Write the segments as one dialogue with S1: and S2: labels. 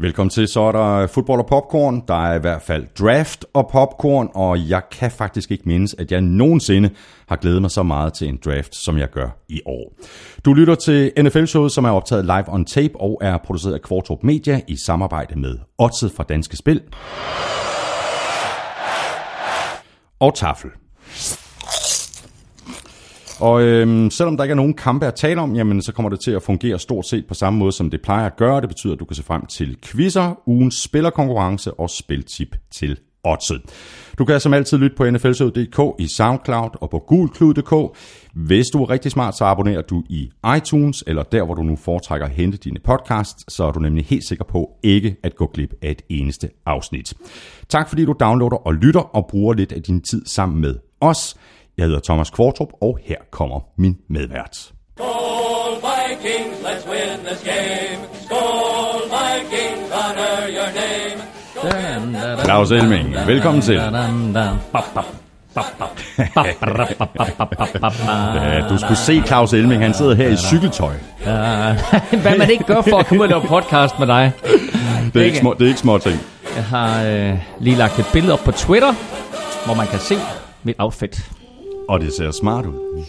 S1: Velkommen til, så er der fodbold og popcorn. Der er i hvert fald draft og popcorn, og jeg kan faktisk ikke mindes, at jeg nogensinde har glædet mig så meget til en draft, som jeg gør i år. Du lytter til NFL-showet, som er optaget live on tape og er produceret af Kvartrup Media i samarbejde med Otset fra Danske Spil og Tafel. Og øhm, selvom der ikke er nogen kampe at tale om, jamen, så kommer det til at fungere stort set på samme måde, som det plejer at gøre. Det betyder, at du kan se frem til quizzer, ugens spillerkonkurrence og spiltip til Oddset. Du kan som altid lytte på nflshow.dk i SoundCloud og på gulklud.dk. Hvis du er rigtig smart, så abonnerer du i iTunes, eller der, hvor du nu foretrækker at hente dine podcasts, så er du nemlig helt sikker på ikke at gå glip af et eneste afsnit. Tak fordi du downloader og lytter og bruger lidt af din tid sammen med os. Jeg hedder Thomas Kvartrup, og her kommer min medvært.
S2: Skål Vikings, let's win this game. Skål Vikings, honor your name.
S1: Claus Elming, velkommen til. Ja, du skulle se Claus Elming, han sidder her i cykeltøj.
S3: Hvad man ikke gør for at komme ud og lave podcast med dig.
S1: Det er ikke små, det er ikke små ting.
S3: Jeg har øh, lige lagt et billede op på Twitter, hvor man kan se mit outfit.
S1: Og det ser smart ud.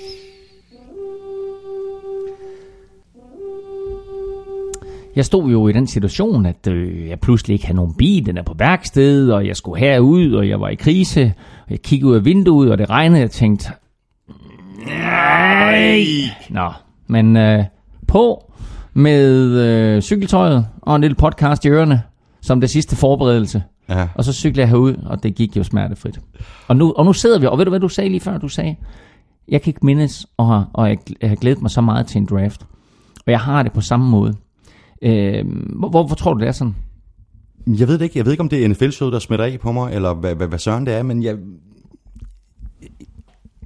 S3: Jeg stod jo i den situation, at øh, jeg pludselig ikke havde nogen bil, den er på værksted, og jeg skulle herud, og jeg var i krise. Og jeg kiggede ud af vinduet, og det regnede, og jeg tænkte, nej. Nå, men øh, på med øh, cykeltøjet og en lille podcast i ørerne, som det sidste forberedelse.
S1: Ja.
S3: Og så cyklede jeg herud, og det gik jo smertefrit. Og nu, og nu sidder vi, og ved du hvad du sagde lige før? Du sagde, jeg kan ikke mindes, og, og jeg, jeg har glædet mig så meget til en draft. Og jeg har det på samme måde. Øh, hvor, hvorfor tror du, det er sådan?
S1: Jeg ved det ikke. Jeg ved ikke, om det er NFL-showet, der smitter af på mig, eller hvad, hvad, hvad søren det er, men jeg...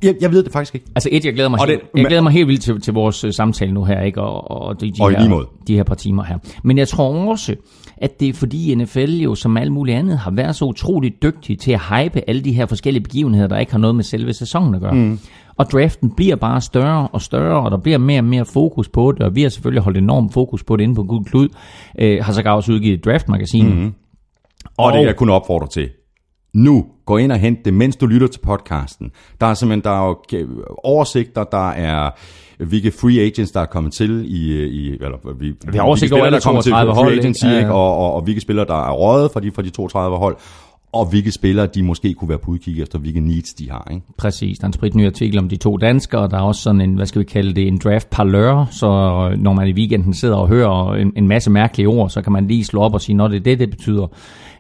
S1: Jeg, jeg ved det faktisk ikke.
S3: Altså et, jeg glæder mig,
S1: Og
S3: helt,
S1: det-
S3: jeg glæder mig helt vildt til, til vores øh, samtale nu her, ikke? Og, og, de, de,
S1: Og
S3: her,
S1: lige måde.
S3: de her par timer her. Men jeg tror også, at det er fordi NFL jo som alt muligt andet har været så utroligt dygtig til at hype alle de her forskellige begivenheder, der ikke har noget med selve sæsonen at gøre. Mm. Og draften bliver bare større og større, og der bliver mere og mere fokus på det, og vi har selvfølgelig holdt enormt fokus på det inde på Gud Klud. Øh, har sågar også udgivet et draftmagasin. Mm.
S1: Og, og det jeg kunne opfordre til. Nu, gå ind og hent det, mens du lytter til podcasten. Der er simpelthen der er oversigter, der er hvilke free agents, der er kommet til i... i eller, vi, vi
S3: har oversigt over alle 32
S1: free
S3: hold, ikke?
S1: agency,
S3: Ja, ja.
S1: ikke? Og, og, og, hvilke spillere, der er røget fra de, fra de 32 hold, og hvilke spillere, de måske kunne være på udkig efter, hvilke needs de har. Ikke?
S3: Præcis, der er en spritny artikel om de to danskere, der er også sådan en, hvad skal vi kalde det, en draft parlør, så når man i weekenden sidder og hører en, en masse mærkelige ord, så kan man lige slå op og sige, når det er det, det betyder.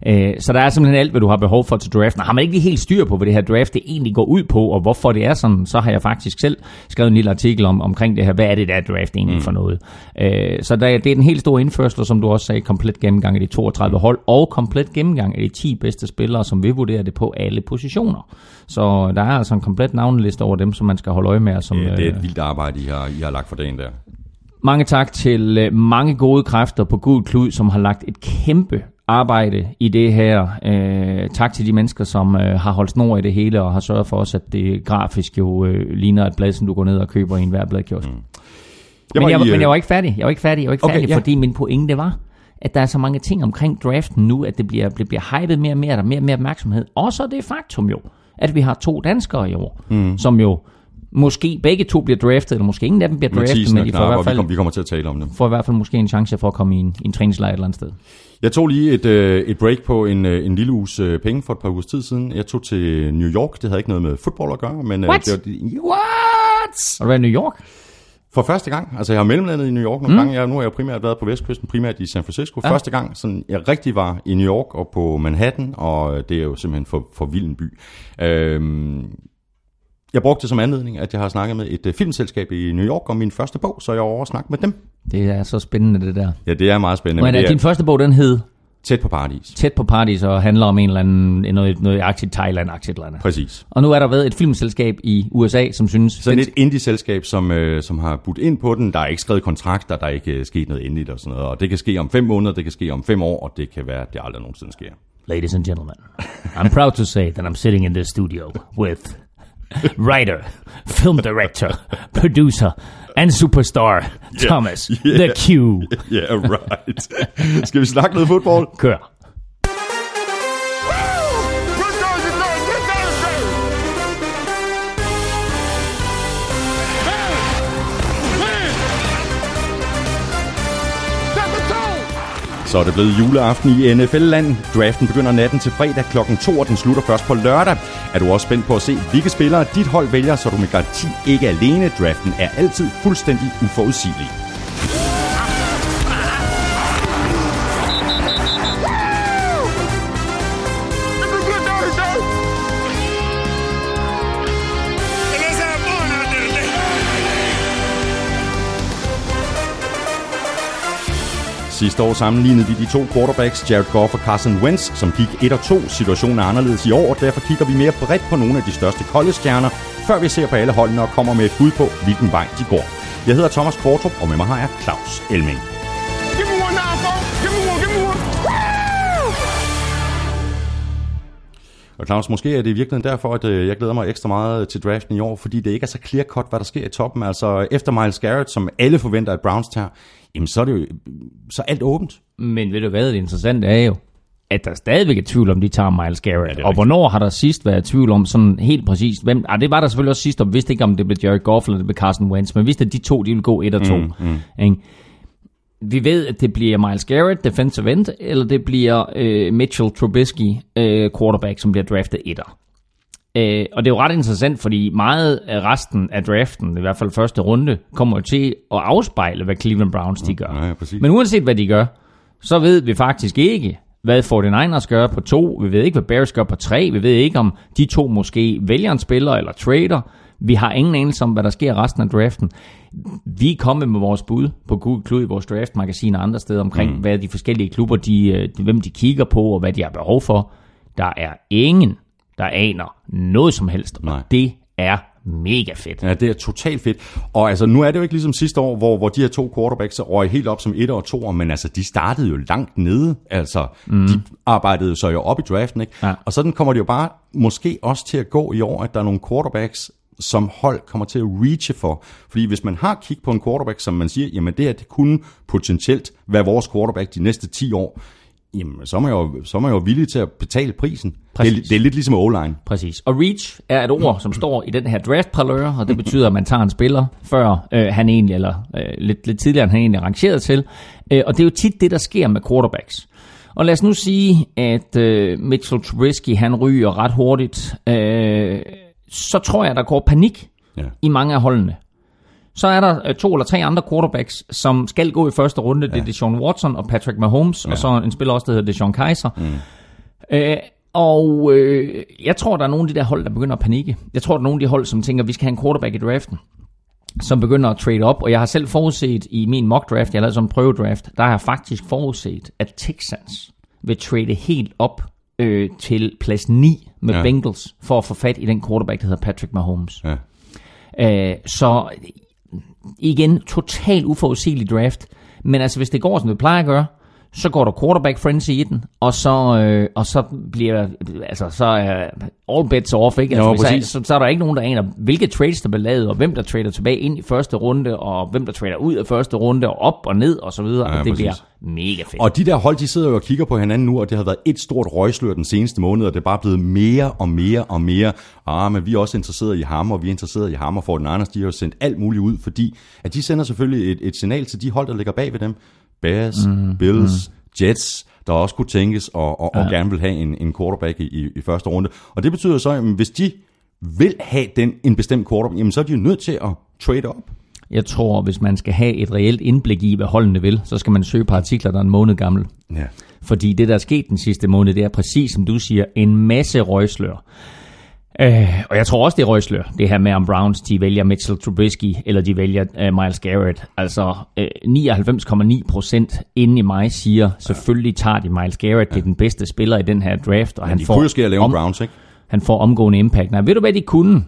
S3: Øh, Så der er simpelthen alt, hvad du har behov for til draften. Og har man ikke lige helt styr på, hvad det her draft det egentlig går ud på, og hvorfor det er sådan, så har jeg faktisk selv skrevet en lille artikel om, omkring det her, hvad er det der draft egentlig for noget. Øh, Så der, det er den helt store indførsel, som du også sagde, komplet gennemgang af de 32 hold, og komplet gennemgang af de 10 bedste spillere, som vil vurdere det på alle positioner. Så der er altså en komplet navneliste over dem, som man skal holde øje med. Som,
S1: Ja, det er
S3: øh,
S1: et vildt arbejde, I har, I har lagt for dagen der.
S3: mange tak til øh, mange gode kræfter på Gud Klud, som har lagt et kæmpe arbejde i det her. Øh, tak til de mennesker, som øh, har holdt snor i det hele og har sørget for os, at det grafisk jo øh, ligner et blad, som du går ned og køber i en hver bladkiosk. Mm. Men, jeg,
S1: i,
S3: var- men
S1: øh,
S3: jeg var ikke færdig. Jeg var ikke færdig. Jeg var ikke
S1: Okay,
S3: færdig,
S1: ja.
S3: fordi min pointe var, at der er så mange ting omkring draften nu, at det bliver, det bliver hypet mere og mere, der er mere og mere opmærksomhed. Og så det faktum jo, at vi har to danskere i år, mm. som jo måske begge to bliver draftet, eller måske ingen af dem bliver draftet,
S1: Mathisen
S3: men de får i hvert
S1: og vi,
S3: fald
S1: kom, vi kommer til at tale om det.
S3: får i hvert fald måske en chance for at komme i en, en træningslejr et eller andet sted.
S1: Jeg tog lige et, øh, et break på en, øh, en lille uges øh, penge for et par ugers tid siden. Jeg tog til New York. Det havde ikke noget med fodbold at gøre. Men,
S3: What?
S1: det var, what?
S3: Har du været i New York?
S1: For første gang. Altså, jeg har mellemlandet i New York nogle mm. gange. Jeg, nu har jeg primært været på Vestkysten, primært i San Francisco. Ja. Første gang, sådan, jeg rigtig var i New York og på Manhattan, og det er jo simpelthen for, for vild en by. Øhm, jeg brugte det som anledning, at jeg har snakket med et øh, filmselskab i New York om min første bog, så jeg var over at snakke med dem.
S3: Det er så spændende, det der.
S1: Ja, det er meget spændende.
S3: Men
S1: det
S3: er din første bog, den hed
S1: tæt på paradis.
S3: Tæt på Paradis og handler om en eller anden, noget, noget aktivt Thailand, aktivt eller andet.
S1: Præcis.
S3: Og nu er der været et filmselskab i USA, som synes...
S1: Sådan et indie-selskab, som, øh, som har budt ind på den. Der er ikke skrevet kontrakter, der er ikke øh, sket noget endeligt og sådan noget. Og det kan ske om fem måneder, det kan ske om fem år, og det kan være, at det aldrig nogensinde sker.
S3: Ladies and gentlemen, I'm proud to say that I'm sitting in this studio with Writer, film director, producer and superstar Thomas
S1: yeah.
S3: The Q.
S1: Yeah, right. Skal vi snakke noget fodbold?
S3: Kør.
S1: Så er det blevet juleaften i NFL-land. Draften begynder natten til fredag kl. 2, og den slutter først på lørdag. Er du også spændt på at se, hvilke spillere dit hold vælger, så du med garanti ikke alene. Draften er altid fuldstændig uforudsigelig. Sidste år sammenlignede vi de to quarterbacks, Jared Goff og Carson Wentz, som gik 1 og 2. Situationen er anderledes i år, og derfor kigger vi mere bredt på nogle af de største college-stjerner, før vi ser på alle holdene og kommer med et bud på, hvilken vej de går. Jeg hedder Thomas Kvartrup, og med mig har jeg Claus Elming. Og Claus, måske er det i virkeligheden derfor, at øh, jeg glæder mig ekstra meget til draften i år, fordi det ikke er så clear-cut, hvad der sker i toppen. Altså efter Miles Garrett, som alle forventer, at Browns tager, jamen så er det jo så er alt åbent.
S3: Men ved du hvad, det interessante er jo, at der stadigvæk er tvivl om, de tager Miles Garrett.
S1: Ja,
S3: og hvornår har der sidst været tvivl om sådan helt præcist, hvem... Ah, det var der selvfølgelig også sidst, vi vidste ikke, om det blev Jared Goff eller det blev Carson Wentz, men vi vidste, at de to, de ville gå et og to. Mm, mm. Ikke? Vi ved, at det bliver Miles Garrett, defensive end, eller det bliver øh, Mitchell Trubisky, øh, quarterback, som bliver draftet etter. Øh, og det er jo ret interessant, fordi meget af resten af draften, i hvert fald første runde, kommer til at afspejle, hvad Cleveland Browns de gør.
S1: Ja, ja, præcis.
S3: Men uanset hvad de gør, så ved vi faktisk ikke, hvad 49ers gør på to. Vi ved ikke, hvad Bears gør på tre. Vi ved ikke, om de to måske vælger en spiller eller trader. Vi har ingen anelse om, hvad der sker resten af draften. Vi er kommet med vores bud på Google Klud i vores draftmagasin og andre steder omkring, mm. hvad de forskellige klubber, de, øh, de, hvem de kigger på og hvad de har behov for. Der er ingen, der aner noget som helst.
S1: Nej.
S3: Og det er mega fedt.
S1: Ja, det er totalt fedt. Og altså, nu er det jo ikke ligesom sidste år, hvor, hvor de her to quarterbacks røg helt op som et og to, men altså, de startede jo langt nede. Altså, mm. de arbejdede så jo op i draften, ikke?
S3: Ja.
S1: Og sådan kommer det jo bare måske også til at gå i år, at der er nogle quarterbacks, som hold kommer til at reache for. Fordi hvis man har kig på en quarterback, som man siger, jamen det her, det kunne potentielt være vores quarterback de næste 10 år, jamen så er man jo, så er man jo villig til at betale prisen. Det er, det er lidt ligesom O-line.
S3: Præcis. Og reach er et ord, som står i den her draft parlør, og det betyder, at man tager en spiller, før øh, han egentlig, eller øh, lidt, lidt tidligere, end han egentlig er rangeret til. Øh, og det er jo tit det, der sker med quarterbacks. Og lad os nu sige, at øh, Mitchell Trubisky, han ryger ret hurtigt. Øh, så tror jeg, der går panik
S1: Ja.
S3: i mange af holdene. Så er der øh, to eller tre andre quarterbacks, som skal gå i første runde. Det er Deshaun Watson og Patrick Mahomes, ja. og så en spiller også, der hedder Deshaun Kaiser. Mm. Øh, og øh, jeg tror, der er nogle af de der hold, der begynder at panikke. Jeg tror, der er nogle af de hold, som tænker, vi skal have en quarterback i draften som begynder at trade op, og jeg har selv forudset i min mock draft, jeg lavede sådan en prøvedraft, der har jeg faktisk forudset, at Texans vil trade helt op øh, til plads 9 med
S1: Ja.
S3: ja. Bengals, for at få fat i den quarterback, der hedder Patrick Mahomes.
S1: Ja.
S3: Øh, så igen, total uforudsigelig draft. Men altså, hvis det går, som det plejer at gøre, så går der quarterback frenzy i den, og så, øh, og så bliver, altså, så er all bets off, ikke? Altså,
S1: Jo,
S3: så, så er der ikke nogen, der aner, hvilke trades, der bliver lavet, og hvem der trader tilbage ind i første runde, og hvem der trader ud af første runde, og op og ned, og så videre.
S1: Ja,
S3: og det
S1: præcis.
S3: bliver mega fedt.
S1: Og de der hold, de sidder jo og kigger på hinanden nu, og det har været et stort røgslør den seneste måned, og det er bare blevet mere og mere og mere. Ah, men vi er også interesseret i ham, og vi er interesseret i ham, og for den Anders, de har jo sendt alt muligt ud, fordi at de sender selvfølgelig et, et signal til de hold, der ligger bag ved dem. Bears, mm, Bills, mm. Jets, der også kunne tænkes og, og, og gerne vil have en, en quarterback i, i, i første runde. Og det betyder så, at hvis de vil have den, en bestemt quarterback, jamen så er de jo nødt til at trade op.
S3: Jeg tror, hvis man skal have et reelt indblik i, hvad holdene vil, så skal man søge på artikler, der er en måned gammel.
S1: Ja.
S3: Fordi det, der er sket den sidste måned, det er præcis som du siger, en masse røgslør. Øh, og jeg tror også, det er røgslør, det her med, om Browns de vælger Mitchell Trubisky, eller de vælger øh, Miles Garrett. Altså øh, 99,9 procent inde i mig siger, selvfølgelig tager de Miles Garrett, det er den bedste spiller i den her draft, og han
S1: De
S3: får,
S1: kunne jo ske at lave
S3: om,
S1: Browns, ikke?
S3: han får omgående impact. Nej, ved du hvad de kunne?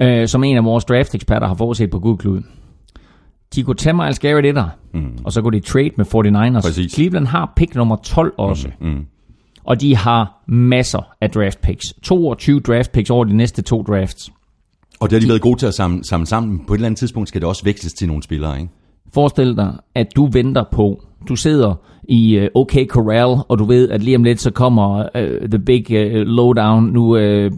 S3: Øh, som en af vores draft-eksperter har forudset på Gudklud. De kunne tage Miles Garrett etter, mm. og så kunne de trade med 49ers.
S1: Præcis.
S3: Cleveland har pick nummer 12 også.
S1: Mm.
S3: Og de har masser af draft picks. 22 draft picks over de næste to drafts.
S1: Og det har de været gode til at samle, samle sammen. På et eller andet tidspunkt skal det også veksles til nogle spillere, ikke?
S3: Forestil dig, at du venter på, du sidder i uh, OK Corral, og du ved, at lige om lidt, så kommer uh, The Big uh, Lowdown. Nu uh,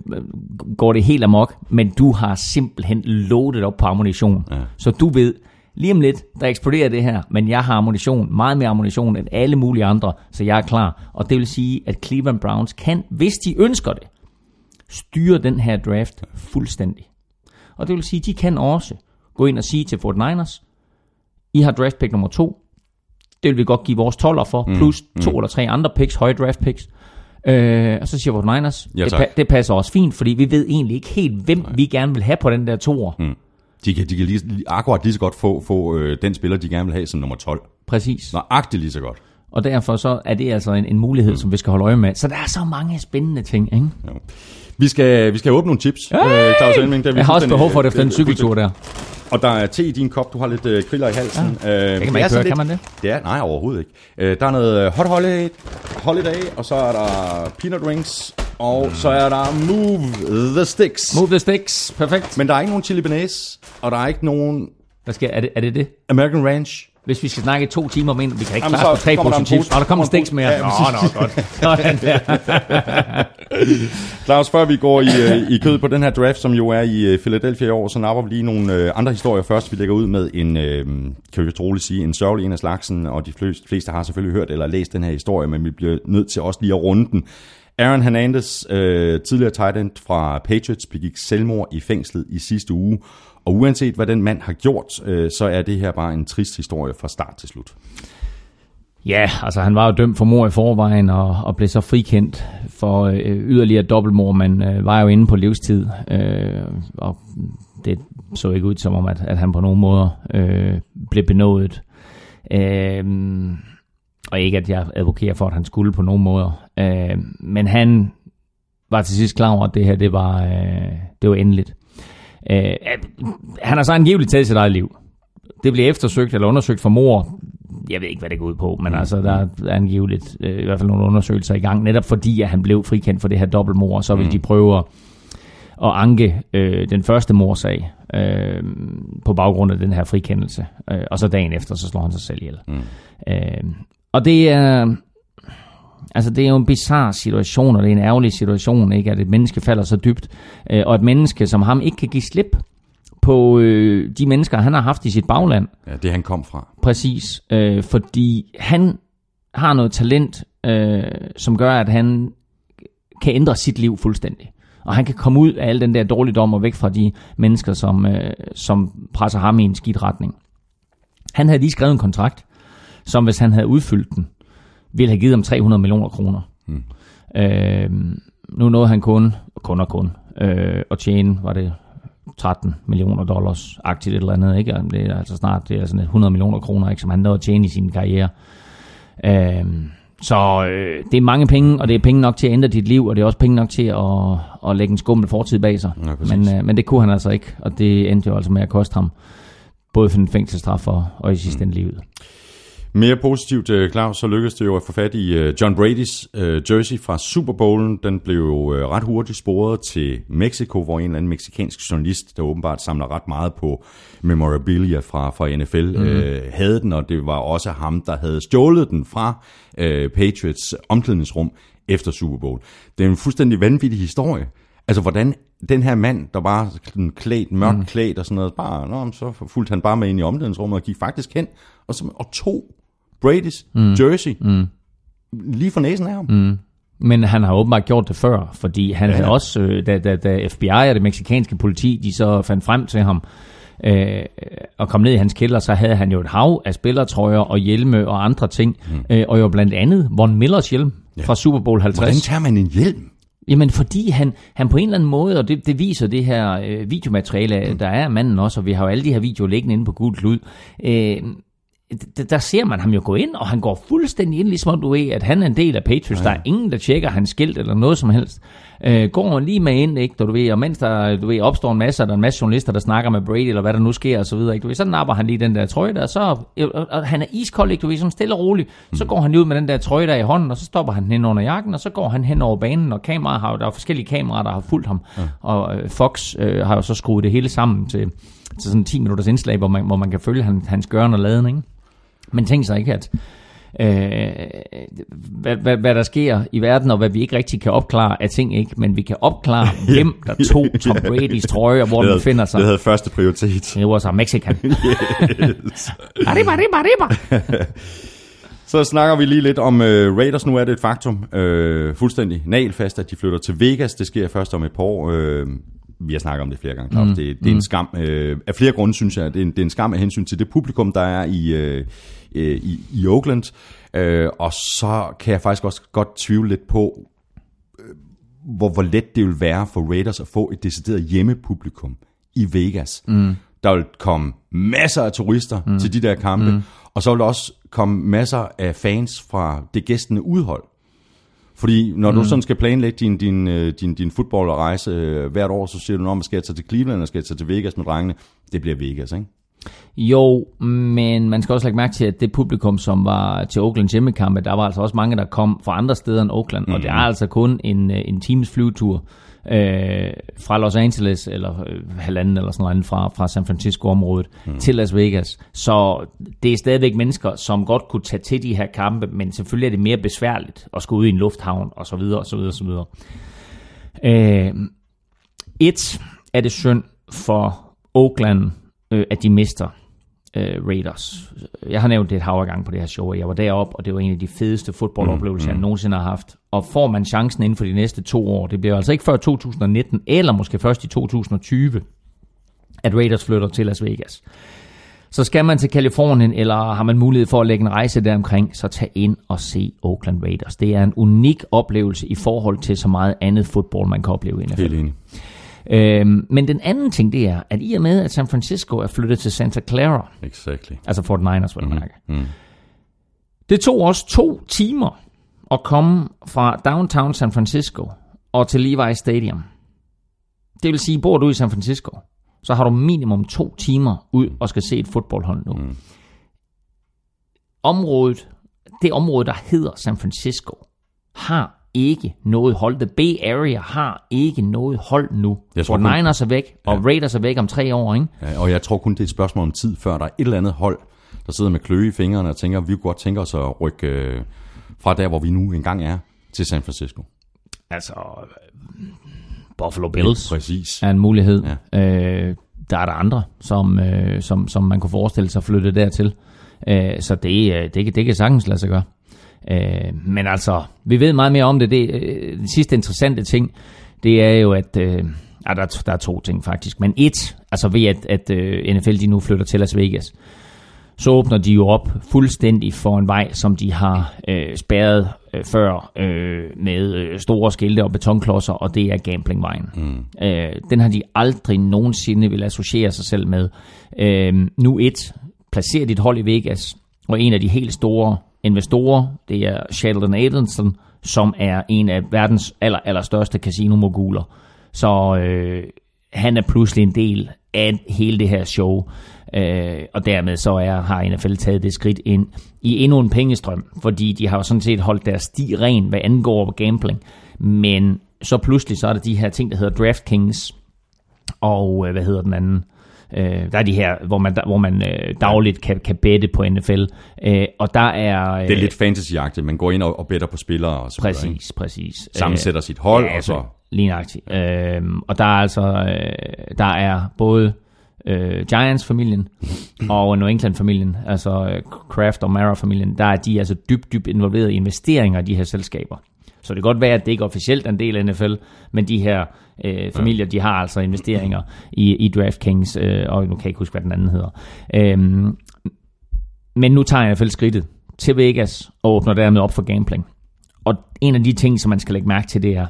S3: går det helt amok, men du har simpelthen loadet op på ammunition. Ja. Så du ved, lige om lidt, der eksploderer det her, men jeg har ammunition, meget mere ammunition end alle mulige andre, så jeg er klar. Og det vil sige, at Cleveland Browns kan, hvis de ønsker det, styre den her draft fuldstændig. Og det vil sige, at de kan også gå ind og sige til 49ers, I har draft pick nummer to, det vil vi godt give vores 12'er for, mm, plus to mm. eller tre andre picks, høje draft picks. Øh, og så siger 49ers,
S1: Ja,
S3: det, pa- det passer også fint, fordi vi ved egentlig ikke helt, hvem Nej. vi gerne vil have på den der toer. Mm.
S1: De kan, de kan lige, akkurat lige så godt få, få øh, den spiller, de gerne vil have som nummer 12.
S3: Præcis.
S1: Nøjagtigt lige så godt.
S3: Og derfor så er det altså en, en mulighed, mm. som vi skal holde øje med. Så der er så mange spændende ting, ikke?
S1: Jo. Vi skal, vi skal åbne nogle chips, hey! øh, Claus Elming. Det er vi
S3: Jeg har også behov for det efter den cykeltur der.
S1: Og der er te i din kop, du har lidt øh, kriller i halsen. Ja. Øh,
S3: Det kan man ikke høre, kan man det?
S1: Det er, nej, overhovedet ikke. Øh, der er noget øh, hot holiday, holiday, og så er der peanut rings, og så er der move the sticks.
S3: Move the sticks. Perfekt.
S1: Men der er ikke nogen chili bearnaise, og der er ikke nogen
S3: Hvad skal, er, det, er det det?
S1: American Ranch.
S3: Hvis vi skal snakke i to timer om en, vi kan ikke
S1: Jamen,
S3: klare os på tre
S1: kommer der
S3: poser chips.
S1: pose-
S3: Og der kommer en
S1: pose-
S3: mere.
S1: Ja,
S3: Nå, nå, godt. Sådan der.
S1: Claus, før vi går i, øh, i kød på den her draft, som jo er i øh, Philadelphia i år, så napper vi lige nogle øh, andre historier først. Vi lægger ud med en, øh, kan vi vist roligt sige, en sørgelig en af slagsen, og de fleste, fleste har selvfølgelig hørt eller læst den her historie, men vi bliver nødt til også lige at runde den. Aaron Hernandez, øh, tidligere tight end fra Patriots, begik selvmord i fængslet i sidste uge. Og uanset hvad den mand har gjort, øh, så er det her bare en trist historie fra start til slut.
S3: Ja, altså han var jo dømt for mor i forvejen, og, og blev så frikendt for øh, yderligere dobbeltmord, men øh, var jo inde på livstid. Øh, og det så ikke ud som om, at, at han på nogen måder øh, blev benådet. Øh, og ikke, at jeg advokerer for, at han skulle på nogen måder. Øh, men han var til sidst klar over, at det her, det var, øh, det var endeligt. Øh, han har så angiveligt taget sit eget liv. Det bliver eftersøgt eller undersøgt for mor. Jeg ved ikke, hvad det går ud på, men altså, der er angiveligt øh, i hvert fald nogle undersøgelser i gang, netop fordi, at han blev frikendt for det her dobbeltmord, så vil de prøve at, at anke øh, den første morsag øh, på baggrund af den her frikendelse. Øh, og så dagen efter, så slår han sig selv ihjel. Mm. Øh, og det er... Altså, det er jo en bizarre situation, og det er en ærgerlig situation, ikke? At et menneske falder så dybt, øh, og et menneske som ham ikke kan give slip på øh, de mennesker, han har haft i sit bagland.
S1: Ja, det han kom fra.
S3: Præcis, øh, fordi han har noget talent, øh, som gør, at han kan ændre sit liv fuldstændig. Og han kan komme ud af al den der dårligdom og væk fra de mennesker, som, øh, som presser ham i en skidt retning. Han havde lige skrevet en kontrakt, som hvis han havde udfyldt den, ville have givet ham 300 millioner kroner. Mm. Øh, nu nåede han kun, kun og kun, øh, at tjene, var det 13 millioner dollars aktivt eller andet, ikke? Det er altså snart det er sådan et 100 millioner kroner, ikke, som han nåede at tjene i sin karriere. Øhm, så øh, det er mange penge, og det er penge nok til at ændre dit liv, og det er også penge nok til at, at lægge en skummel fortid bag sig.
S1: Ja, præcis.
S3: men, øh, men det kunne han altså ikke, og det endte jo altså med at koste ham både for en fængselsstraf og, og i sidste ende livet.
S1: Mere positivt, øh, Claus, så lykkedes det jo at få fat i øh, John Brady's øh, jersey fra Super Bowlen. Den blev jo ret hurtigt sporet til Mexico, hvor en eller anden meksikansk journalist, der åbenbart samler ret meget på memorabilia fra, fra NFL, mm. øh, havde den, og det var også ham, der havde stjålet den fra øh, Patriots omklædningsrum efter Super Bowl. Det er en fuldstændig vanvittig historie. Altså, hvordan den her mand, der var sådan klædt, mørkt mm. klædt og sådan noget, bare, nå, så fulgte han bare med ind i omklædningsrummet og gik faktisk hen og, så, og tog Brady's mm. jersey mm. lige for næsen af ham. Mm.
S3: Men han har åbenbart gjort det før, fordi han ja. havde også, øh, da, da, da FBI og det meksikanske politi, de så fandt frem til ham, øh, og kom ned i hans kælder, så havde han jo et hav af spillertrøjer og hjelme og andre ting, mm. øh, og jo blandt andet Von Millers hjelm ja. fra Super Bowl 50.
S1: Hvordan tager man en hjelm?
S3: Jamen fordi han, han på en eller anden måde, og det, det viser det her øh, videomateriale, mm. der er manden også, og vi har jo alle de her videoer liggende inde på Gul Klud, øh, d- der ser man ham jo gå ind, og han går fuldstændig ind, ligesom om du ved, at han er en del af Patriots. Ja. Der er ingen, der tjekker hans skilt eller noget som helst. Øh, går lige med ind, ikke, du ved, og mens der du ved, opstår en masse, og der er en masse journalister, der snakker med Brady, eller hvad der nu sker, og så videre, ikke, du ved, så napper han lige den der trøje der, så, og, og han er iskold, ikke, du ved, sådan stille og roligt, så går han lige ud med den der trøje der i hånden, og så stopper han den ind under jakken, og så går han hen over banen, og kameraer har der er forskellige kameraer, der har fulgt ham, ja. og øh, Fox øh, har jo så skruet det hele sammen til, til sådan 10 minutters indslag, hvor man, hvor man kan følge hans, hans gørne og laden, ikke? Men tænk sig ikke, at øh, hvad, hvad, hvad der sker i verden, og hvad vi ikke rigtig kan opklare af ting, ikke? men vi kan opklare, hvem der tog Tom Brady's trøje, og hvor den befinder sig.
S1: det havde første prioritet.
S3: Det var så Mexican. arriba, arriba, arriba.
S1: Så snakker vi lige lidt om uh, Raiders. Nu er det et faktum. Uh, fuldstændig nalfast, at de flytter til Vegas. Det sker først om et par år. Uh, vi har snakket om det flere gange, Claus. Mm. Det, det er en skam. Uh, af flere grunde, synes jeg. Det er en, det er en skam af hensyn til det publikum, der er i, uh, i, i Oakland. Uh, og så kan jeg faktisk også godt tvivle lidt på, øh, hvor, hvor let det vil være for Raiders at få et decideret hjemmepublikum i Vegas. Mm. Der vil komme masser af turister mm. til de der kampe, mm. og så vil der også komme masser af fans fra det gæstende udhold. Fordi når mm. du sådan skal planlægge din, din, øh, din, din fodboldrejse øh, hvert år, så siger du, om skal jeg tage til Cleveland, eller skal jeg tage til Vegas med drengene? Det bliver Vegas, ikke?
S3: Jo, men man skal også lægge mærke til, at det publikum, som var til Oaklands hjemmekampe, der var altså også mange, der kom fra andre steder end Oakland, mm. og det er altså kun en, øh, en times flyvetur øh, fra Los Angeles, eller øh, halvanden eller sådan noget fra, fra San Francisco-området, mm. til Las Vegas. Så det er stadigvæk mennesker, som godt kunne tage til de her kampe, men selvfølgelig er det mere besværligt at skulle ud i en lufthavn, og så videre, og så videre, og så videre. Øh, et er det synd for Oakland, øh, at de mister øh, Raiders. Jeg har nævnt det et hav af gange på det her show, jeg var deroppe, og det var en af de fedeste fodboldoplevelser, mm, mm. jeg nogensinde har haft. Og får man chancen inden for de næste to år, det bliver altså ikke før 2019, eller måske først i 2020, at Raiders flytter til Las Vegas. Så skal man til Kalifornien, eller har man mulighed for at lægge en rejse deromkring, så tag ind og se Oakland Raiders. Det er en unik oplevelse i forhold til så meget andet fodbold, man kan opleve i NFL.
S1: Helt enig.
S3: Øhm, men den anden ting, det er, at i og med, at San Francisco er flyttet til Santa Clara,
S1: Exactly.
S3: altså Fort Niners, vil man mærke, det tog os to timer at komme fra downtown San Francisco og til Levi Stadium. Det vil sige, bor du i San Francisco, så har du minimum to timer ud og skal se et fodboldhold nu. Mm. Området, det område, der hedder San Francisco, har ikke noget hold. The Bay Area har ikke noget hold nu.
S1: Jeg tror
S3: Fort Niners er væk, og Raiders er væk om tre år, ikke?
S1: Ja, og jeg tror kun, det er et spørgsmål om tid, før der er et eller andet hold, der sidder med kløe i fingrene og tænker, vi kunne godt tænke os at rykke øh, fra der, hvor vi nu engang er, til San Francisco.
S3: Altså, Buffalo Bills.
S1: Præcis.
S3: er en mulighed. Ja. Øh, der er der andre, som, øh, som, som man kunne forestille sig flytte dertil. Øh, så det, øh, det, kan- det kan sagtens lade sig gøre. Øh, men altså, vi ved meget mere om det. det øh, den sidste interessante ting, det er jo, at... Øh, ja, der, er- der er to ting faktisk. Men et, altså ved at, at øh, NFL de nu flytter til Las Vegas, så åbner de jo op fuldstændig for en vej, som de har øh, spærret øh, før øh, med øh, store skilte og betonklodser, og det er gamblingvejen. Mm. Øh, den har de aldrig nogensinde vil associere sig selv med. Øh, nu et, placer dit hold i Vegas, og en af de helt store investorer, det er Sheldon Adelson, som er en af verdens aller, allerstørste casino-moguler. Så øh, han er pludselig en del af hele det her show. Øh, og dermed så er, har NFL taget det skridt ind i endnu en pengestrøm, fordi de har jo sådan set holdt deres sti ren, hvad angår gambling. Men så pludselig så er der de her ting, der hedder DraftKings, og øh, hvad hedder den anden? Øh, der er de her, hvor man, hvor man øh, dagligt kan, kan bette på NFL. Øh, og der er... Øh,
S1: Det er lidt fantasyagtigt. Man går ind og, og better på spillere og så videre, ikke?
S3: Præcis, præcis.
S1: Sammensætter sit hold,
S3: ja,
S1: og så...
S3: Lige nøjagtigt. Øhm, og der er altså, øh, der er både øh, Giants-familien og New England-familien, altså øh, Kraft og Mara-familien, der er de altså dybt, dybt involveret i investeringer i de her selskaber. Så det kan godt være, at det ikke officielt er en del af NFL, men de her øh, familier, de har altså investeringer i, i DraftKings, øh, og nu kan jeg ikke huske, hvad den anden hedder. Øhm, men nu tager NFL skridtet til Vegas og åbner dermed op for gambling. Og en af de ting, som man skal lægge mærke til, det er,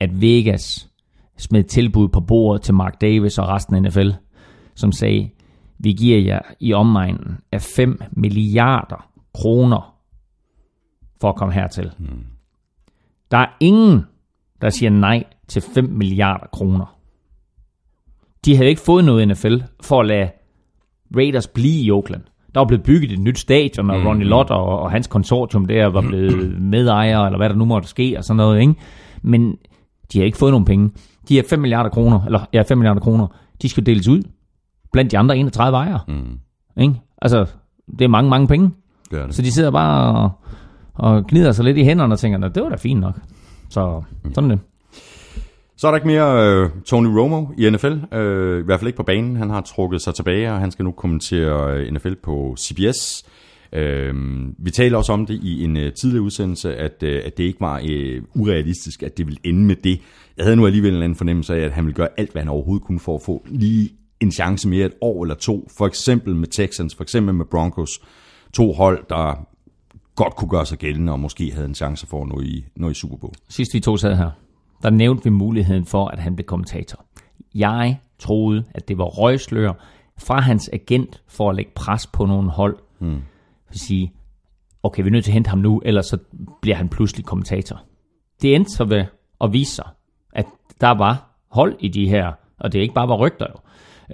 S3: at Vegas smed tilbud på bordet til Mark Davis og resten af NFL, som sagde, Vi giver jer i omegnen af 5 milliarder kroner for at komme hertil. Mm. Der er ingen, der siger nej til 5 milliarder kroner. De havde ikke fået noget NFL for at lade Raiders blive i Oakland. Der var blevet bygget et nyt stadion, og Ronnie Lott og, og hans konsortium der var blevet medejere, eller hvad der nu måtte ske, og sådan noget, ikke? Men de har ikke fået nogen penge. De her 5 milliarder kroner, eller ja, 5 milliarder kroner, de skal deles ud blandt de andre 31 ejere. Mm. Ikke? Altså, det er mange, mange penge.
S1: Det det.
S3: Så de sidder bare og, og gnider sig lidt i hænderne og tænker, "Nå, det var da fint nok. Så sådan er det.
S1: Så er der ikke mere øh, Tony Romo i NFL, øh, i hvert fald ikke på banen. Han har trukket sig tilbage, og han skal nu kommentere øh, NFL på CBS. Øh, vi taler også om det i en øh, tidligere udsendelse, at, øh, at det ikke var øh, urealistisk, at det ville ende med det. Jeg havde nu alligevel en eller anden fornemmelse af, at han ville gøre alt, hvad han overhovedet kunne for at få lige en chance mere et år eller to. For eksempel med Texans, for eksempel med Broncos. To hold, der godt kunne gøre sig gældende, og måske havde en chance for at nå i, nå i Super Bowl.
S3: Sidst vi to sad her, der nævnte vi muligheden for, at han blev kommentator. Jeg troede, at det var røgslør fra hans agent for at lægge pres på nogle hold. Hmm. For at sige, okay, vi er nødt til at hente ham nu, ellers så bliver han pludselig kommentator. Det endte så ved at vise sig, at der var hold i de her, og det ikke bare var rygter jo.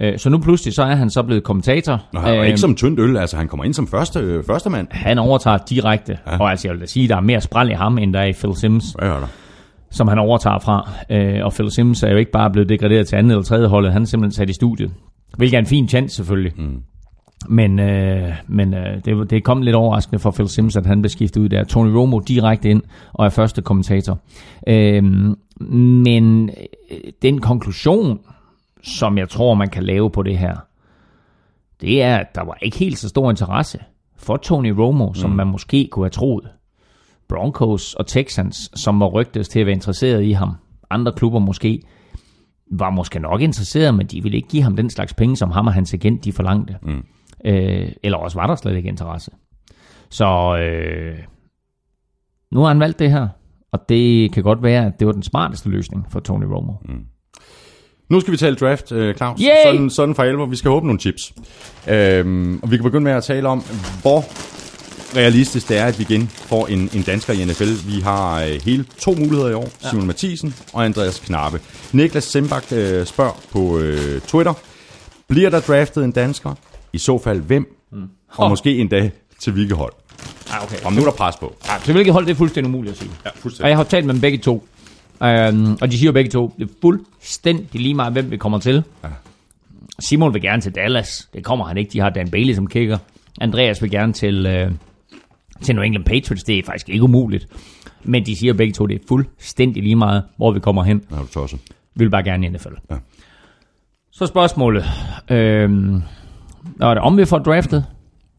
S3: Øh, Så nu pludselig så er han så blevet kommentator.
S1: Og han er
S3: Øh,
S1: ikke som tyndt øl, altså han kommer ind som første, øh, første mand.
S3: han overtager direkte, ja. og altså jeg vil da sige, der er mere spræl i ham, end der er i Phil Sims.
S1: Er der?
S3: Som han overtager fra. Øh, og Phil Sims er jo ikke bare blevet degraderet til andet eller tredje holdet, han er simpelthen sat i studiet. Hvilket er en fin chance selvfølgelig. Mm. Men, øh, men øh, det, det kom lidt overraskende for Phil Sims, at han blev skiftet ud der. Tony Romo direkte ind og er første kommentator. Øh, men øh, den konklusion, som jeg tror, man kan lave på det her, det er, at der var ikke helt så stor interesse for Tony Romo, som man måske kunne have troet. Broncos og Texans, som var rygtes til at være interesseret i ham, andre klubber måske, var måske nok interesseret, men de ville ikke give ham den slags penge, som ham og hans agent de forlangte. Mm. Øh, eller også var der slet ikke interesse. Så øh, nu har han valgt det her, og det kan godt være, at det var den smarteste løsning for Tony Romo. Mm.
S1: Nu skal vi tale draft, øh, Claus.
S3: Yay!
S1: Sådan, sådan for alvor. Vi skal håbe nogle chips. Øhm, og vi kan begynde med at tale om, hvor realistisk det er, at vi igen får en, en dansker i NFL. Vi har øh, hele to muligheder i år. Ja. Simon Mathisen og Andreas Knappe. Niklas Sembak øh, spørger på øh, Twitter. Bliver der draftet en dansker? I så fald hvem? Mm. Og
S3: Hov.
S1: måske endda til hvilket hold?
S3: Ah, okay.
S1: Om nu er der pres på.
S3: Ja, til hvilket hold, det er fuldstændig umuligt at sige.
S1: Ja,
S3: Og
S1: fuldstændig.
S3: jeg har talt med dem begge to. Um, og de siger jo begge to, det er fuldstændig lige meget, hvem vi kommer til. Ja. Simon vil gerne til Dallas. Det kommer han ikke. De har Dan Bailey som kicker. Andreas vil gerne til, uh, til New England Patriots. Det er faktisk ikke umuligt. Men de siger begge to, det er fuldstændig lige meget, hvor vi kommer hen.
S1: Ja, du tosset.
S3: Vi vil bare gerne i NFL.
S1: Ja.
S3: Så spørgsmålet. Øhm, var det om vi får draftet?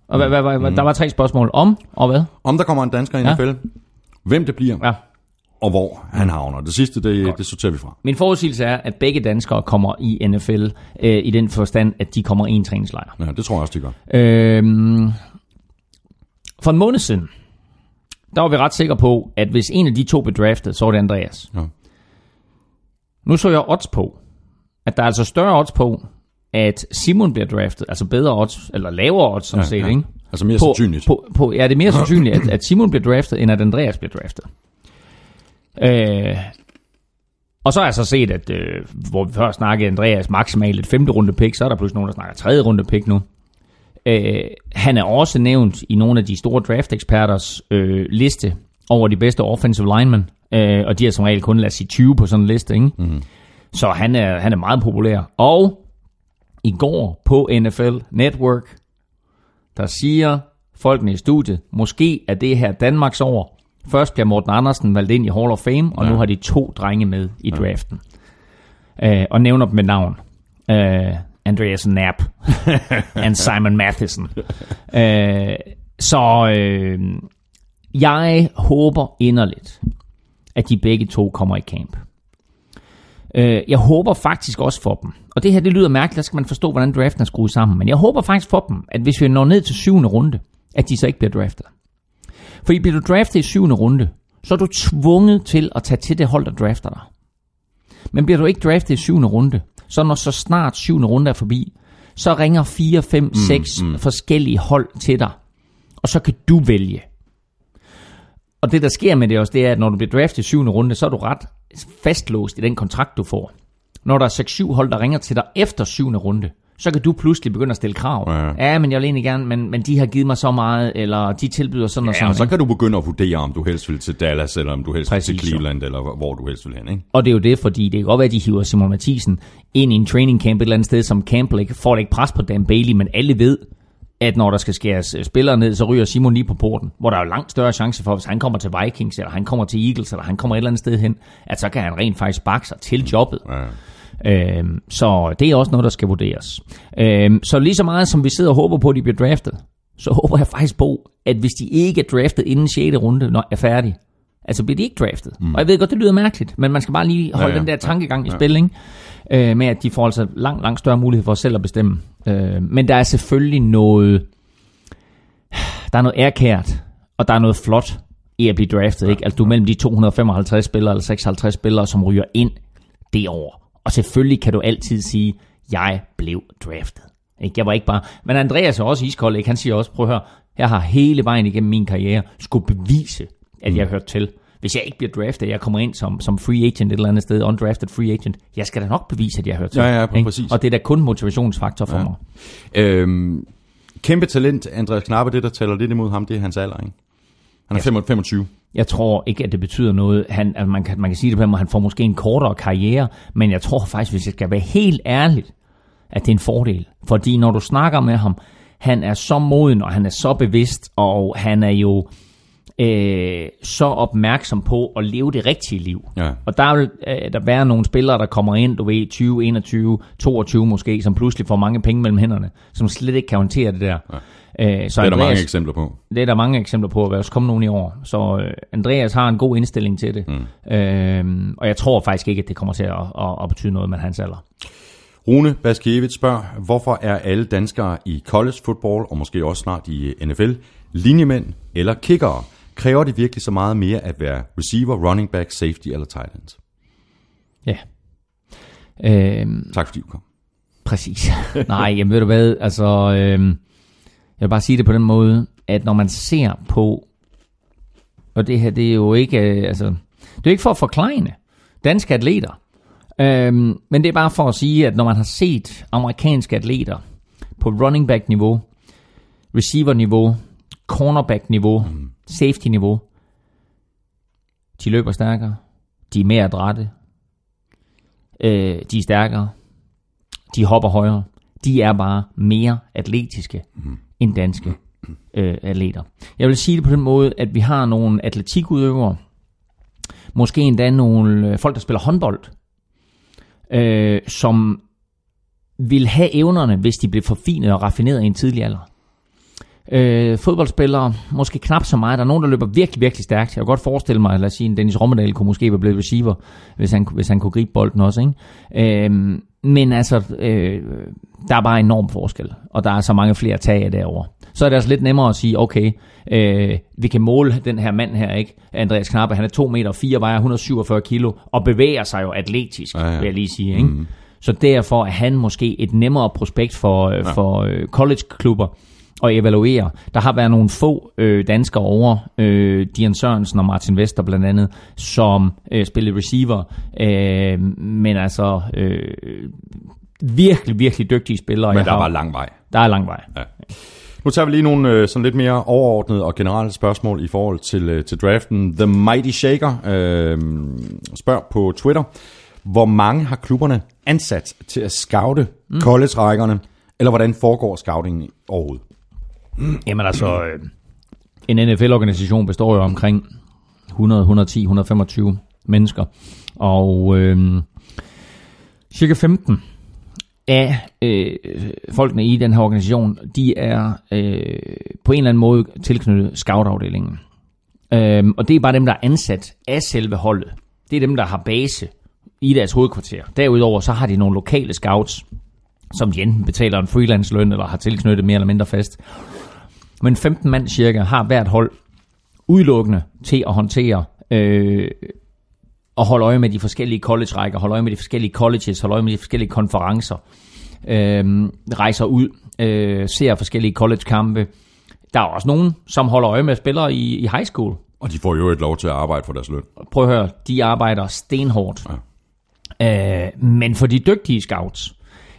S3: Og hvad, hvad, hvad,
S1: Mm.
S3: der var tre spørgsmål. Om og hvad?
S1: Om der kommer en dansker i
S3: Ja.
S1: NFL, hvem det bliver,
S3: Ja.
S1: og hvor han havner. Det sidste, det, det sorterer vi fra.
S3: Min forudsigelse er, at begge danskere kommer i NFL øh, i den forstand, at de kommer i en træningslejr.
S1: Ja, det tror jeg også, de gør.
S3: Øhm, for en måned siden, der var vi ret sikre på, at hvis en af de to blev draftet, så var det Andreas.
S1: Ja.
S3: Nu så jeg odds på, at der er altså større odds på, at Simon bliver draftet, altså bedre odds, eller lavere odds sådan
S1: Ja,
S3: set,
S1: ja.
S3: ikke?
S1: Altså mere
S3: på,
S1: sandsynligt.
S3: På, på, ja, det er mere sandsynligt, at, at Simon bliver draftet, end at Andreas bliver draftet. Øh, og så har jeg så set, at øh, hvor vi før snakkede Andreas maksimalt et femte runde pick, så er der pludselig nogen, der snakker tredje runde pick nu. Øh, han er også nævnt i nogle af de store draft-eksperters øh, liste over de bedste offensive linemen, øh, og de har som regel kun, lad os sige, 20 på sådan en liste, ikke? Mm. Så han er, han er meget populær. Og i går på NFL Network, der siger folkene i studiet, måske er det her Danmarks år. Først bliver Morten Andersen valgt ind i Hall of Fame, og ja. nu har de to drenge med i draften. Øh, og nævner dem med navn. Øh, Andreas Knapp and Simon Matheson. øh, så øh, jeg håber inderligt, at de begge to kommer i camp. Øh, jeg håber faktisk også for dem, og det her det lyder mærkeligt, der skal man forstå, hvordan draften er skruet sammen, men jeg håber faktisk for dem, at hvis vi når ned til syvende runde, at de så ikke bliver draftet. Fordi bliver du draftet i syvende runde, så er du tvunget til at tage til det hold, der drafter dig. Men bliver du ikke draftet i syvende runde, så når så snart syvende runde er forbi, så ringer 4, 5, 6 mm. forskellige hold til dig, og så kan du vælge. Og det, der sker med det også, det er, at når du bliver draftet i syvende runde, så er du ret fastlåst i den kontrakt, du får. Når der er 6-7 hold, der ringer til dig efter syvende runde, så kan du pludselig begynde at stille krav.
S1: Ja.
S3: Ja, men jeg vil egentlig gerne, men, men de har givet mig så meget, eller de tilbyder sådan og
S1: Ja,
S3: sådan.
S1: og så kan du begynde at vurdere, om du helst vil til Dallas, eller om du helst vil
S3: Præcis,
S1: til
S3: jo.
S1: Cleveland, eller hvor du helst vil hen, ikke?
S3: Og det er jo det, fordi det kan godt være, at de hiver Simon Mathisen ind i en training camp et eller andet sted, som Campbell ikke får ikke pres på Dan Bailey, men alle ved, at når der skal skæres øh, spillere ned, så ryger Simon lige på porten, hvor der er jo langt større chance for, hvis han kommer til Vikings, eller han kommer til Eagles, eller han kommer et eller andet sted hen, at så kan han rent faktisk bakke sig til jobbet.
S1: Ja.
S3: Øhm, så det er også noget, der skal vurderes. Øhm, så lige så meget som vi sidder og håber på, at de bliver draftet, så håber jeg faktisk på, at hvis de ikke er draftet inden 6. runde når er færdig, altså bliver de ikke draftet. Mm. Og jeg ved godt, det lyder mærkeligt, men man skal bare lige holde
S1: Ja,
S3: ja,
S1: ja.
S3: den der tankegang
S1: Ja.
S3: i spil, ikke? Øh, med at de får altså langt, langt større mulighed for selv at bestemme. Øh, men der er selvfølgelig noget, der er noget ærkært, og der er noget flot i at blive draftet, ikke? Altså du er mellem de 255 spillere eller 56 spillere, som ryger ind det år. Og selvfølgelig kan du altid sige, jeg blev draftet. Ikke? Jeg var ikke bare... Men Andreas er også iskold, ikke? Han siger også, prøv at høre, jeg har hele vejen igennem min karriere skulle bevise, at jeg hørt til. Hvis jeg ikke bliver draftet, jeg kommer ind som, som free agent et eller andet sted, undrafted free agent, jeg skal da nok bevise, at jeg hørt til.
S1: Ja, ja,
S3: ikke?
S1: præcis.
S3: Og det er da kun motivationsfaktor for ja. mig.
S1: Øhm, kæmpe talent, Andreas Knappe, det der taler lidt imod ham, det er hans alder, ikke? Han er 25. 25.
S3: Jeg tror ikke, at det betyder noget. Han, altså man, kan, man kan sige det på måde, han får måske en kortere karriere, men jeg tror faktisk, hvis jeg skal være helt ærlig, at det er en fordel. Fordi når du snakker med ham, han er så moden, og han er så bevidst, og han er jo øh, så opmærksom på at leve det rigtige liv.
S1: Ja.
S3: Og der vil øh, der være nogle spillere, der kommer ind, du ved, 20, 21, 22 måske, som pludselig får mange penge mellem hænderne, som slet ikke kan håndtere det der. Ja. Øh, så
S1: Det er der mange
S3: Andreas-
S1: eksempler på.
S3: det er der mange eksempler på, at der også kommer nogen i år. Så øh, Andreas har en god indstilling til det. Mm. Øhm, og jeg tror faktisk ikke, at det kommer til at, at, at betyde noget med hans alder.
S1: Rune Baskiewicz spørger, hvorfor er alle danskere i college football, og måske også snart i NFL, linjemænd eller kickere? Kræver det virkelig så meget mere at være receiver, running back, safety eller tight end?
S3: Ja. Øhm,
S1: Tak fordi du kom.
S3: præcis. Nej, jamen ved du hvad, altså... Øhm, jeg vil bare sige det på den måde, at når man ser på... Og det her, det er jo ikke... Øh, altså, det er ikke for at forklejne danske atleter. Øhm, men det er bare for at sige, at når man har set amerikanske atleter på running back niveau, receiver niveau, cornerback niveau, mm. safety niveau, de løber stærkere, de er mere adrette, øh, de er stærkere, de hopper højere, de er bare mere atletiske mm end danske øh, atleter. Jeg vil sige det på den måde, at vi har nogle atletikudøvere, måske endda nogle øh, folk, der spiller håndbold, øh, som vil have evnerne, hvis de blev forfinet og raffineret i en tidlig alder. Øh, fodboldspillere, måske knap så meget. Der er nogen, der løber virkelig, virkelig stærkt. Jeg kan godt forestille mig, lad os sige, en Dennis Rommedal kunne måske være blevet receiver, hvis han, hvis han kunne gribe bolden også. Ikke? Øh, men altså, øh, der er bare enorm forskel, og der er så mange flere tag derovre. Så er det altså lidt nemmere at sige, okay, øh, vi kan måle den her mand her, ikke? Andreas Knappe, han er 2 meter 4, vejer 147 kilo, og bevæger sig jo atletisk,
S1: Ja, ja.
S3: vil jeg lige sige. Ikke? Mm. Så derfor er han måske et nemmere prospekt for, ja. for øh, college-klubber at evaluere. Der har været nogle få øh, danskere over, øh, Dian Sørensen og Martin Vester blandt andet, som øh, spillede receiver, øh, men altså øh, virkelig, virkelig dygtige spillere.
S1: Men der
S3: har-
S1: var lang vej.
S3: der er lang vej.
S1: Ja. Nu tager vi lige nogle øh, sådan lidt mere overordnede og generelle spørgsmål i forhold til, øh, til draften. The Mighty Shaker øh, spørger på Twitter, hvor mange har klubberne ansat til at scoute mm. college-rækkerne, eller hvordan foregår scoutingen overhovedet?
S3: Jamen altså, øh, en NFL-organisation består jo omkring 100, 110, 125 mennesker, og øh, cirka 15 af øh, folkene i den her organisation, de er øh, på en eller anden måde tilknyttet scoutafdelingen. Øh, og det er bare dem, der er ansat af selve holdet. Det er dem, der har base i deres hovedkvarter. Derudover så har de nogle lokale scouts, som de enten betaler en freelance løn, eller har tilknyttet mere eller mindre fast. Men 15 mand cirka har hvert hold udelukkende til at håndtere øh, og holde øje med de forskellige college-rækker, holde øje med de forskellige colleges, holde øje med de forskellige konferencer. øh, rejser ud, øh, ser forskellige college-kampe. Der er også nogen, som holder øje med spillere i, i high school.
S1: Og de får jo et lov til at arbejde for deres løn.
S3: Prøv at høre, de arbejder stenhårdt. Ja. Øh, men for de dygtige scouts,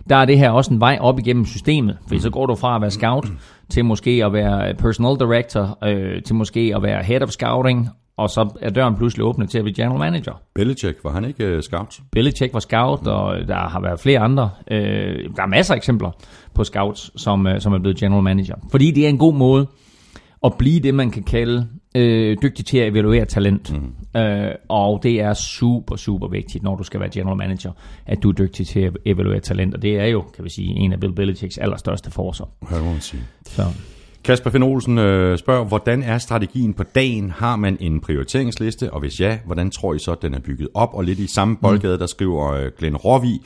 S3: der er det her også en vej op igennem systemet. For så går du fra at være scout til måske at være personal director, øh, til måske at være head of scouting, og så er døren pludselig åbnet til at blive general manager.
S1: Belichick, var han ikke uh, scout?
S3: Belichick var scout, og der har været flere andre. Øh, der er masser af eksempler på scouts, som, øh, som er blevet general manager. Fordi det er en god måde at blive det, man kan kalde øh, dygtig til at evaluere talent. Mm. Øh, og det er super, super vigtigt, når du skal være general manager, at du er dygtig til at evaluere talent. Og det er jo, kan vi sige, en af Bill Belichicks allerstørste forser.
S1: Hvad må man sige?
S3: Så.
S1: Kasper Finn Olsen øh, spørger, hvordan er strategien på dagen? Har man en prioriteringsliste? Og hvis ja, hvordan tror I så, at den er bygget op? Og lidt i samme boldgade, der skriver øh, Glenn Råvig,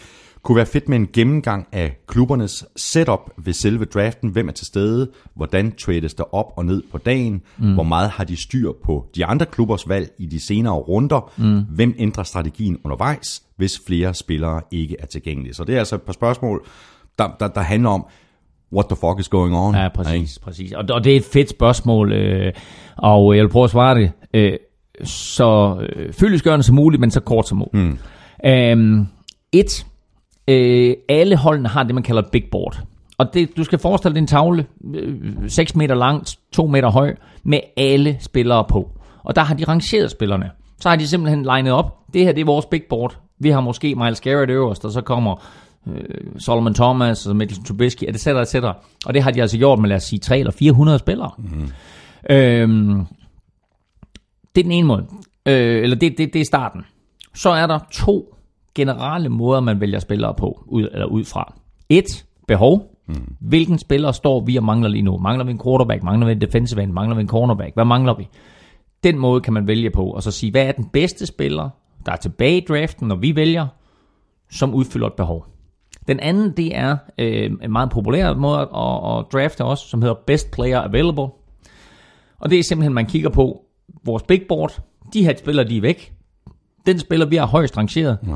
S1: kunne være fedt med en gennemgang af klubbernes setup ved selve draften. Hvem er til stede? Hvordan trades der op og ned på dagen? Mm. Hvor meget har de styr på de andre klubbers valg i de senere runder? Mm. Hvem ændrer strategien undervejs, hvis flere spillere ikke er tilgængelige? Så det er altså et par spørgsmål, der, der, der handler om, what the fuck is going on?
S3: Ja, præcis. præcis. Og, og det er et fedt spørgsmål, øh, og jeg vil prøve at svare det øh, så øh, fyldesgørende som muligt, men så kort som muligt. Mm. Øhm, et, øh, alle holdene har det, man kalder et big board. Og det, du skal forestille dig en tavle, øh, 6 meter lang, 2 meter høj, med alle spillere på. Og der har de rangeret spillerne. Så har de simpelthen legnet op. Det her, det er vores big board. Vi har måske Miles Garrett øverst, og så kommer øh, Solomon Thomas og Mitchell Trubisky, et cetera, et cetera. Og det har de altså gjort med, lad os sige, 300 eller 400 spillere. Mm. Øhm, det er den ene måde. Øh, eller det, det, det er starten. Så er der to generelle måder, man vælger spillere på, ud, eller ud fra. Et, behov. Mm. Hvilken spiller står vi og mangler lige nu? Mangler vi en quarterback? Mangler vi en defensive end? Mangler vi en cornerback? Hvad mangler vi? Den måde kan man vælge på, og så sige, hvad er den bedste spiller, der er tilbage i draften, når vi vælger, som udfylder et behov. Den anden, det er øh, en meget populær måde at, at drafte også, som hedder Best Player Available. Og det er simpelthen, man kigger på vores big board. De her spillere, de er væk. Den spiller, vi har højst rangeret, ja.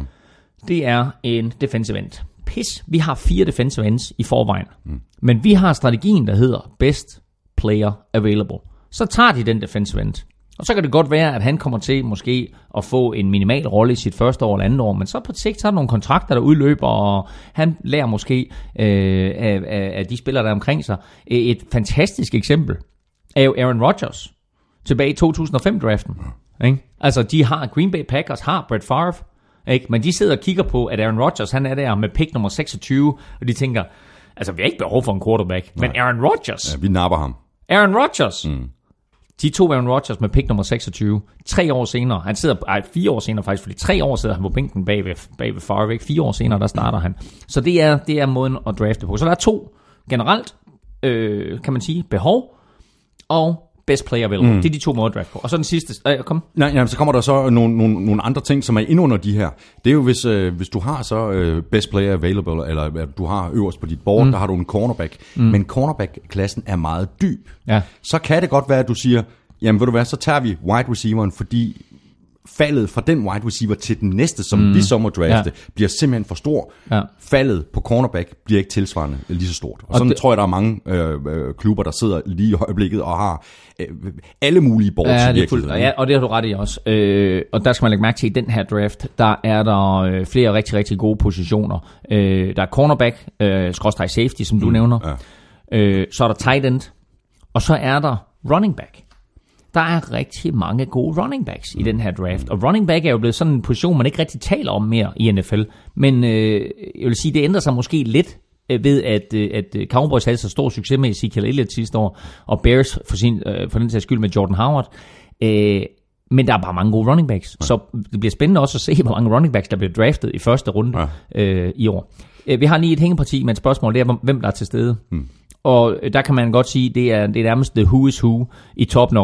S3: Det er en defensive end. Pis, vi har fire defensive ends i forvejen. Mm. Men vi har strategien, der hedder Best Player Available. Så tager de den defensive end. Og så kan det godt være, at han kommer til måske at få en minimal rolle i sit første år eller andet år, men så på sigt er der nogle kontrakter, der udløber, og han lærer måske øh, af, af, af de spillere, der er omkring sig. Et fantastisk eksempel er jo Aaron Rodgers tilbage i 2005-draften. Ikke? Altså, de har, Green Bay Packers har Brett Favre, ikke? men de sidder og kigger på, at Aaron Rodgers, han er der med pick nummer 26, og de tænker, altså, vi har ikke behov for en quarterback, Nej. men Aaron Rodgers.
S1: Ja, vi napper ham.
S3: Aaron Rodgers. Mm. De to Aaron Rodgers med pick nummer 26. Tre år senere, han sidder, ej, fire år senere faktisk, fordi tre år sidder han på bænken bag ved, bag ved Favre, ikke? Fire år senere, der starter han. Så det er, det er måden at drafte på. Så der er to generelt, øh, kan man sige, behov, og best player available. Mm. Det er de to måder at draft på. Og så den sidste. Øh, kom.
S1: Nej, ja, så kommer der så nogle, nogle, nogle andre ting, som er ind under de her. Det er jo, hvis, øh, hvis du har så øh, best player available, eller øh, du har øverst på dit board, mm. der har du en cornerback. Mm. Men cornerback-klassen er meget dyb.
S3: Ja.
S1: Så kan det godt være, at du siger, jamen ved du hvad, så tager vi wide receiveren, fordi faldet fra den wide receiver til den næste, som mm. vi så må drafte, ja. bliver simpelthen for stor.
S3: Ja.
S1: Faldet på cornerback bliver ikke tilsvarende lige så stort. Og, og sådan det, tror jeg, der er mange øh, øh, klubber, der sidder lige i øjeblikket og har øh, alle mulige boards
S3: ja, det er ja, og det har du ret i også. Øh, og der skal man lægge mærke til, at i den her draft, der er der øh, flere rigtig, rigtig gode positioner. Øh, der er cornerback, øh, safety, som du mm. nævner. Ja. Øh, så er der tight end, og så er der running back der er rigtig mange gode running backs i den her draft. Og running back er jo blevet sådan en position, man ikke rigtig taler om mere i NFL. Men øh, jeg vil sige, det ændrer sig måske lidt øh, ved, at, øh, at Cowboys havde så stor succes med Ezekiel Elliott sidste år, og Bears for, sin, øh, for den sags skyld med Jordan Howard. Øh, men der er bare mange gode running backs. Ja. Så det bliver spændende også at se, hvor mange running backs, der bliver draftet i første runde ja. øh, i år. Vi har lige et hængeparti med et spørgsmål, det er, hvem der er til stede. Hmm. Og der kan man godt sige, det er, det er nærmest the who is who i toppen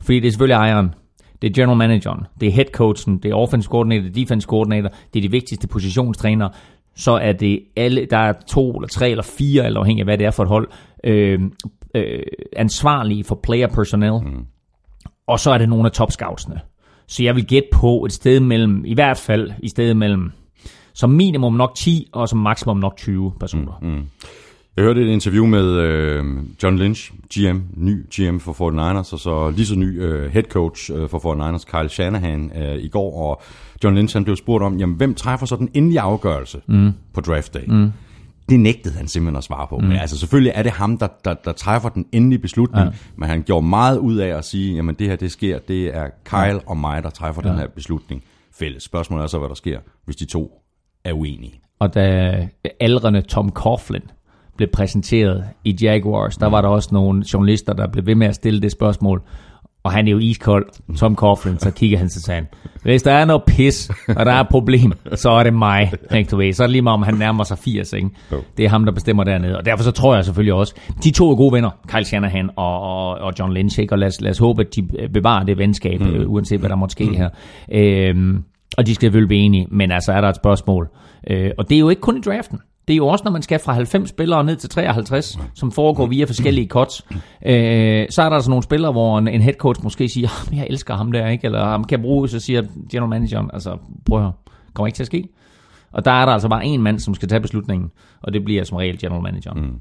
S3: Fordi det er selvfølgelig ejeren, det er general manageren, det er head coachen, det er offense coordinator, defense coordinator, det er de vigtigste positionstrænere. Så er det alle, der er to eller tre eller fire, eller afhængig af hvad det er for et hold, øh, øh, ansvarlige for player personnel. Mm. Og så er det nogle af top scoutsene. Så jeg vil gætte på et sted mellem, i hvert fald i stedet mellem som minimum nok 10, og som maksimum nok 20 personer. Mm, mm.
S1: Jeg hørte et interview med øh, John Lynch, GM, ny GM for 49ers, og så lige så ny øh, head coach øh, for 49ers, Kyle Shanahan, øh, i går, og John Lynch han blev spurgt om, jamen, hvem træffer så den endelige afgørelse mm. på draft day? Mm. Det nægtede han simpelthen at svare på. Mm. Men altså selvfølgelig er det ham, der, der, der træffer den endelige beslutning, ja. men han gjorde meget ud af at sige, jamen det her det sker, det er Kyle ja. og mig, der træffer ja. den her beslutning fælles. Spørgsmålet er så, hvad der sker, hvis de to er uenige.
S3: Og da aldrende Tom Coughlin blev præsenteret i Jaguars, der var der også nogle journalister, der blev ved med at stille det spørgsmål. Og han er jo iskold, Tom Coughlin, så kigger han til sagen. Hvis der er noget pis, og der er et problem, så er det mig. Ikke, du ved. Så er det lige meget, om han nærmer sig 80. Ikke? Det er ham, der bestemmer dernede. Og derfor så tror jeg selvfølgelig også, de to er gode venner, Kyle Shanahan og, og, og John Lynch. Ikke? Og lad os, lad os håbe, at de bevarer det venskab, mm. uanset hvad der måtte ske mm. her. Øhm, og de skal selvfølgelig blive enige, men altså er der et spørgsmål. Øh, og det er jo ikke kun i draften. Det er jo også, når man skal fra 90 spillere ned til 53, som foregår via forskellige cuts. Øh, så er der altså nogle spillere, hvor en, en head coach måske siger, jeg elsker ham der, ikke? eller ham kan jeg bruge, så siger general manageren, altså prøv at høre, kommer ikke til at ske. Og der er der altså bare en mand, som skal tage beslutningen, og det bliver som regel general manageren. Mm.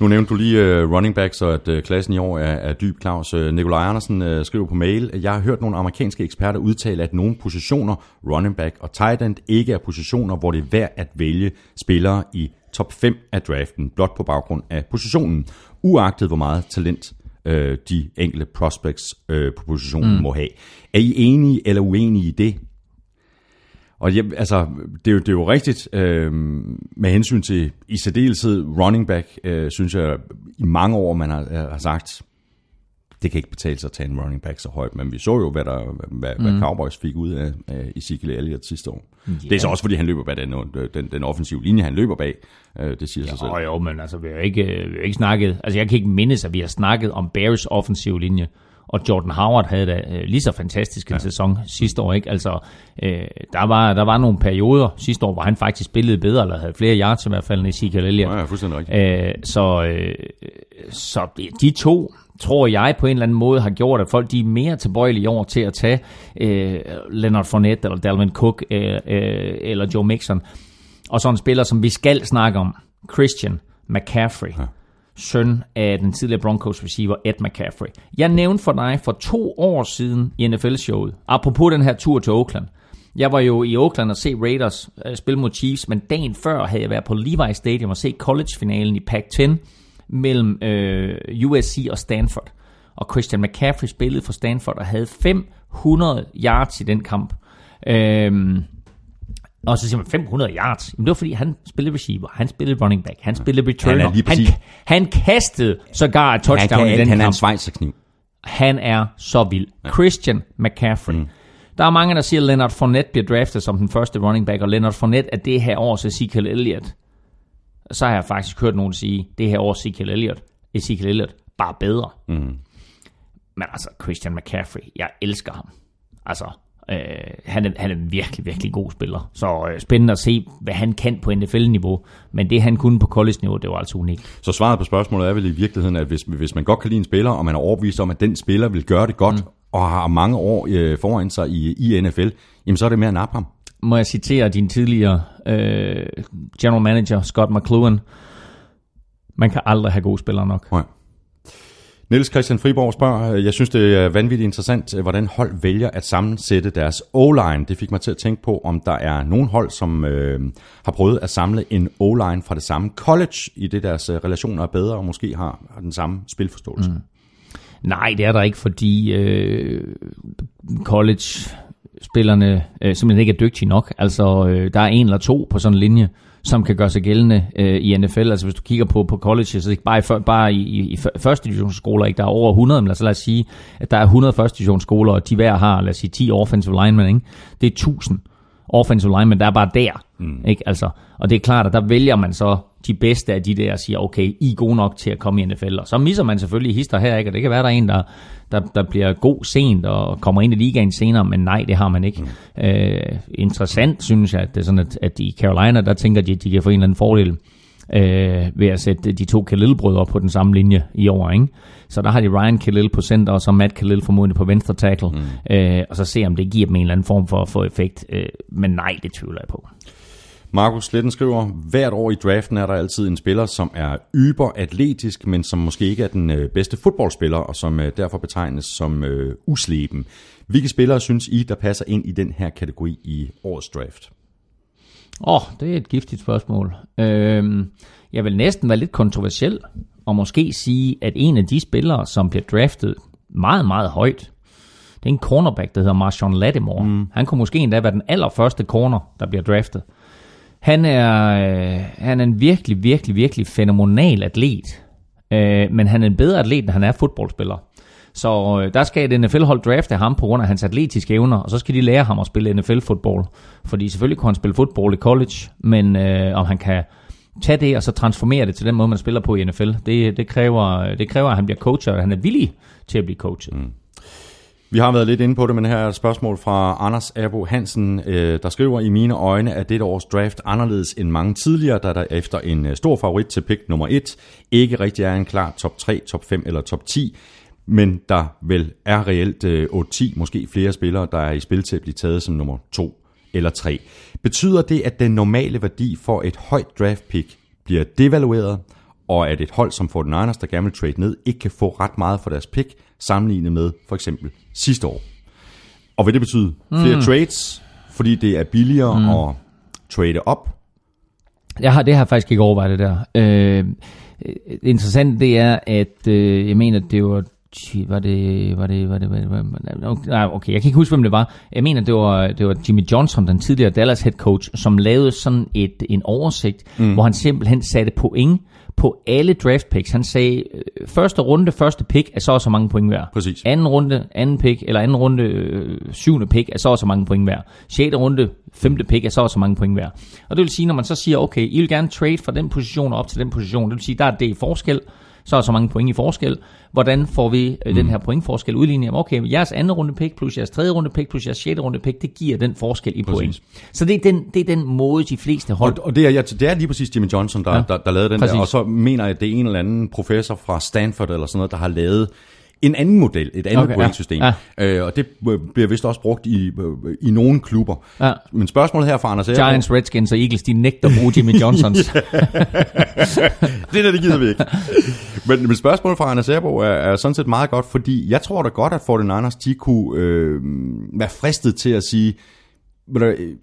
S1: Nu nævnte du lige uh, running backs, og at uh, klassen i år er, er dyb, Claus. Uh, Nikolaj Andersen uh, skriver på mail, at jeg har hørt nogle amerikanske eksperter udtale, at nogle positioner, running back og tight end, ikke er positioner, hvor det er værd at vælge spillere i top 5 af draften, blot på baggrund af positionen, uagtet hvor meget talent uh, de enkelte prospects uh, på positionen mm. må have. Er I enige eller uenige i det? Og jeg, altså, det, er jo, det er jo rigtigt øh, med hensyn til i særdeleshed running back, øh, synes jeg i mange år, man har, har sagt, det kan ikke betale sig at tage en running back så højt, men vi så jo, hvad, der, hvad, mm. hvad Cowboys fik ud af, af Ezekiel Elliott sidste år. Yeah. Det er så også, fordi han løber bag den, den, den offensive linje, han løber bag. Øh, det siger
S3: jo,
S1: sig selv.
S3: Jo, men altså, vi har ikke, vi har ikke snakket, altså jeg kan ikke mindes, at vi har snakket om Bears offensive linje og Jordan Howard havde da øh, lige så fantastisk en ja. sæson sidste år. Ikke? Altså, øh, der, var, der var nogle perioder sidste år, hvor han faktisk spillede bedre, eller havde flere yards i hvert fald, end Ezekiel Elliott.
S1: Ja, fuldstændig rigtigt.
S3: Øh, så, øh, så de to tror jeg på en eller anden måde har gjort, at folk de er mere tilbøjelige over til at tage øh, Leonard Fournette, eller Dalvin Cook, øh, øh, eller Joe Mixon. Og så en spiller, som vi skal snakke om, Christian McCaffrey. Ja søn af den tidligere Broncos receiver Ed McCaffrey. Jeg nævnte for dig for to år siden i NFL-showet, apropos den her tur til Oakland. Jeg var jo i Oakland og se Raiders øh, spille mod Chiefs, men dagen før havde jeg været på Levi Stadium og se college-finalen i Pac-10 mellem øh, USC og Stanford. Og Christian McCaffrey spillede for Stanford og havde 500 yards i den kamp. Uh, og så siger man 500 yards. Jamen det var fordi, han spillede receiver, han spillede running back, han spillede returner. Han, han, han kastede sågar et touchdown
S1: han
S3: kan, i den
S1: han
S3: kamp.
S1: Er en kniv.
S3: Han er så vild. Ja. Christian McCaffrey. Mm. Der er mange, der siger, at Leonard Fournette bliver draftet som den første running back, og Leonard Fournette er det her års Ezekiel Elliott. Så har jeg faktisk hørt nogen sige, det her års Ezekiel Elliott, Ezekiel Elliott, bare bedre. Mm. Men altså, Christian McCaffrey, jeg elsker ham. Altså, Øh, han, er, han er en virkelig, virkelig god spiller. Så øh, spændende at se, hvad han kan på NFL-niveau. Men det, han kunne på college-niveau, det var altså unikt.
S1: Så svaret på spørgsmålet er vel i virkeligheden, at hvis, hvis man godt kan lide en spiller, og man er overbevist om, at den spiller vil gøre det godt, mm. og har mange år øh, foran sig i, i NFL, jamen så er det mere at nappe ham.
S3: Må jeg citere din tidligere øh, general manager, Scott McLuhan. Man kan aldrig have gode spillere nok.
S1: Nej. Niels Christian Friborg spørger, øh, jeg synes det er vanvittigt interessant, øh, hvordan hold vælger at sammensætte deres O-line. Det fik mig til at tænke på, om der er nogen hold, som øh, har prøvet at samle en O-line fra det samme college, i det deres øh, relationer er bedre, og måske har, har den samme spilforståelse. Mm.
S3: Nej, det er der ikke, fordi øh, college spillerne øh, simpelthen ikke er dygtige nok. Altså, øh, der er en eller to på sådan en linje, som kan gøre sig gældende øh, i NFL. Altså hvis du kigger på, på colleges, så ikke bare, i, bare i, i, i første divisionsskoler, ikke? der er over 100, men lad os, lad os sige, at der er 100 første divisionsskoler, og de hver har, lad os sige, 10 offensive linemen, ikke? det er 1000 offensive linemen, der er bare der. Mm. Ikke? Altså, og det er klart, at der vælger man så de bedste af de der og siger, okay, I er gode nok til at komme i NFL. Og så misser man selvfølgelig hister her, ikke? og det kan være, der er en, der, der, der bliver god sent og kommer ind i ligaen senere, men nej, det har man ikke. Mm. Øh, interessant, synes jeg, at det er sådan, at, at i Carolina, der tænker de, at de kan få en eller anden fordel øh, ved at sætte de to Khalil-brødre på den samme linje i år. Ikke? Så der har de Ryan Khalil på center, og så Matt Khalil formodentlig på venstre tackle, mm. øh, og så se, om det giver dem en eller anden form for, for effekt. Øh, men nej, det tvivler jeg på.
S1: Markus Sletten skriver, hvert år i draften er der altid en spiller, som er yber atletisk, men som måske ikke er den øh, bedste fodboldspiller, og som øh, derfor betegnes som øh, usleben. Hvilke spillere synes I, der passer ind i den her kategori i årets draft?
S3: Åh, oh, det er et giftigt spørgsmål. Øhm, jeg vil næsten være lidt kontroversiel, og måske sige, at en af de spillere, som bliver draftet meget, meget højt, det er en cornerback, der hedder Marshawn Lattimore. Mm. Han kunne måske endda være den allerførste corner, der bliver draftet. Han er, øh, han er en virkelig, virkelig, virkelig fænomenal atlet. Øh, men han er en bedre atlet, end han er fodboldspiller. Så øh, der skal et NFL-hold drafte ham på grund af hans atletiske evner, og så skal de lære ham at spille NFL-fodbold. Fordi selvfølgelig kan han spille fodbold i college, men øh, om han kan tage det og så transformere det til den måde, man spiller på i NFL, det, det, kræver, det kræver, at han bliver coachet, og at han er villig til at blive coachet. Mm.
S1: Vi har været lidt inde på det, men her er et spørgsmål fra Anders Abo Hansen, øh, der skriver, i mine øjne er dette års draft anderledes end mange tidligere, da der efter en øh, stor favorit til pick nummer 1 ikke rigtig er en klar top 3, top 5 eller top 10, men der vel er reelt øh, 8-10, måske flere spillere, der er i spil til at blive taget som nummer 2 eller 3. Betyder det, at den normale værdi for et højt draft pick bliver devalueret, og at et hold som 49ers, der gerne vil trade ned, ikke kan få ret meget for deres pick, sammenlignet med for eksempel sidste år. Og vil det betyde flere mm. trades, fordi det er billigere mm. at trade op?
S3: Jeg har, det har jeg faktisk ikke overvejet det der. Øh, interessant det er, at øh, jeg mener, det var var det, var det, var det, var det, var det nej, okay, jeg kan ikke huske, hvem det var. Jeg mener, det var, det var Jimmy Johnson, den tidligere Dallas head coach, som lavede sådan et, en oversigt, mm. hvor han simpelthen satte point på alle draft picks. Han sagde, øh, første runde, første pick er så og så mange point værd.
S1: Præcis.
S3: Anden runde, anden pick, eller anden runde, øh, syvende pick er så og så mange point værd. Sjette runde, femte pick er så og så mange point værd. Og det vil sige, når man så siger, okay, I vil gerne trade fra den position op til den position, det vil sige, der er det forskel, så er så mange point i forskel. Hvordan får vi øh, mm. den her pointforskel udlignet? Okay, jeres anden runde pick plus jeres tredje runde pick plus jeres sjette runde pick, det giver den forskel i Præcis. point. Så det er, den, det er den måde, de fleste hold...
S1: Og, og det, er, ja, det er lige præcis Jimmy Johnson, der, ja. der, der lavede den Præcis. der, og så mener jeg, at det er en eller anden professor fra Stanford eller sådan noget, der har lavet en anden model, et andet okay, pointsystem. Ja, ja. Øh, og det bliver vist også brugt i, i nogle klubber. Ja. Men spørgsmålet her fra Anders
S3: Erbo... Giants, Redskins og Eagles, de nægter at bruge Jimmy Johnsons.
S1: det der, det gider vi ikke. Men, men spørgsmålet fra Anders Erbo er, er sådan set meget godt, fordi jeg tror da godt, at 49ers, de kunne øh, være fristet til at sige,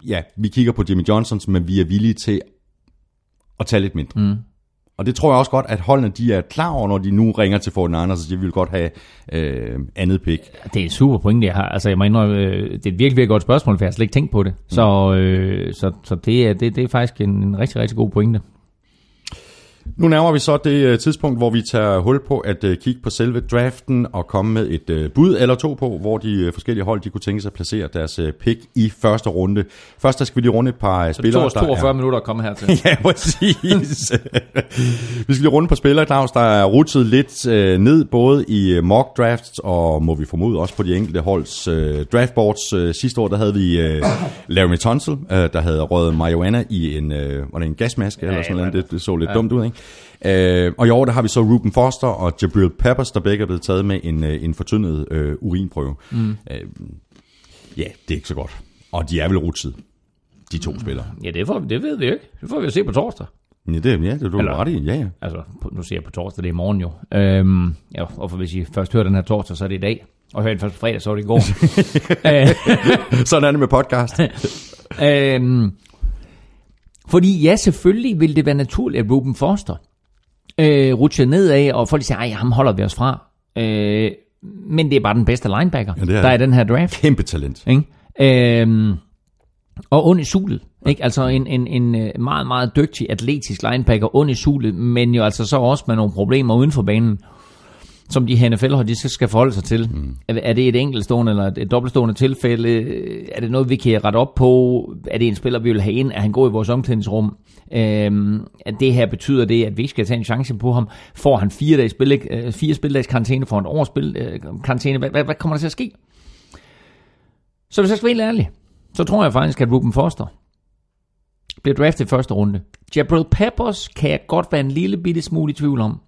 S1: ja, vi kigger på Jimmy Johnsons, men vi er villige til at tage lidt mindre. Mm. Og det tror jeg også godt, at holdene de er klar over, når de nu ringer til 49ers, så de vil godt have øh, andet pick.
S3: Det er et super point, jeg har. Altså, jeg mener, øh, det er et virkelig, virkelig godt spørgsmål, for jeg har slet ikke tænkt på det. Så, øh, så, så det, er, det, det er faktisk en, en rigtig, rigtig god pointe.
S1: Nu nærmer vi så det øh, tidspunkt, hvor vi tager hul på at øh, kigge på selve draften og komme med et øh, bud eller to på, hvor de forskellige hold de kunne tænke sig at placere deres pick i første runde. Først der skal vi lige runde et par så spillere.
S3: Så 42 er... minutter at komme her til.
S1: ja, præcis. vi skal lige runde par spillere, Claus, der er ruttet lidt ned både i mock drafts og må vi formode også på de enkelte holds draftboards. sidste år der havde vi Larry Tunsil, der havde røget marijuana i en, var det en gasmaske ja, eller sådan noget. Det, det så lidt ja. dumt ud, ikke? Øh, og i år der har vi så Ruben Foster og Jabril Peppers, der begge er blevet taget med en, øh, en fortyndet øh, urinprøve. Mm. Øh, ja, det er ikke så godt. Og de er vel rutset, de to mm. spillere.
S3: Ja, det, får, det ved vi ikke. Det får vi jo se på torsdag.
S1: Ja, det, ja, det er du Eller, ret i. Ja, ja.
S3: Altså, nu ser jeg på torsdag, det er i morgen jo. Øhm, ja, og for hvis I først hører den her torsdag, så er det i dag. Og hører den først på fredag, så er det i går.
S1: Sådan er det med podcast.
S3: øhm, fordi ja, selvfølgelig vil det være naturligt, at Ruben Foster øh, rutscher nedad, og folk siger, ej, ham holder vi os fra. Øh, men det er bare den bedste linebacker, ja, er der er den her draft.
S1: Kæmpe talent.
S3: Ikke? Øh, og ond i sulet. Ikke? Altså en, en, en øh, meget, meget dygtig atletisk linebacker, ond i sulet, men jo altså så også med nogle problemer uden for banen som de her NFL-hold, de skal forholde sig til. Mm. Er, er det et enkeltstående eller et dobbeltstående tilfælde? Er det noget, vi kan rette op på? Er det en spiller, vi vil have ind? Er han god i vores omklædningsrum? Øhm, at det her betyder det, at vi skal tage en chance på ham. Får han fire, dages spil, øh, fire spildags karantæne, får han årsspil øh, karantæne? Hvad, hvad, hvad kommer der til at ske? Så hvis jeg skal være helt ærlig, så tror jeg faktisk, at Ruben Foster bliver draftet i første runde. Jabril Peppers kan jeg godt være en lille bitte smule i tvivl om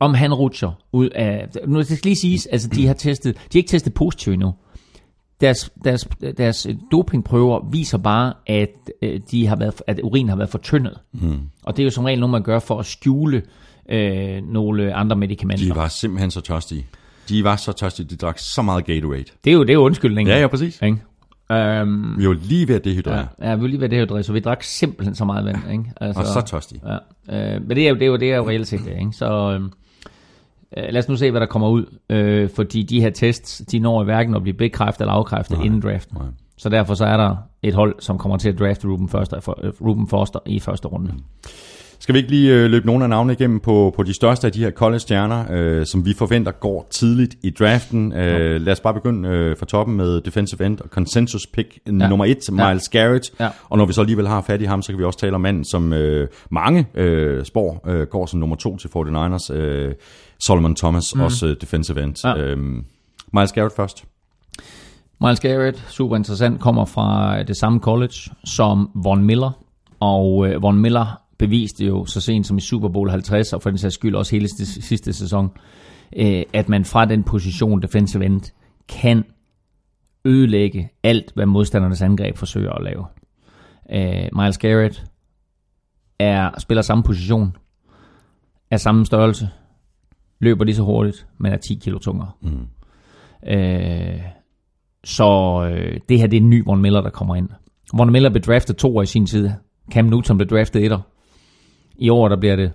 S3: om han rutscher ud af... Nu skal lige siges, altså de har testet, de har ikke testet positivt endnu. deres, deres, deres dopingprøver viser bare, at, øh, de har været, at urinen har været fortyndet. Mm. Og det er jo som regel noget, man gør for at skjule øh, nogle andre medicamenter.
S1: De var simpelthen så tørstige. De var så tørstige, de drak så meget Gatorade.
S3: Det er jo, det er jo undskyldningen.
S1: Ja, ja, præcis.
S3: Ikke? Um,
S1: Vi var lige ved at dehydrere.
S3: ja, ja, vi var lige ved det her, så vi drak simpelthen så meget vand. Ikke? Altså,
S1: Og så tørstige.
S3: Ja, øh, men det er jo det er jo, det er jo reelt set det, ikke? Så øh, lad os nu se, hvad der kommer ud. Øh, fordi de her tests, de når hverken at blive bekræftet eller afkræftet
S1: Nej,
S3: inden draften.
S1: nej.
S3: Så derfor så er der et hold, som kommer til at drafte Ruben, Foster, øh, Ruben Foster i første runde.
S1: Skal vi ikke lige øh, løbe nogle af navnene igennem på, på de største af de her college-stjerner, øh, som vi forventer går tidligt i draften? Øh, lad os bare begynde øh, fra toppen med defensive end og consensus pick ja. nummer et, Miles Garrett.
S3: Ja.
S1: Og når vi så alligevel har fat i ham, så kan vi også tale om manden, som øh, mange øh, spår øh, går som nummer to til 49ers. Øh, Solomon Thomas, mm. også øh, defensive end.
S3: Ja.
S1: Øh, Miles Garrett først.
S3: Miles Garrett, super interessant, kommer fra det samme college som Von Miller. Og øh, Von Miller beviste jo så sent som i Super Bowl 50, og for den sags skyld også hele sidste, sidste sæson, øh, at man fra den position defensive end kan ødelægge alt, hvad modstandernes angreb forsøger at lave. Øh, Miles Garrett er, spiller samme position, er samme størrelse, løber lige så hurtigt, men er 10 kilo tungere. Mm. Øh, så øh, det her det er en ny Von Miller, der kommer ind. Von Miller blev draftet to år i sin tid. Cam Newton blev draftet etter. I år der bliver det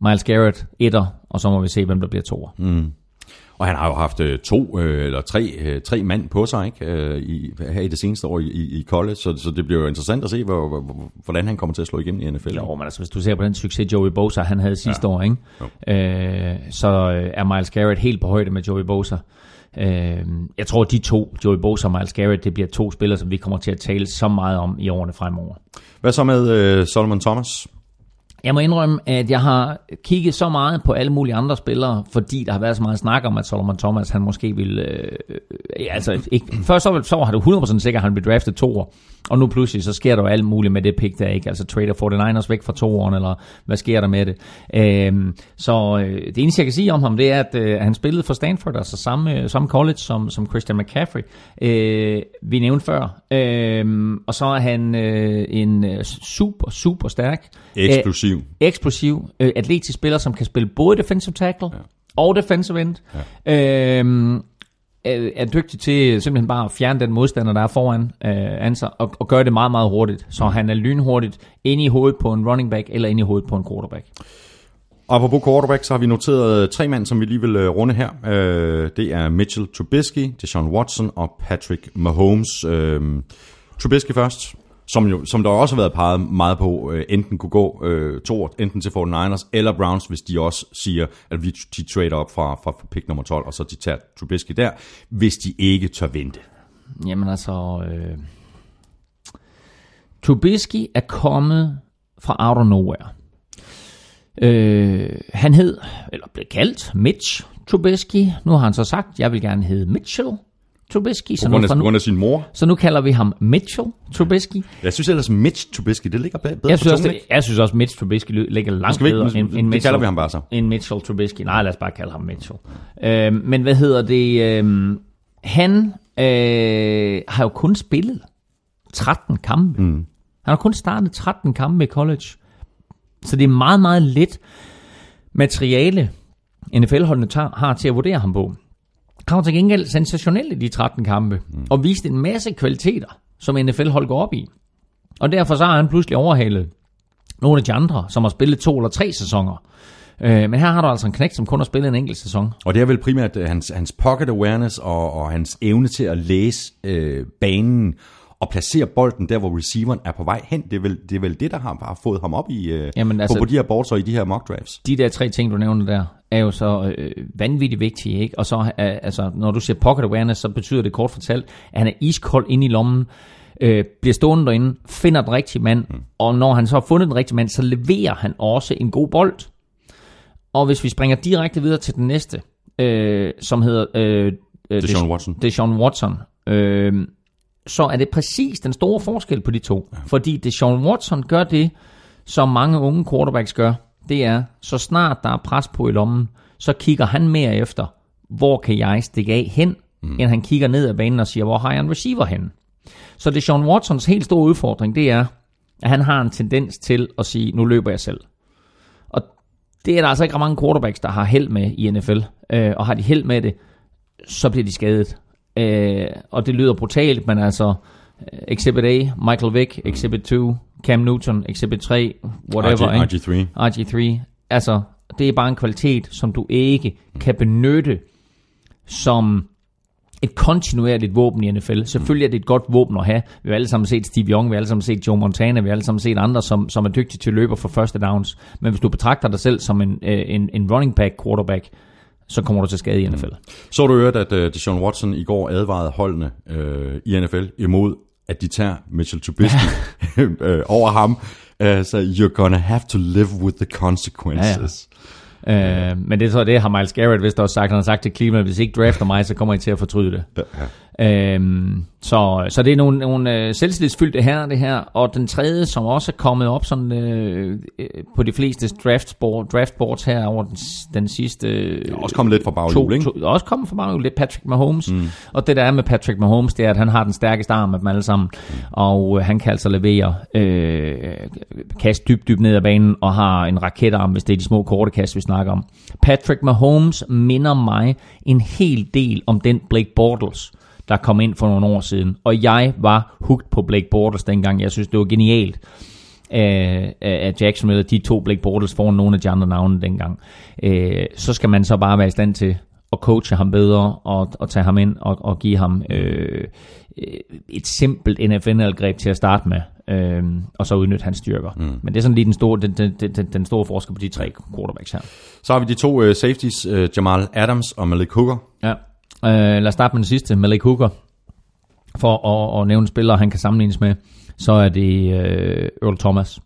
S3: Miles Garrett etter, og så må vi se, hvem der bliver toer. Mm.
S1: Og han har jo haft øh, to øh, eller tre, øh, tre mand på sig ikke? Øh, i, her i det seneste år i, i college, så, så det bliver jo interessant at se, hvor, hvor, hvordan han kommer til at slå igennem i NFL.
S3: Jo, men altså, hvis du ser på den succes, Joey Bosa han havde sidste ja. år, ikke? Øh, så er Miles Garrett helt på højde med Joey Bosa. Øh, jeg tror, de to, Joey Bosa og Miles Garrett, det bliver to spillere, som vi kommer til at tale så meget om i årene fremover.
S1: Hvad så med øh, Solomon Thomas?
S3: Jeg må indrømme, at jeg har kigget så meget på alle mulige andre spillere, fordi der har været så meget snak om, at Solomon Thomas, han måske vil... Øh, øh, øh, altså, ikke, først så, så har du 100% sikkert, at han blev draftet to år, og nu pludselig, så sker der jo alt muligt med det pick der, ikke? Altså, trader 49ers væk fra to år, eller hvad sker der med det? Øh, så øh, det eneste, jeg kan sige om ham, det er, at øh, han spillede for Stanford, altså samme, øh, samme college som, som Christian McCaffrey, øh, vi nævnte før. Øh, og så er han øh, en øh, super, super stærk...
S1: Eksplosiv.
S3: eksplosiv, øh, atletisk spiller, som kan spille både defensive tackle ja. og defensive end. Ja. Øhm, er, er dygtig til simpelthen bare at fjerne den modstander, der er foran øh, ansvar, og, og gøre det meget, meget hurtigt. Så han er lynhurtigt inde i hovedet på en running back, eller inde i hovedet på en quarterback.
S1: Apropos quarterback, så har vi noteret tre mænd, som vi lige vil øh, runde her. Øh, det er Mitchell Trubisky, Deshaun Watson og Patrick Mahomes. Øh, Trubisky først, som, jo, som der også har været peget meget på, øh, enten kunne gå øh, to enten til 49ers eller Browns, hvis de også siger, at vi de trader op fra, fra pick nummer 12, og så de tager Trubisky der, hvis de ikke tør vente.
S3: Jamen altså, øh, Trubisky er kommet fra out of nowhere. Øh, han hed, eller blev kaldt Mitch Trubisky. Nu har han så sagt, jeg vil gerne hedde Mitchell Trubisky. Så
S1: På
S3: nu,
S1: grund af, på
S3: nu,
S1: grund af sin mor.
S3: så nu kalder vi ham Mitchell Trubisky.
S1: Jeg synes ellers, Mitch Trubisky, det ligger bedre
S3: Jeg
S1: på
S3: synes, også, det, jeg synes også, Mitch Trubisky ligger langt
S1: Skal vi ikke-
S3: bedre end,
S1: det
S3: end, Mitchell,
S1: kalder vi ham bare så.
S3: end Mitchell Trubisky. Nej, lad os bare kalde ham Mitchell. Øh, men hvad hedder det? Øh, han øh, har jo kun spillet 13 kampe. Mm. Han har kun startet 13 kampe i college. Så det er meget, meget let materiale, NFL-holdene tager, har til at vurdere ham på. Han var til gengæld sensationel i de 13 kampe, mm. og viste en masse kvaliteter, som NFL-hold går op i. Og derfor så har han pludselig overhalet nogle af de andre, som har spillet to eller tre sæsoner. Øh, men her har du altså en knæk, som kun har spillet en enkelt sæson.
S1: Og det er vel primært øh, hans, hans pocket awareness og, og hans evne til at læse øh, banen og placere bolden der, hvor receiveren er på vej hen. Det er vel det, er vel det der har, har fået ham op i øh,
S3: Jamen,
S1: på,
S3: altså-
S1: på de her boards og i de her mock drafts.
S3: de der tre ting, du nævner der, er jo så øh, vanvittigt vigtige. Ikke? Og så, øh, altså, når du siger pocket awareness, så betyder det kort fortalt, at han er iskold inde i lommen, øh, bliver stående derinde, finder den rigtige mand, mm. og når han så har fundet den rigtige mand, så leverer han også en god bold. Og hvis vi springer direkte videre til den næste, øh, som hedder øh, øh,
S1: Deshaun Watson.
S3: Deshaun Watson, øh, så er det præcis den store forskel på de to. Ja. Fordi Deshaun Watson gør det, som mange unge quarterbacks gør. Det er, så snart der er pres på i lommen, så kigger han mere efter, hvor kan jeg stikke af hen, mm. end han kigger ned ad banen og siger, hvor har jeg en receiver hen? Så det er Sean Watsons helt store udfordring, det er, at han har en tendens til at sige, nu løber jeg selv. Og det er der altså ikke mange quarterbacks, der har held med i NFL. Øh, og har de held med det, så bliver de skadet. Øh, og det lyder brutalt, men altså, øh, Exhibit A, Michael Vick, Exhibit 2, Cam Newton, Exhibit 3, whatever.
S1: RG,
S3: ikke?
S1: RG3.
S3: RG3. Altså, det er bare en kvalitet, som du ikke kan benytte som et kontinuerligt våben i NFL. Selvfølgelig er det et godt våben at have. Vi har alle sammen set Steve Young, vi har alle sammen set Joe Montana, vi har alle sammen set andre, som, som er dygtige til løber for første downs. Men hvis du betragter dig selv som en, øh, en, en running back quarterback, så kommer du til skade i NFL.
S1: Så du hørt, at uh, Deshaun Watson i går advarede holdene uh, i NFL imod, at de tager Mitchell Trubisky uh, over ham. Uh, så you're gonna have to live with the consequences.
S3: Øh, men det tror jeg, det har Miles Garrett vist også sagt. Han har sagt til Cleveland, hvis I ikke drafter mig, så kommer I til at fortryde det.
S1: Ja.
S3: Øhm, så, så det er nogle, nogle øh, selvtillidsfyldte her, det her. Og den tredje, som også er kommet op sådan, øh, øh, på de fleste draftboard, draftboards her over den, den sidste... Øh,
S1: Også kommet lidt fra baghjul, ikke?
S3: to, også kommet fra baghjul, lidt Patrick Mahomes. Mm. Og det der er med Patrick Mahomes, det er, at han har den stærkeste arm af dem alle sammen. Mm. Og øh, han kan altså levere øh, kast dybt, dybt ned ad banen, og har en raketarm, hvis det er de små korte kast, vi snakker om. Patrick Mahomes minder mig en hel del om den Blake Bortles, der kom ind for nogle år siden. Og jeg var hooked på Blake Bortles dengang. Jeg synes, det var genialt af, af Jacksonville, de to Blake Bortles foran nogle af de andre navne dengang. Øh, så skal man så bare være i stand til at coache ham bedre og, og tage ham ind og, og give ham øh, øh, et simpelt NFL-greb til at starte med, øh, og så udnytte hans styrker. Mm. Men det er sådan lige den store, den, den, den, den store forskel på de tre quarterbacks her.
S1: Så har vi de to uh, safeties, uh, Jamal Adams og Malik Hooker.
S3: Ja. Øh, lad os starte med den sidste, Malik Hooker. For at, at nævne spillere, han kan sammenlignes med, så er det øh, Earl Thomas.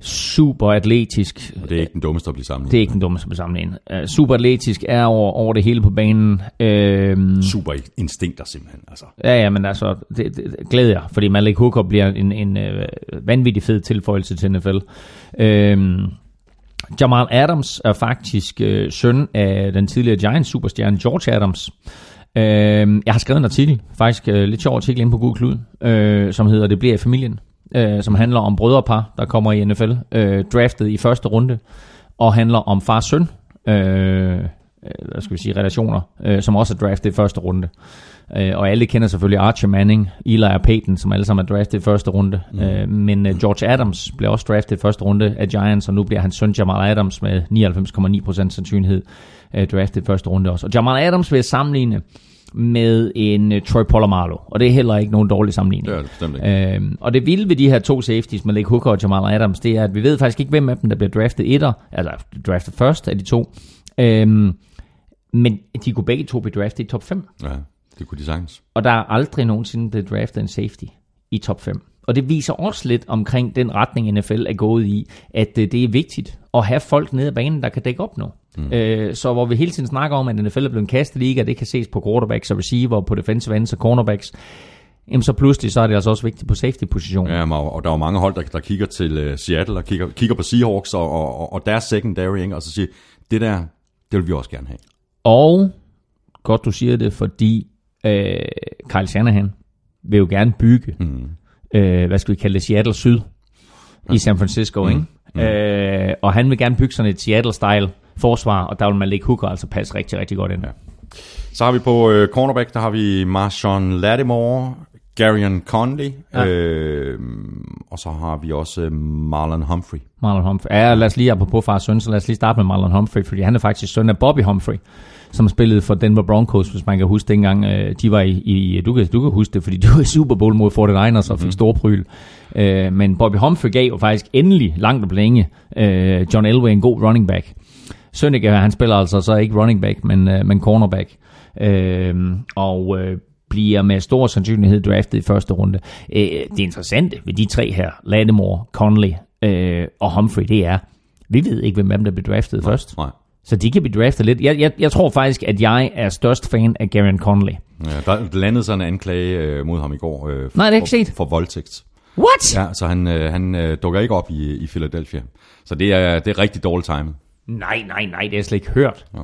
S3: Super atletisk.
S1: Og det er ikke den dummeste at blive samlet.
S3: Det er ikke den dummeste sammenligning. Uh, super atletisk er over, over det hele på banen. Uh,
S1: Super instinkter simpelthen. Altså.
S3: Ja, ja, men altså, det, det, glæder jeg, fordi Malik Hooker bliver en, en øh, vanvittig fed tilføjelse til NFL. Øhm, Jamal Adams er faktisk øh, søn af den tidligere Giants superstjerne George Adams. Øh, jeg har skrevet en artikel, faktisk øh, lidt sjov artikel inde på Google Klud, øh, som hedder Det bliver i familien, øh, som handler om brødrepar, der kommer i NFL, øh, draftet i første runde, og handler om far-søn, øh, øh, hvad skal vi sige, relationer, øh, som også er draftet i første runde. Øh, og alle kender selvfølgelig Archie Manning, Eli og Peyton, som alle sammen er draftet i første runde. Mm. Øh, men øh, George Adams blev også draftet i første runde af Giants, og nu bliver hans søn Jamal Adams med 99,9% sandsynlighed øh, draftet i første runde også. Og Jamal Adams vil jeg sammenligne med en uh, Troy Polamalu, og det er heller ikke nogen dårlig sammenligning.
S1: Det er det bestemt ikke.
S3: Øhm, og det vilde ved de her to safeties, Malik Hooker og Jamal Adams, det er, at vi ved faktisk ikke, hvem af dem, der bliver draftet etter, eller draftet først af de to. Øhm, men de kunne begge to blive draftet i top 5.
S1: Ja, det kunne de sagtens.
S3: Og der er aldrig nogensinde blevet draftet en safety i top 5. Og det viser også lidt omkring den retning, NFL er gået i, at øh, det er vigtigt at have folk nede ad banen, der kan dække op nu. Mm. Øh, så hvor vi hele tiden snakker om, at NFL er blevet en kasteliga, det kan ses på quarterbacks og receiver, på defensive ends og cornerbacks, jamen så pludselig så er det altså også vigtigt på safety-positionen.
S1: Ja, og og der er jo mange hold, der, der kigger til uh, Seattle og kigger, kigger på Seahawks og, og, og deres secondary, ikke? og så siger, det der, det vil vi også gerne have.
S3: Og godt du siger det, fordi øh, Kyle Shanahan vil jo gerne bygge,
S1: Mm.
S3: øh, hvad skal vi kalde det, Seattle Syd i San Francisco, mm. ikke? Mm. Øh, og han vil gerne bygge sådan et Seattle-style forsvar, og der vil Malik Hooker altså passe rigtig, rigtig godt ind. Ja.
S1: Så har vi på uh, cornerback, der har vi Marshawn Lattimore, Garion Conley,
S3: Ja.
S1: ja. øh, og så har vi også uh, Marlon Humphrey.
S3: Marlon Humphrey. Ja, lad os lige, apropos far og søn, så lad os lige starte med Marlon Humphrey, fordi han er faktisk søn af Bobby Humphrey, som spillede for Denver Broncos, hvis man kan huske dengang, øh, de var i, i du, kan, du kan huske det, fordi de var i Super Bowl mod 49ers og fik stor pryl. Øh, men Bobby Humphrey gav jo faktisk endelig langt og længe øh, John Elway en god running back. Sønneke, han spiller altså så ikke running back, men, øh, men cornerback. Øh, og øh, bliver med stor sandsynlighed draftet i første runde. Øh, det interessante ved de tre her, Lattimore, Conley øh, og Humphrey, det er, vi ved ikke, hvem der bliver draftet først.
S1: Nej.
S3: Så de kan blive draftet lidt. Jeg, jeg, jeg tror faktisk, at jeg er størst fan af Garen Conley.
S1: Ja, der landede sådan en anklage øh, mod ham i går. Øh, for,
S3: Nej, det har jeg ikke set.
S1: For, for voldtægt.
S3: What?
S1: Ja, så han, øh, han øh, dukker ikke op i, i Philadelphia. Så det er, det er rigtig dårligt timet.
S3: Nej, nej, nej, det har jeg slet ikke hørt.
S1: Ja.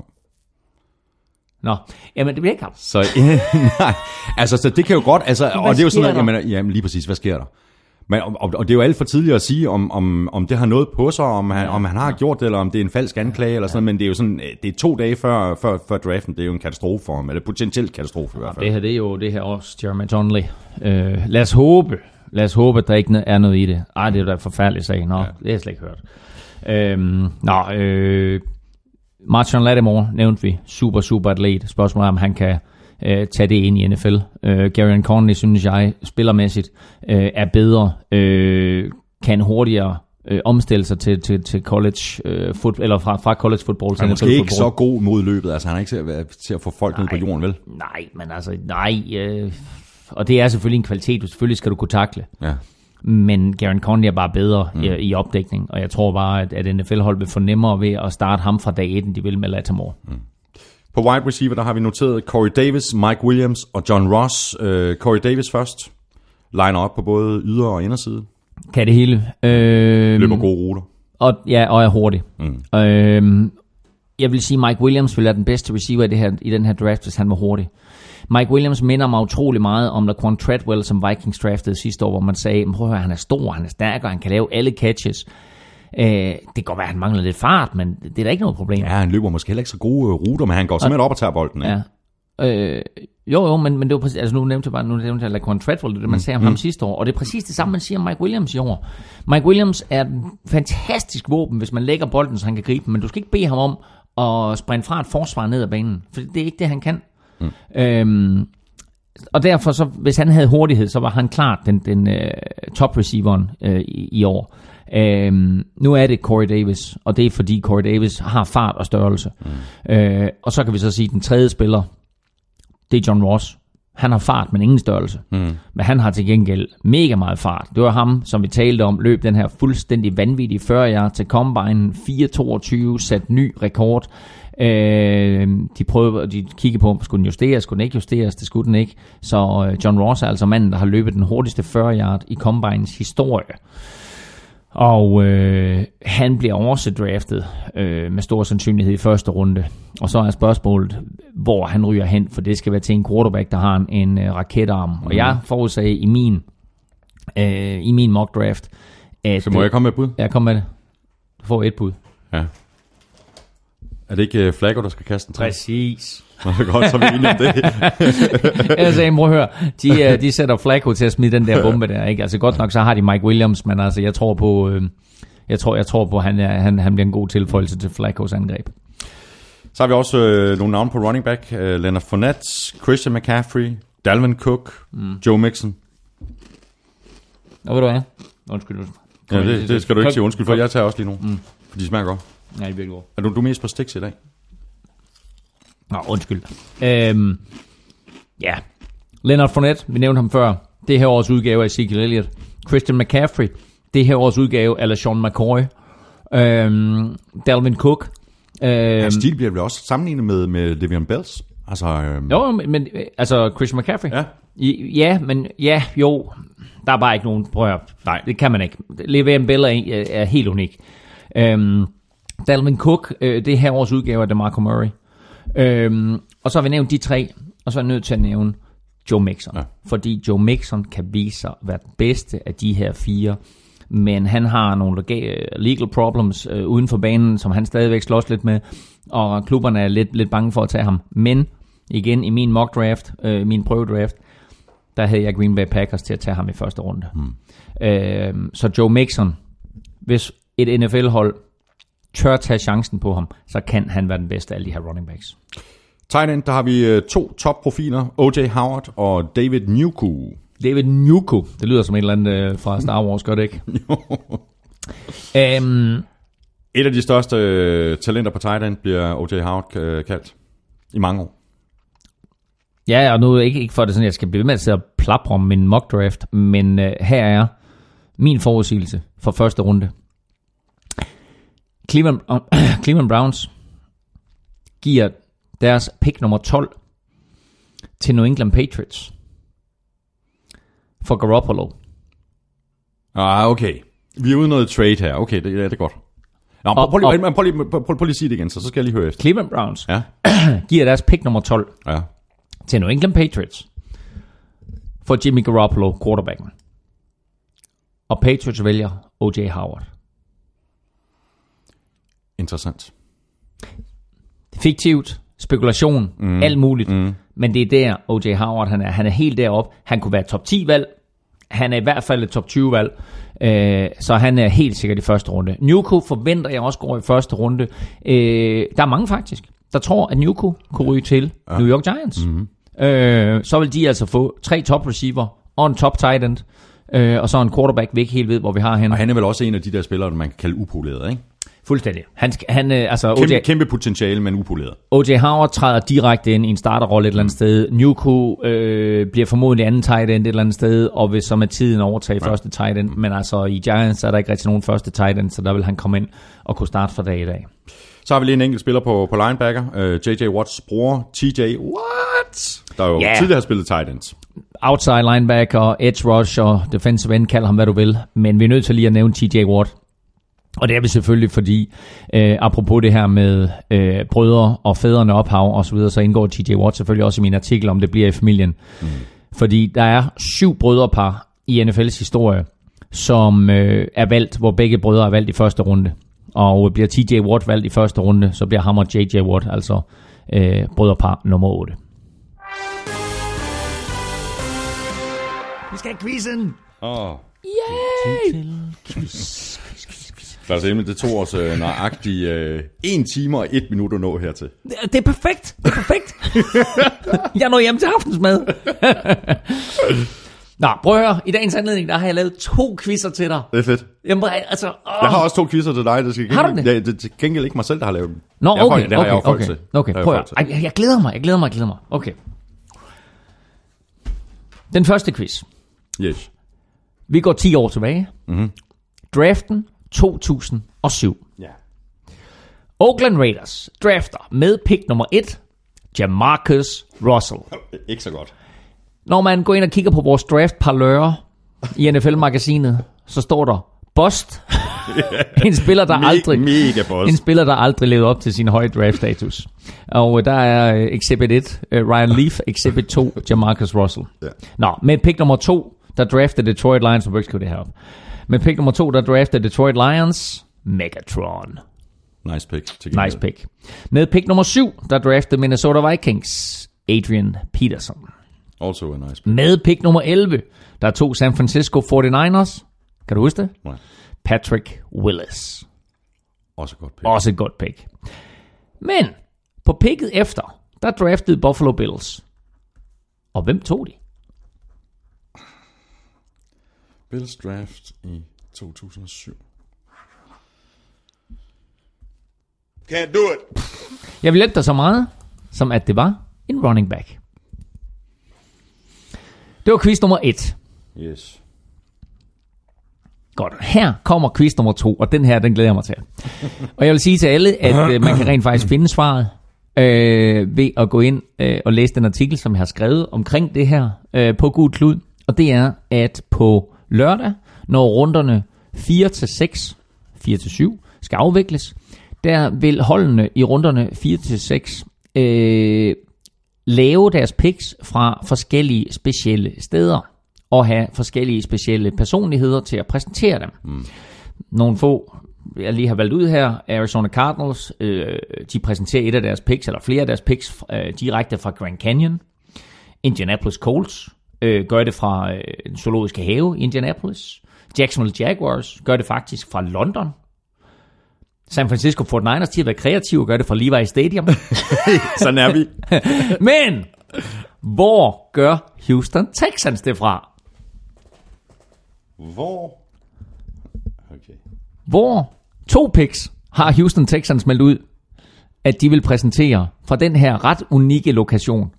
S3: Nå, jamen det bliver ikke ham.
S1: Så, nej, altså, så det kan jo godt, altså, og det er jo sådan,
S3: der?
S1: jamen, jamen, lige præcis, hvad sker der? Men, og, og, det er jo alt for tidligt at sige, om, om, om det har noget på sig, om han, om han har gjort det, eller om det er en falsk anklage, eller sådan noget, men det er jo sådan, øh, det er to dage før, før, før draften, det er jo en katastrofe for ham, eller potentielt katastrofe i hvert fald.
S3: Det her, det er jo det her også, Jeremy Donnelly. Øh, lad os håbe, lad os håbe, at der ikke er noget i det. Ej, det er da en forfærdelig sag. Nå, ja. det har jeg slet ikke hørt. Øhm, nå, øh, Martin Lattimore nævnte vi. Super, super atlet. Spørgsmålet er, om han kan øh, tage det ind i NFL. Øh, Gary Conley, synes jeg, spillermæssigt øh, er bedre. Øh, kan hurtigere øh, omstille sig til, til, til college øh, foot, eller fra, fra college football til
S1: Han er
S3: NFL
S1: måske ikke så god mod løbet, altså han er ikke til at, til at få folk ned på jorden, vel?
S3: Nej, men altså, nej. Øh, og det er selvfølgelig en kvalitet, du selvfølgelig skal du kunne takle.
S1: Ja.
S3: Men Garen Conley er bare bedre mm. i, i opdækning, og jeg tror bare, at, at NFL-hold vil få nemmere ved at starte ham fra dag 1, end de vil med Latimore. Mm.
S1: På wide receiver, der har vi noteret Corey Davis, Mike Williams og John Ross. Uh, Corey Davis først. Liner op på både yder- og inderside.
S3: Kan det hele. Øh,
S1: Løber gode ruter.
S3: og, ja, og er hurtig. Mm. Øh, jeg vil sige, Mike Williams vil være den bedste receiver i, det her, i den her draft, hvis han var hurtig. Mike Williams minder mig utrolig meget om Laquan Treadwell, som Vikings draftede sidste år, hvor man sagde, "Men prøv at høre, han er stor, han er stærk, og han kan lave alle catches. Øh, det kan godt være, at han mangler lidt fart, men det er da ikke noget problem.
S1: Ja, han løber måske heller ikke så gode øh, ruter, men han går simpelthen op og tager bolden. Ikke?
S3: Ja. Øh, jo, jo, men, men det var præcis, altså nu nævnte jeg bare, nu nævnte jeg Laquan Treadwell, det det, man sagde om ham sidste år, og det er præcis det samme, man siger om Mike Williams i år. Mike Williams er en fantastisk våben, hvis man lægger bolden, så han kan gribe den, men du skal ikke bede ham om at sprinte fra et forsvar ned ad banen, for det er ikke det, han kan. Mm. Øhm, og derfor, så, hvis han havde hurtighed, så var han klart den, den øh, top receiveren øh, i, i år. Øhm, nu er det Corey Davis, og det er fordi Corey Davis har fart og størrelse. Mm. Øh, og så kan vi så sige, at den tredje spiller, det er John Ross. Han har fart, men ingen størrelse. Mm. Men han har til gengæld mega meget fart. Det var ham, som vi talte om, løb den her fuldstændig vanvittige 40 yard til Combine. 4.22, sat ny rekord. Øh, de prøvede, de kiggede på, skulle den justeres, skulle den ikke justeres, det skulle den ikke. Så øh, John Ross er altså manden, der har løbet den hurtigste 40 yard i Combines historie. Og øh, han bliver også draftet øh, med stor sandsynlighed i første runde. Og så er spørgsmålet, hvor han ryger hen, for det skal være til en quarterback, der har en, en øh, raketarm. Mm. Og jeg forudsagde i min, øh, i min mock draft, at...
S1: Så må jeg komme med et bud?
S3: Jeg kommer med det. Du får et bud.
S1: Ja. Er det ikke uh, Flacco, der skal kaste den? til?
S3: Præcis.
S1: Er godt, så er vi enige om det.
S3: Jeg sagde, at høre, de, øh, de sætter Flacco til at smide den der bombe der, ikke? Altså godt nok, så har de Mike Williams, men altså, jeg tror på, øh, jeg tror, jeg tror på, han, han, han bliver en god tilføjelse til Flaccos angreb.
S1: Så har vi også øh, nogle navne på running back. Øh, Leonard Fournette, Christian McCaffrey, Dalvin Cook, mm. Joe Mixon.
S3: Og ved du hvad? Undskyld.
S1: Ja, det, det skal du ikke sige undskyld for. Jeg tager også lige nogle, mm. for de smager godt.
S3: Nej, det er virkelig godt.
S1: Er du, du er mest på sticks i dag?
S3: Nå, undskyld. Øhm, ja. Leonard Fournette, vi nævnte ham før. Det er her års udgave af Ezekiel Elliott. Christian McCaffrey, det er her års udgave af LaShawn McCoy. Øhm, Dalvin Cook. Øhm,
S1: Hans stil bliver vel også sammenlignet med, med Le'Veon Bells. Altså, øh,
S3: jo, men, øh, altså Christian McCaffrey.
S1: Ja.
S3: I, ja, men ja, jo. Der er bare ikke nogen, prøv.
S1: Nej.
S3: Det kan man ikke. Le'Veon Bell er, er helt unik. Øhm, Dalvin Cook, øh, det er her års udgave af DeMarco Murray. Øhm, og så har vi nævnt de tre, og så er jeg nødt til at nævne Joe Mixon.
S1: Ja.
S3: Fordi Joe Mixon kan vise sig at være den bedste af de her fire. Men han har nogle lega- legal problems øh, uden for banen, som han stadigvæk slås lidt med. Og klubberne er lidt, lidt bange for at tage ham. Men igen, i min mock draft, øh, min prøvedraft, der havde jeg Green Bay Packers til at tage ham i første runde. Hmm. Øh, så Joe Mixon, hvis et NFL-hold tør tage chancen på ham, så kan han være den bedste af alle de her running backs.
S1: tight end, der har vi øh, to topprofiler. O.J. Howard og David Njoku.
S3: David Njoku, det lyder som et eller andet øh, fra Star Wars, gør det ikke? øhm,
S1: Et af de største øh, talenter på tight end bliver O.J. Howard øh, kaldt i mange år.
S3: ja, og nu ikke, ikke for det sådan, jeg skal blive ved med at sidde og plapre om min mock draft, men øh, her er min forudsigelse for første runde. Cleveland, øh, Cleveland Browns giver deres pick nummer 12 til New England Patriots for Garoppolo.
S1: Ah, okay. Vi er ude noget trade her. Okay, det, det er godt. Nå,
S3: Og-
S1: prøv, lige,
S3: og-
S1: prøv, lige, prøv, prøv, prøv lige at sige det igen, så, så skal jeg lige høre efter.
S3: Cleveland Browns
S1: Ja,
S3: giver deres pick nummer 12
S1: ja.
S3: til New England Patriots for Jimmy Garoppolo, quarterbacken. Og Patriots vælger O.J. Howard.
S1: Interessant.
S3: Fiktivt, spekulation, mm. alt muligt. Mm. Men det er der, O.J. Howard han er. Han er helt deroppe. Han kunne være top 10 valg. Han er i hvert fald et top 20 valg. Øh, så han er helt sikkert i første runde. Nuku forventer jeg også går i første runde. Øh, der er mange faktisk, der tror, at Nuku kunne ryge til ja. New York Giants. Mm. Øh, så vil de altså få tre top receiver og en top tight end. Øh, og så en quarterback, vi ikke helt ved, hvor vi har henne.
S1: Og han er vel også en af de der spillere, man kan kalde upoleret, ikke?
S3: Fuldstændig. Han, han, øh, altså,
S1: Kæmpe,
S3: OJ,
S1: kæmpe potentiale, men upoleret.
S3: O.J. Howard træder direkte ind i en starterrolle et eller andet sted. Nuku øh, bliver formodentlig anden tight end et eller andet sted, og vil så med tiden overtage ja. første tight end. Men altså i Giants er der ikke rigtig nogen første tight end, så der vil han komme ind og kunne starte fra dag i dag.
S1: Så har vi lige en enkelt spiller på, på linebacker. Uh, J.J. Watts bror, TJ Watt, der jo yeah. tidligere har spillet tight ends.
S3: Outside linebacker, edge rusher, defensive end, kald ham hvad du vil. Men vi er nødt til lige at nævne TJ Watt. Og det er vi selvfølgelig, fordi øh, apropos det her med øh, brødre og fædrene ophav og så videre, så indgår TJ Watt selvfølgelig også i min artikel, om det bliver i familien. Mm. Fordi der er syv brødrepar i NFL's historie, som øh, er valgt, hvor begge brødre er valgt i første runde. Og bliver TJ Watt valgt i første runde, så bliver ham og JJ Watt altså øh, brødrepar nummer 8. Vi skal have quizzen!
S1: Åh.
S3: Yay!
S1: Lars Emil, det tog os øh, nøjagtigt øh, 1 time og 1 minut at nå hertil.
S3: Det det er perfekt. Det er perfekt. jeg når hjem til aftensmad. Nå, prøv at høre. I dagens anledning, der har jeg lavet to quizzer til dig.
S1: Det er fedt.
S3: Jamen, altså, åh.
S1: Jeg har også to quizzer til dig. Det skal
S3: Har du det?
S1: Ja, det til gengæld ikke mig selv, der har lavet dem.
S3: Nå,
S1: Jeg har
S3: okay,
S1: det har jeg
S3: okay, okay, okay.
S1: Jeg
S3: Prøv at høre. Ej, jeg glæder mig, jeg glæder mig, jeg glæder mig. Okay. Den første quiz.
S1: Yes.
S3: Vi går 10 år tilbage. Mm-hmm. Draften 2007.
S1: Ja.
S3: Oakland Raiders drafter med pick nummer 1, Jamarcus Russell.
S1: Ikke så godt.
S3: Når man går ind og kigger på vores draft parlør i NFL-magasinet, så står der Bust. en spiller, der aldrig...
S1: mega boss.
S3: En spiller, der aldrig levede op til sin høje draft-status. Og øh, der er øh, Exhibit 1, øh, Ryan Leaf, Exhibit 2, Jamarcus Russell.
S1: Ja.
S3: Nå, med pick nummer 2, der draftede Detroit Lions, og ikke skrive det her op. Med pick nummer 2, der draftede Detroit Lions, Megatron.
S1: Nice pick. Til.
S3: Nice pick. Med pick nummer 7, der draftede Minnesota Vikings, Adrian Peterson.
S1: Also a nice pick.
S3: Med pick nummer 11, der tog San Francisco 49ers. Kan du huske det?
S1: Nej.
S3: Patrick Willis.
S1: Også et godt pick.
S3: Også et godt pick. Men på picket efter, der draftede Buffalo Bills. Og hvem tog de?
S1: Bills draft i 2007.
S4: Can't do it.
S3: Jeg vil hjælpe dig så meget, som at det var en running back. Det var quiz nummer 1.
S1: Yes.
S3: Godt. Her kommer quiz nummer 2, og den her, den glæder jeg mig til. Og jeg vil sige til alle, at øh, man kan rent faktisk finde svaret øh, ved at gå ind øh, og læse den artikel, som jeg har skrevet omkring det her øh, på Gud Klud. Og det er, at på lørdag, når runderne 4 til 6, 4 til 7 skal afvikles, der vil holdene i runderne 4 til 6 øh, lave deres picks fra forskellige specielle steder og have forskellige specielle personligheder til at præsentere dem. Mm. Nogle få, jeg lige har valgt ud her, Arizona Cardinals, øh, de præsenterer et af deres picks, eller flere af deres picks, øh, direkte fra Grand Canyon. Indianapolis Colts øh, gør det fra øh, den zoologiske have i Indianapolis. Jacksonville Jaguars gør det faktisk fra London. San Francisco 49ers, de har været kreative og gør det fra Levi Stadium.
S1: Sådan er vi.
S3: Men, hvor gør Houston Texans det fra?
S1: Hvor? Okay.
S3: Hvor to picks har Houston Texans meldt ud, at de vil præsentere fra den her ret unikke lokation.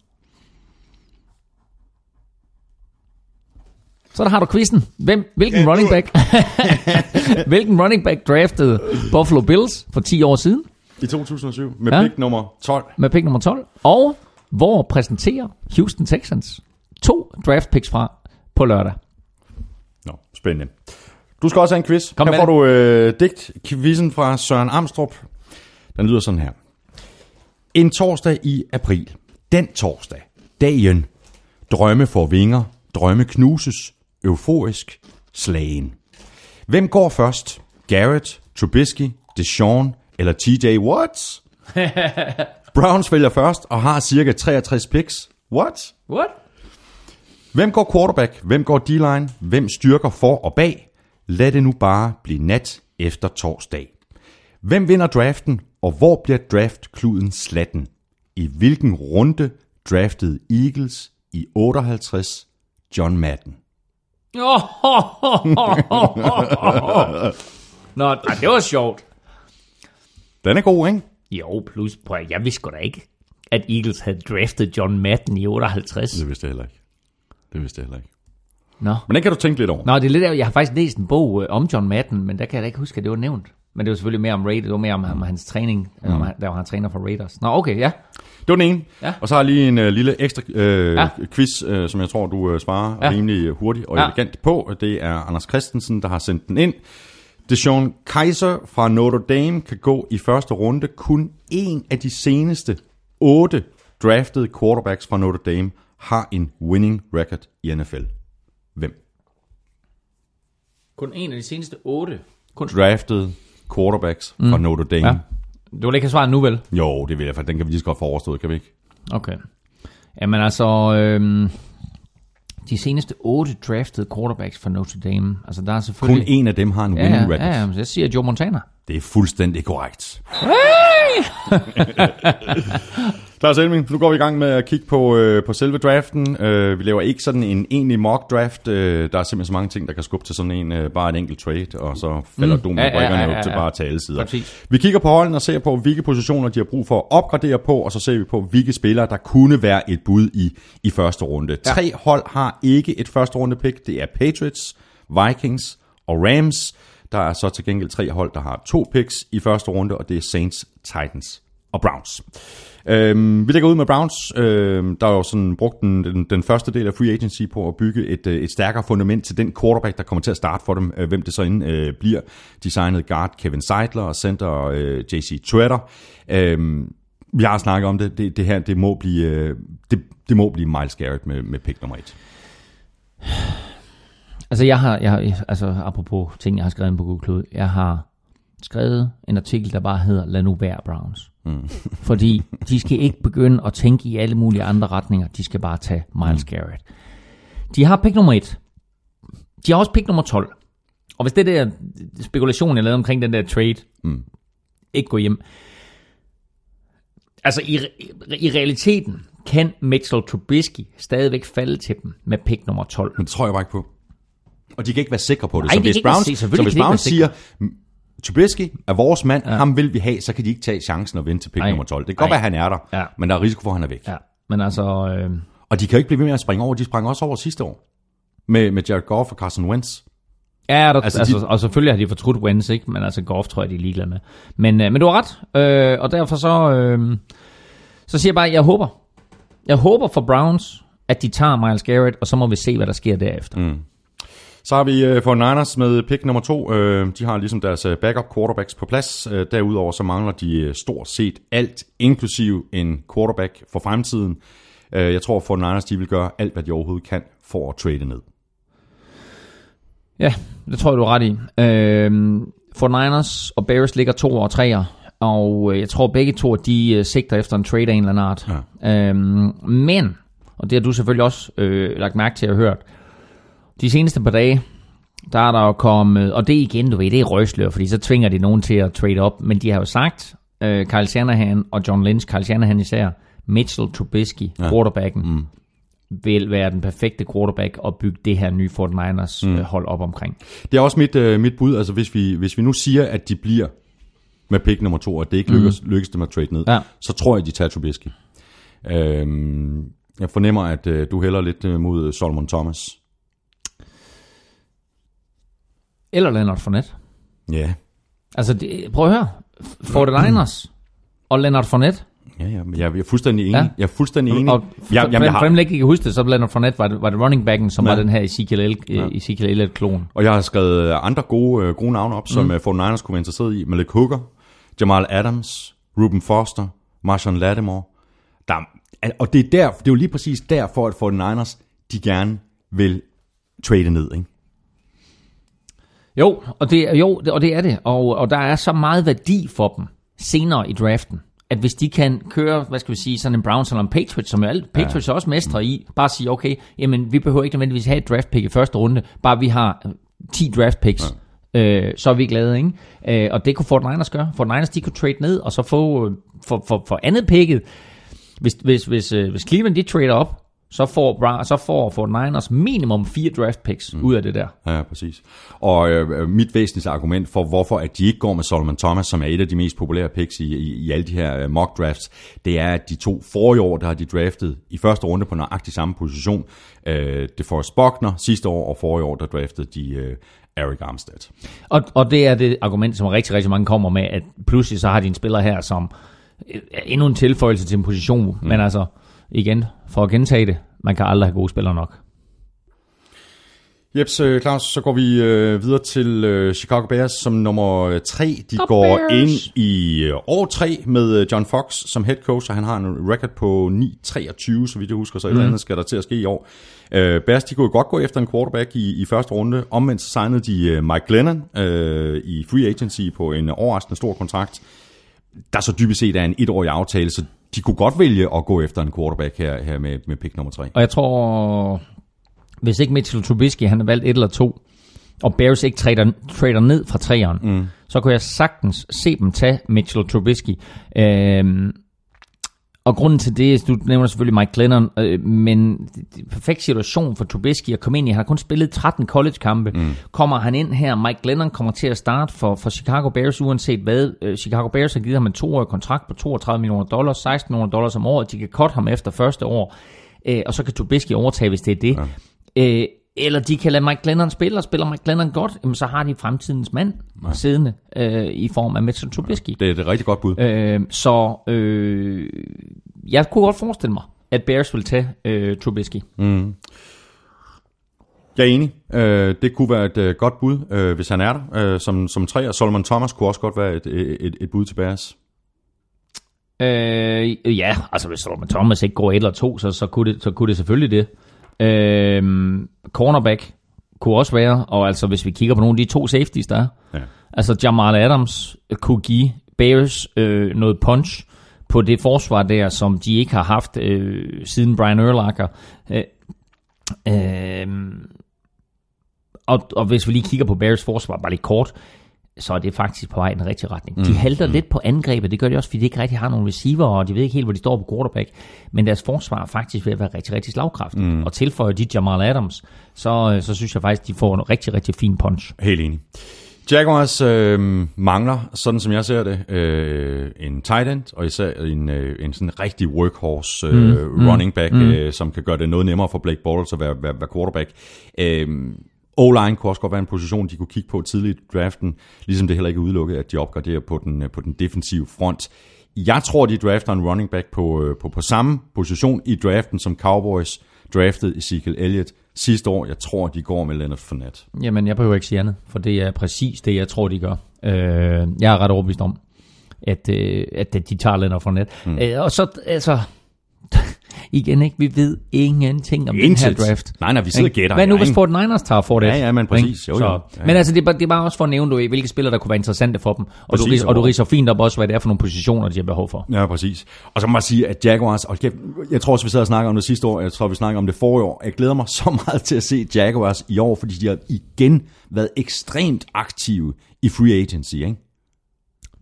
S3: Så der har du quizzen. Hvem, hvilken
S4: Can't
S3: running back hvilken running back draftede Buffalo Bills for 10 år siden
S1: I 2007 med
S3: Ja.
S1: ja. pick nummer 12.
S3: med pick nummer 12? Og hvor præsenterer Houston Texans to draft picks fra på lørdag?
S1: Nå, spændende. Du skal også have en quiz.
S3: Kom
S1: her
S3: med
S1: får du øh, digt-quizzen fra Søren Amstrup. Den lyder sådan her. En torsdag i april. Den torsdag. Dagen. Drømme får vinger. Drømme knuses. Euforisk. Slagen. Hvem går først? Garrett, Trubisky, Deshaun eller TJ Watts? Browns vælger først og har cirka 63 picks. What?
S3: What?
S1: Hvem går quarterback? Hvem går D-line? Hvem styrker for og bag? Lad det nu bare blive nat efter torsdag. Hvem vinder draften, og hvor bliver draftkluden slatten? I hvilken runde draftede Eagles i 58 John Madden?
S3: Nå, ej, det var sjovt.
S1: Den er god, ikke?
S3: Jo, plus, prøv, at- jeg vidste sgu da ikke, at Eagles havde draftet John Madden i 58.
S1: Det vidste jeg heller ikke. Det vidste jeg heller ikke.
S3: Nå.
S1: Men den kan du tænke lidt over.
S3: Nå, det er lidt af, jeg har faktisk læst en bog øh, om John Madden, men der kan jeg da ikke huske, at det var nævnt. Men det var selvfølgelig mere om Raiders, det var mere om, om hans træning, mm. om, der var han træner for Raiders. Nå, okay, ja.
S1: Det var den ene.
S3: Ja.
S1: Og så har jeg lige en uh, lille ekstra uh,
S3: Ja.
S1: quiz, uh, som jeg tror, du uh, svarer
S3: Ja.
S1: rimelig hurtigt og
S3: ja.
S1: elegant på. Det er Anders Christensen, der har sendt den ind. Deshaun Kaiser fra Notre Dame kan gå i første runde. Kun en af de seneste otte draftede quarterbacks fra Notre Dame har en winning record i NFL. Hvem?
S3: Kun en af de seneste otte. Kun...
S1: Draftede quarterbacks mm. fra Notre Dame.
S3: Ja. Du vil ikke have svaret nu, vel?
S1: Jo, det vil jeg, for den kan vi lige så godt få overstået, kan vi ikke?
S3: Okay. Jamen altså, øhm, de seneste otte draftede quarterbacks for Notre Dame. Altså, der er
S1: Kun
S3: selvfølgelig...
S1: en af dem har en winning
S3: ja,
S1: record.
S3: ja, ja, jeg siger Joe Montana.
S1: Det er fuldstændig korrekt. Lars Elming, nu går vi i gang med at kigge på, øh, på selve draften. Øh, vi laver ikke sådan en egentlig mock draft. Øh, der er simpelthen så mange ting, der kan skubbe til sådan en, øh, bare en enkelt trade, og så falder mm.
S3: Ja,
S1: domen
S3: ja, ja, ja,
S1: ja, til
S3: ja.
S1: bare til alle sider.
S3: Præcis.
S1: Vi kigger på holdene og ser på, hvilke positioner de har brug for at opgradere på, og så ser vi på, hvilke spillere, der kunne være et bud i, i første runde. Ja. Tre hold har ikke et første runde pick. Det er Patriots, Vikings og Rams. Der er så til gengæld tre hold, der har to picks i første runde, og det er Saints, Titans og Browns. Øhm, vi lægger ud med Browns. Øhm, der jo sådan brugt den, den, den første del af free agency på at bygge et, øh, et stærkere fundament til den quarterback, der kommer til at starte for dem. Øh, hvem det så end øh, bliver. Designet guard Kevin Seidler og center øh, JC Tretter. Øhm, vi har snakket om det. Det, det her det må blive øh, det, det må blive Miles Garrett med, med pick nummer et.
S3: Altså, jeg har, jeg har, altså, apropos ting, jeg har skrevet på Google Cloud, jeg har skrevet en artikel, der bare hedder, lad nu være Browns. Mm. Fordi de skal ikke begynde at tænke i alle mulige andre retninger, de skal bare tage Miles mm. Garrett. De har pick nummer 1. De har også pick nummer 12. Og hvis det der spekulation, jeg lavede omkring den der trade, mm. ikke går hjem. Altså i, i realiteten kan Mitchell Trubisky stadigvæk falde til dem med pick nummer 12.
S1: Men det tror jeg bare ikke på. Og de kan ikke være sikre på det.
S3: Nej,
S1: så hvis Browns, så hvis Browns siger, "M- Trubisky er vores mand, ja. ham vil vi have, så kan de ikke tage chancen og vente til pick
S3: Nej.
S1: nummer 12. Det kan godt
S3: Nej.
S1: være, han er der,
S3: Ja.
S1: men der er risiko for, at han er væk.
S3: Ja, men altså... Øh,
S1: Og de kan jo ikke blive ved med at springe over. De sprang også over sidste år. Med, med Jared Goff og Carson Wentz.
S3: Ja, der,
S1: Altså,
S3: altså,
S1: de-
S3: og selvfølgelig har de fortrudt Wentz, ikke? Men altså Goff tror jeg, de er ligeglade med. Men, øh, men du har ret, øh, og derfor så, øh, så siger jeg bare, jeg håber. Jeg håber for Browns, at de tager Miles Garrett, og så må vi se, hvad der sker derefter. Mm.
S1: Så har vi øh, for Niners med pick nummer to. Øh, de har ligesom deres øh, backup quarterbacks på plads. Øh, derudover så mangler de stort set alt, inklusiv en quarterback for fremtiden. Øh, jeg tror for Niners, de vil gøre alt, hvad de overhovedet kan for at trade ned.
S3: Ja, det tror jeg, du er ret i. Øh, for Niners og Bears ligger to og treer, og jeg tror begge to, de sigter efter en trade af en eller anden art. Ja. Øh, men, og det har du selvfølgelig også øh, lagt mærke til at hørt, de seneste par dage, der er der jo kommet, og det igen, du ved, det er røgslør, fordi så tvinger de nogen til at trade op, men de har jo sagt, øh, Kyle Shanahan og John Lynch, Kyle Shanahan især, Mitchell Trubisky, ja. quarterbacken, mm. vil være den perfekte quarterback at bygge det her nye 49ers mm. hold op omkring.
S1: Det er også mit, øh, mit bud, altså hvis vi, hvis vi nu siger, at de bliver med pick nummer to, og det ikke lykkes, mm. lykkes dem at trade ned,
S3: Ja.
S1: så tror jeg, de tager Trubisky. Øhm, jeg fornemmer, at øh, du hælder lidt øh, mod Solomon Thomas.
S3: Eller Leonard Fournette.
S1: Ja,
S3: Altså, det, prøv at høre. For the Niners og Leonard Fournette,
S1: Ja, ja, men jeg, jeg er fuldstændig enig.
S3: Ja.
S1: Jeg er fuldstændig enig.
S3: Og for,
S1: jeg,
S3: for,
S1: jeg
S3: for dem, ikke kan huske det, så Leonard Fournette var det, var det running backen, som
S1: Ja.
S3: var den her Ezekiel, El, ja. Ezekiel Elliott-klon.
S1: Og jeg har skrevet andre gode, øh, gode navne op, som mm. 49ers kunne være interesseret i. Malik Hooker, Jamal Adams, Ruben Foster, Marshawn Lattimore. Der, er- og det er, der, det er jo lige præcis derfor, at 49ers, de gerne vil trade ned. Ikke?
S3: Jo, og det, er- jo, det- og det er det. Og, og der er så meget værdi for dem senere i draften, at hvis de kan køre, hvad skal vi sige, sådan en Browns eller en Patriots, som jo alle Patriots er også mestre i, bare sige, okay, jamen vi behøver ikke nødvendigvis have et draft pick i første runde, bare vi har øh, 10 draft picks, ja. øh, så er vi glade, ikke? Øh, og det kunne Fort Niners gøre. Fort Niners, de kunne trade ned, og så få øh, for, for, for andet picket, hvis, hvis, hvis, øh, hvis Cleveland de trader op, så får, Bra- så får Fort Niners minimum fire draft picks mm. ud af det der.
S1: Ja, præcis. Og øh, mit væsentligste argument for, hvorfor at de ikke går med Solomon Thomas, som er et af de mest populære picks i, i, i alle de her øh, mock drafts, det er, at de to forrige år, der har de draftet i første runde på nøjagtig samme position. Øh, DeForest Buckner sidste år, og forrige år, der draftede de øh, Eric Armstead.
S3: Og, og det er det argument, som rigtig, rigtig mange kommer med, at pludselig så har de en spiller her, som øh, endnu en tilføjelse til en position. Mm. Men altså, igen, for at gentage det, man kan aldrig have gode spillere nok.
S1: Jeps, øh, Claus, så går vi øh, videre til øh, Chicago Bears som nummer tre. De
S3: The
S1: går
S3: Bears.
S1: ind i øh, år tre med øh, John Fox som head coach, og han har en record på 9-23, så vidt jeg husker, så et eller andet skal der til at ske i år. Øh, Bears, de kunne godt gå efter en quarterback i, i første runde. Omvendt så signede de øh, Mike Glennon øh, i free agency på en overraskende stor kontrakt, der så dybest set er en etårig aftale, så de kunne godt vælge at gå efter en quarterback her, her med, med pick nummer tre.
S3: Og jeg tror, hvis ikke Mitchell Trubisky, han har valgt et eller to, og Bears ikke trader, trader ned fra træeren, mm. så kunne jeg sagtens se dem tage Mitchell Trubisky. Øhm, og grunden til det, du nævner selvfølgelig Mike Glennon, øh, men er perfekt situation for Trubisky at komme ind i. Han har kun spillet 13 college-kampe. Mm. Kommer han ind her, Mike Glennon kommer til at starte for, for Chicago Bears, uanset hvad. Øh, Chicago Bears har givet ham en toårig kontrakt på 32 millioner dollars, 16 millioner dollars om året. De kan cut ham efter første år, øh, og så kan Trubisky overtage, hvis det er det. Ja. Øh, eller de kan lade Mike Glennon spille, og spiller Mike Glennon godt, jamen, så har de fremtidens mand ja. siddende øh, i form af Mitchell Trubisky.
S1: Det er et rigtig godt bud.
S3: Øh, så øh, jeg kunne godt forestille mig, at Bears vil tage øh, Trubisky.
S1: Jeg er enig. Øh, det kunne være et øh, godt bud, øh, hvis han er der. Øh, som, som tre, og Solomon Thomas kunne også godt være et, et, et bud til Bears.
S3: Øh, ja, altså hvis Solomon Thomas ikke går et eller to, så, så, kunne, det, så kunne det selvfølgelig det. Øh, cornerback kunne også være, og altså hvis vi kigger på nogle af de to safeties, der er,
S1: Ja.
S3: altså Jamal Adams kunne give Bears øh, noget punch på det forsvar der, som de ikke har haft øh, siden Brian Urlacher. Øh, øh, og, og hvis vi lige kigger på Bears forsvar, bare lige kort, så er det faktisk på vej i den rigtige retning. De halter lidt på angrebet, det gør de også, fordi de ikke rigtig har nogen receiver, og de ved ikke helt, hvor de står på quarterback. Men deres forsvar er faktisk ved at være rigtig, rigtig slagkraftigt. Mm. Og tilføjer de Jamal Adams, så, øh, så synes jeg faktisk, de får en rigtig, rigtig fin punch.
S1: Helt enig. Jaguars øh, mangler, sådan som jeg ser det, øh, en tight end, og især en, øh, en sådan rigtig workhorse øh, mm. running back, mm. øh, som kan gøre det noget nemmere for Blake Bortles at være, være, være quarterback. Øh, O-line kunne også godt være en position, de kunne kigge på tidligt i draften, ligesom det heller ikke er udelukket, at de opgraderer på den, på den defensive front. Jeg tror, de drafter en running back på, øh, på, på samme position i draften, som Cowboys draftede Ezekiel Elliott sidste år. Jeg tror, de går med Leonard Fournette.
S3: Jamen, jeg behøver ikke sige andet, for det er præcis det, jeg tror, de gør. Øh, jeg er ret overbevist om, at, øh, at de tager Leonard Fournette. Mm. Øh, og så, altså, igen ikke, vi ved ingenting om den
S1: Intet.
S3: her draft.
S1: Nej, nej, vi sidder og gætter.
S3: Hvad nu,
S1: Jeg
S3: hvis Fort Niners tager Fournette?
S1: Ja, ja, men præcis. Jo, jo.
S3: Så,
S1: Ja.
S3: Men altså, det er, bare, det er bare også for at nævne, du, hvilke spillere, der kunne være interessante for dem. Og,
S1: Præcis,
S3: du, og du riser fint op også, hvad det er for nogle positioner, de har behov for.
S1: Ja, præcis. Og så må jeg sige, at Jaguars, og kæft, jeg tror også, vi sad og snakkede om det sidste år, jeg tror, vi snakkede om det forrige år. Jeg glæder mig så meget til at se Jaguars i år, fordi de har igen været ekstremt aktive i free agency, ikke?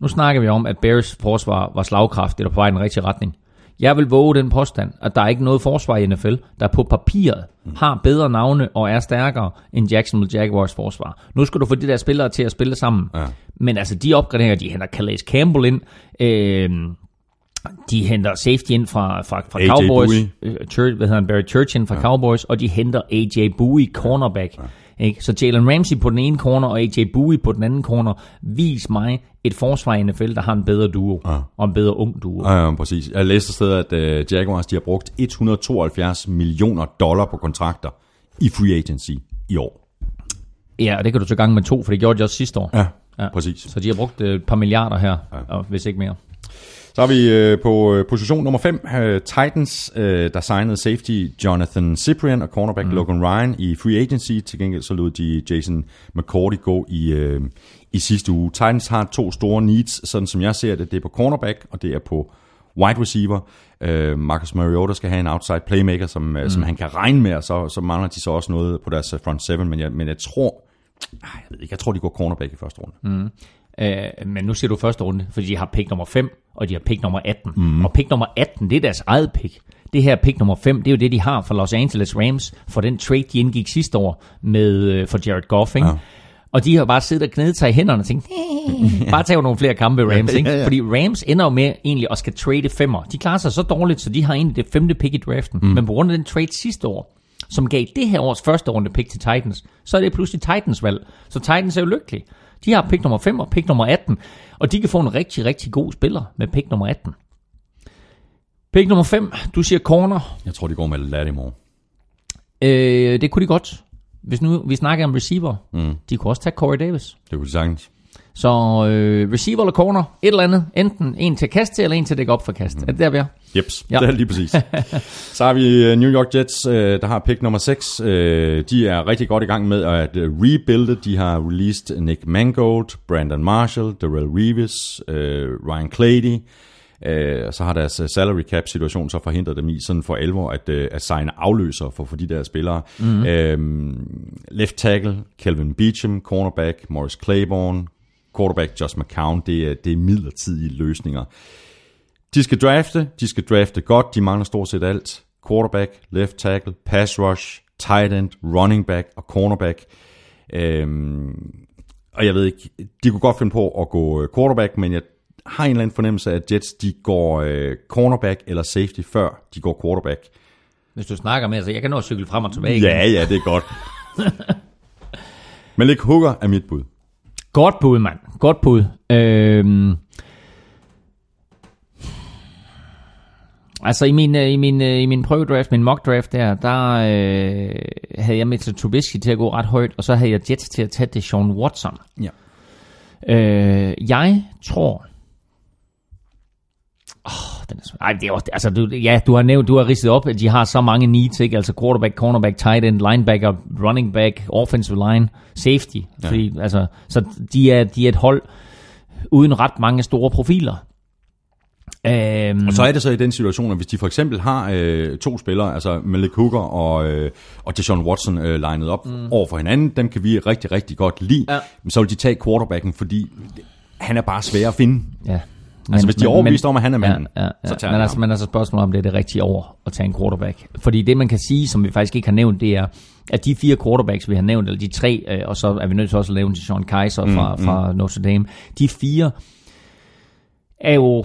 S3: Nu snakker vi om, at Bears forsvar var slagkraftigt og på vej i den rigtige retning. Jeg vil våge den påstand, at der er ikke noget forsvar i NFL, der på papiret har bedre navne og er stærkere end Jacksonville Jaguars forsvar. Nu skal du få de der spillere til at spille sammen.
S1: Ja.
S3: Men altså, de opgraderinger, de henter Calais Campbell ind, øh, de henter safety ind fra, fra, fra
S1: AJ
S3: Cowboys,
S1: Bowie.
S3: øh, Church, hvad hedder han, Barry Church ind fra ja. Cowboys, og de henter AJ Bowie, cornerback. Ikke? Så Jalen Ramsey på den ene corner, og AJ Bowie på den anden corner. Vis mig et forsvar i NFL, der har en bedre duo,
S1: Ja.
S3: og en bedre ung duo.
S1: Ja, ja, præcis. Jeg læste et sted, at uh, Jaguars de har brugt 172 millioner dollar på kontrakter i free agency i år.
S3: Ja, og det kan du så gange med to, for det gjorde de også sidste år.
S1: Ja,
S3: Ja.
S1: præcis.
S3: Så de har brugt øh, et par milliarder her, ja. og hvis ikke mere.
S1: Så er vi øh, på øh, position nummer 5, øh, Titans, øh, der signede safety Jonathan Cyprian og cornerback mm. Logan Ryan i free agency. Til gengæld så lod de Jason McCourty gå i, øh, i sidste uge. Titans har to store needs, sådan som jeg ser det. Det er på cornerback, og det er på wide receiver. Øh, Marcus Mariota skal have en outside playmaker, som, mm. som han kan regne med, og så, så mangler de så også noget på deres øh, front seven. Men jeg, men jeg tror, ej, jeg ved ikke, jeg tror, de går cornerback i første runde. Mm.
S3: Øh, men nu siger du første runde, fordi de har pick nummer 5, og de har pick nummer 18. Mm. Og pick nummer 18, det er deres eget pick. Det her pick nummer 5, det er jo det, de har fra Los Angeles Rams, for den trade, de indgik sidste år med, øh, for Jared Goff, ikke?
S1: Ja.
S3: Og de har bare siddet og knedet sig i hænderne og tænkt, "Eh, bare tag nogle flere kampe, Rams. Ikke?
S1: Ja, ja.
S3: Fordi Rams ender jo med egentlig at skal trade femmer. De klarer sig så dårligt, så de har egentlig det femte pick i draften. Mm. Men på grund af den trade sidste år, som gav det her års første runde pick til Titans, så er det pludselig Titans valg. Så Titans er jo lykkelige. De har pick nummer 5 og pick nummer 18, og de kan få en rigtig, rigtig god spiller med pick nummer 18. Pick nummer 5, du siger corner.
S1: Jeg tror, de går med Lattimore.
S3: Øh, det kunne de godt. Hvis nu vi snakker om receiver, mm. de kunne også tage Corey Davis.
S1: Det kunne de sagtens.
S3: Så øh, receiver eller corner, et eller andet. Enten en til at kaste til, eller en til at dække op for kast. Mm. Er det der, vi er?
S1: Jeps,
S3: Ja.
S1: det er lige præcis. Så har vi øh, New York Jets, øh, der har pick nummer 6. De er rigtig godt i gang med at øh, rebuilde. De har released Nick Mangold, Brandon Marshall, Darrell Reeves, øh, Ryan Clady. Øh, og så har deres øh, salary cap situation så forhindret dem i sådan for alvor at, øh, at signe afløser for, for de der spillere. Mm-hmm. Øhm, left tackle, Kelvin Beecham, cornerback, Morris Claiborne, quarterback Josh McCown, det er, det er midlertidige løsninger. De skal drafte, de skal drafte godt, de mangler stort set alt. Quarterback, left tackle, pass rush, tight end, running back og cornerback. Øhm, og jeg ved ikke, de kunne godt finde på at gå øh, quarterback, men jeg har en eller anden fornemmelse af, at Jets de går øh, cornerback eller safety før de går quarterback.
S3: Hvis du snakker med, så jeg kan nå at cykle frem og tilbage. igen.
S1: Ja, ja, det er godt. Malik Hooker er mit bud.
S3: Godt bud, mand. Godt bud. Øhm, altså i min, øh, i min, øh, i min prøvedraft, min mock draft der, der øh, havde jeg Mitchell Trubisky til at gå ret højt, og så havde jeg Jets til at tage det Sean Watson.
S1: Ja.
S3: Øh, jeg tror... Oh, den er Ej, det er også, altså, du, ja, du har nævnt, du har ridset op, at de har så mange needs, ikke? Altså quarterback, cornerback, tight end, linebacker, running back, offensive line, safety. Ja. Fordi, altså, så de er, de er et hold uden ret mange store profiler. Øhm,
S1: Og så er det så i den situation, at hvis de for eksempel har øh, to spillere, altså Malik Hooker og, øh, og Deshaun Watson øh, legnet op mm. over for hinanden, dem kan vi rigtig, rigtig godt lide,
S3: Ja.
S1: så vil de tage quarterbacken, fordi han er bare svær at finde.
S3: Ja.
S1: Altså, hvis de er overbevist om, at han er manden,
S3: ja, ja, ja.
S1: så tager
S3: men altså,
S1: ham.
S3: men altså spørgsmålet om det er det rigtige over at tage en quarterback. Fordi det man kan sige, som vi faktisk ikke har nævnt, det er, at de fire quarterbacks, vi har nævnt, eller de tre, øh, og så er vi nødt til også at nævne til Sean Kaiser fra, mm, fra Notre Dame, de fire er jo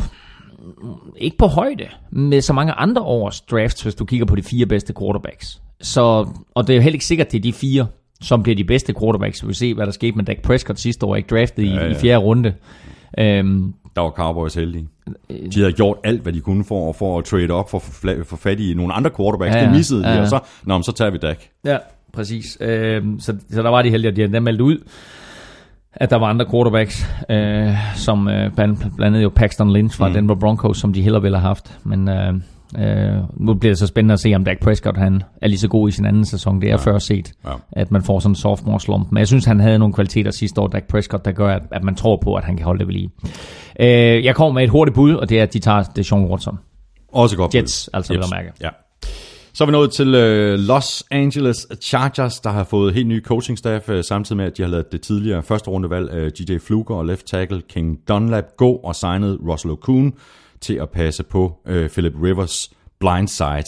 S3: ikke på højde med så mange andre års drafts, hvis du kigger på de fire bedste quarterbacks. Så, og det er jo heller ikke sikkert, det er de fire, som bliver de bedste quarterbacks. Vi vil se, hvad der skete med Dak Prescott sidste år, ikke draftet i,
S1: Ja, ja.
S3: i fjerde runde. Øhm,
S1: Der var Cowboys heldige. De havde gjort alt, hvad de kunne for, for at trade op, for få fat i nogle andre quarterbacks.
S3: Ja,
S1: det missede
S3: Ja,
S1: de, og så, nå, men så tager vi Dak.
S3: Ja, præcis. Øhm, så, så der var de heldige, at de havde meldt ud, at der var andre quarterbacks, øh, som øh, blandt, blandt andet jo Paxton Lynch fra mm. Denver Broncos, som de hellere ville have haft. Men øh, øh, nu bliver det så spændende at se, om Dak Prescott han er lige så god i sin anden sæson. Det er ja. før set,
S1: Ja.
S3: at man får sådan en sophomore slump. Men jeg synes, han havde nogle kvaliteter sidste år, Dak Prescott, der gør, at, at man tror på, at han kan holde det ved lige. Øh, jeg kommer med et hurtigt bud, og det er, at de tager Deshaun Watson.
S1: Også godt.
S3: Jets,
S1: bud.
S3: altså, vil jeg mærke.
S1: Ja. Så er vi nået til øh, Los Angeles Chargers, der har fået helt ny coaching staff, øh, samtidig med, at de har lavet det tidligere første rundevalg, øh, DJ Fluker og left tackle King Dunlap gå og signet Russell Okun til at passe på øh, Philip Rivers blindside.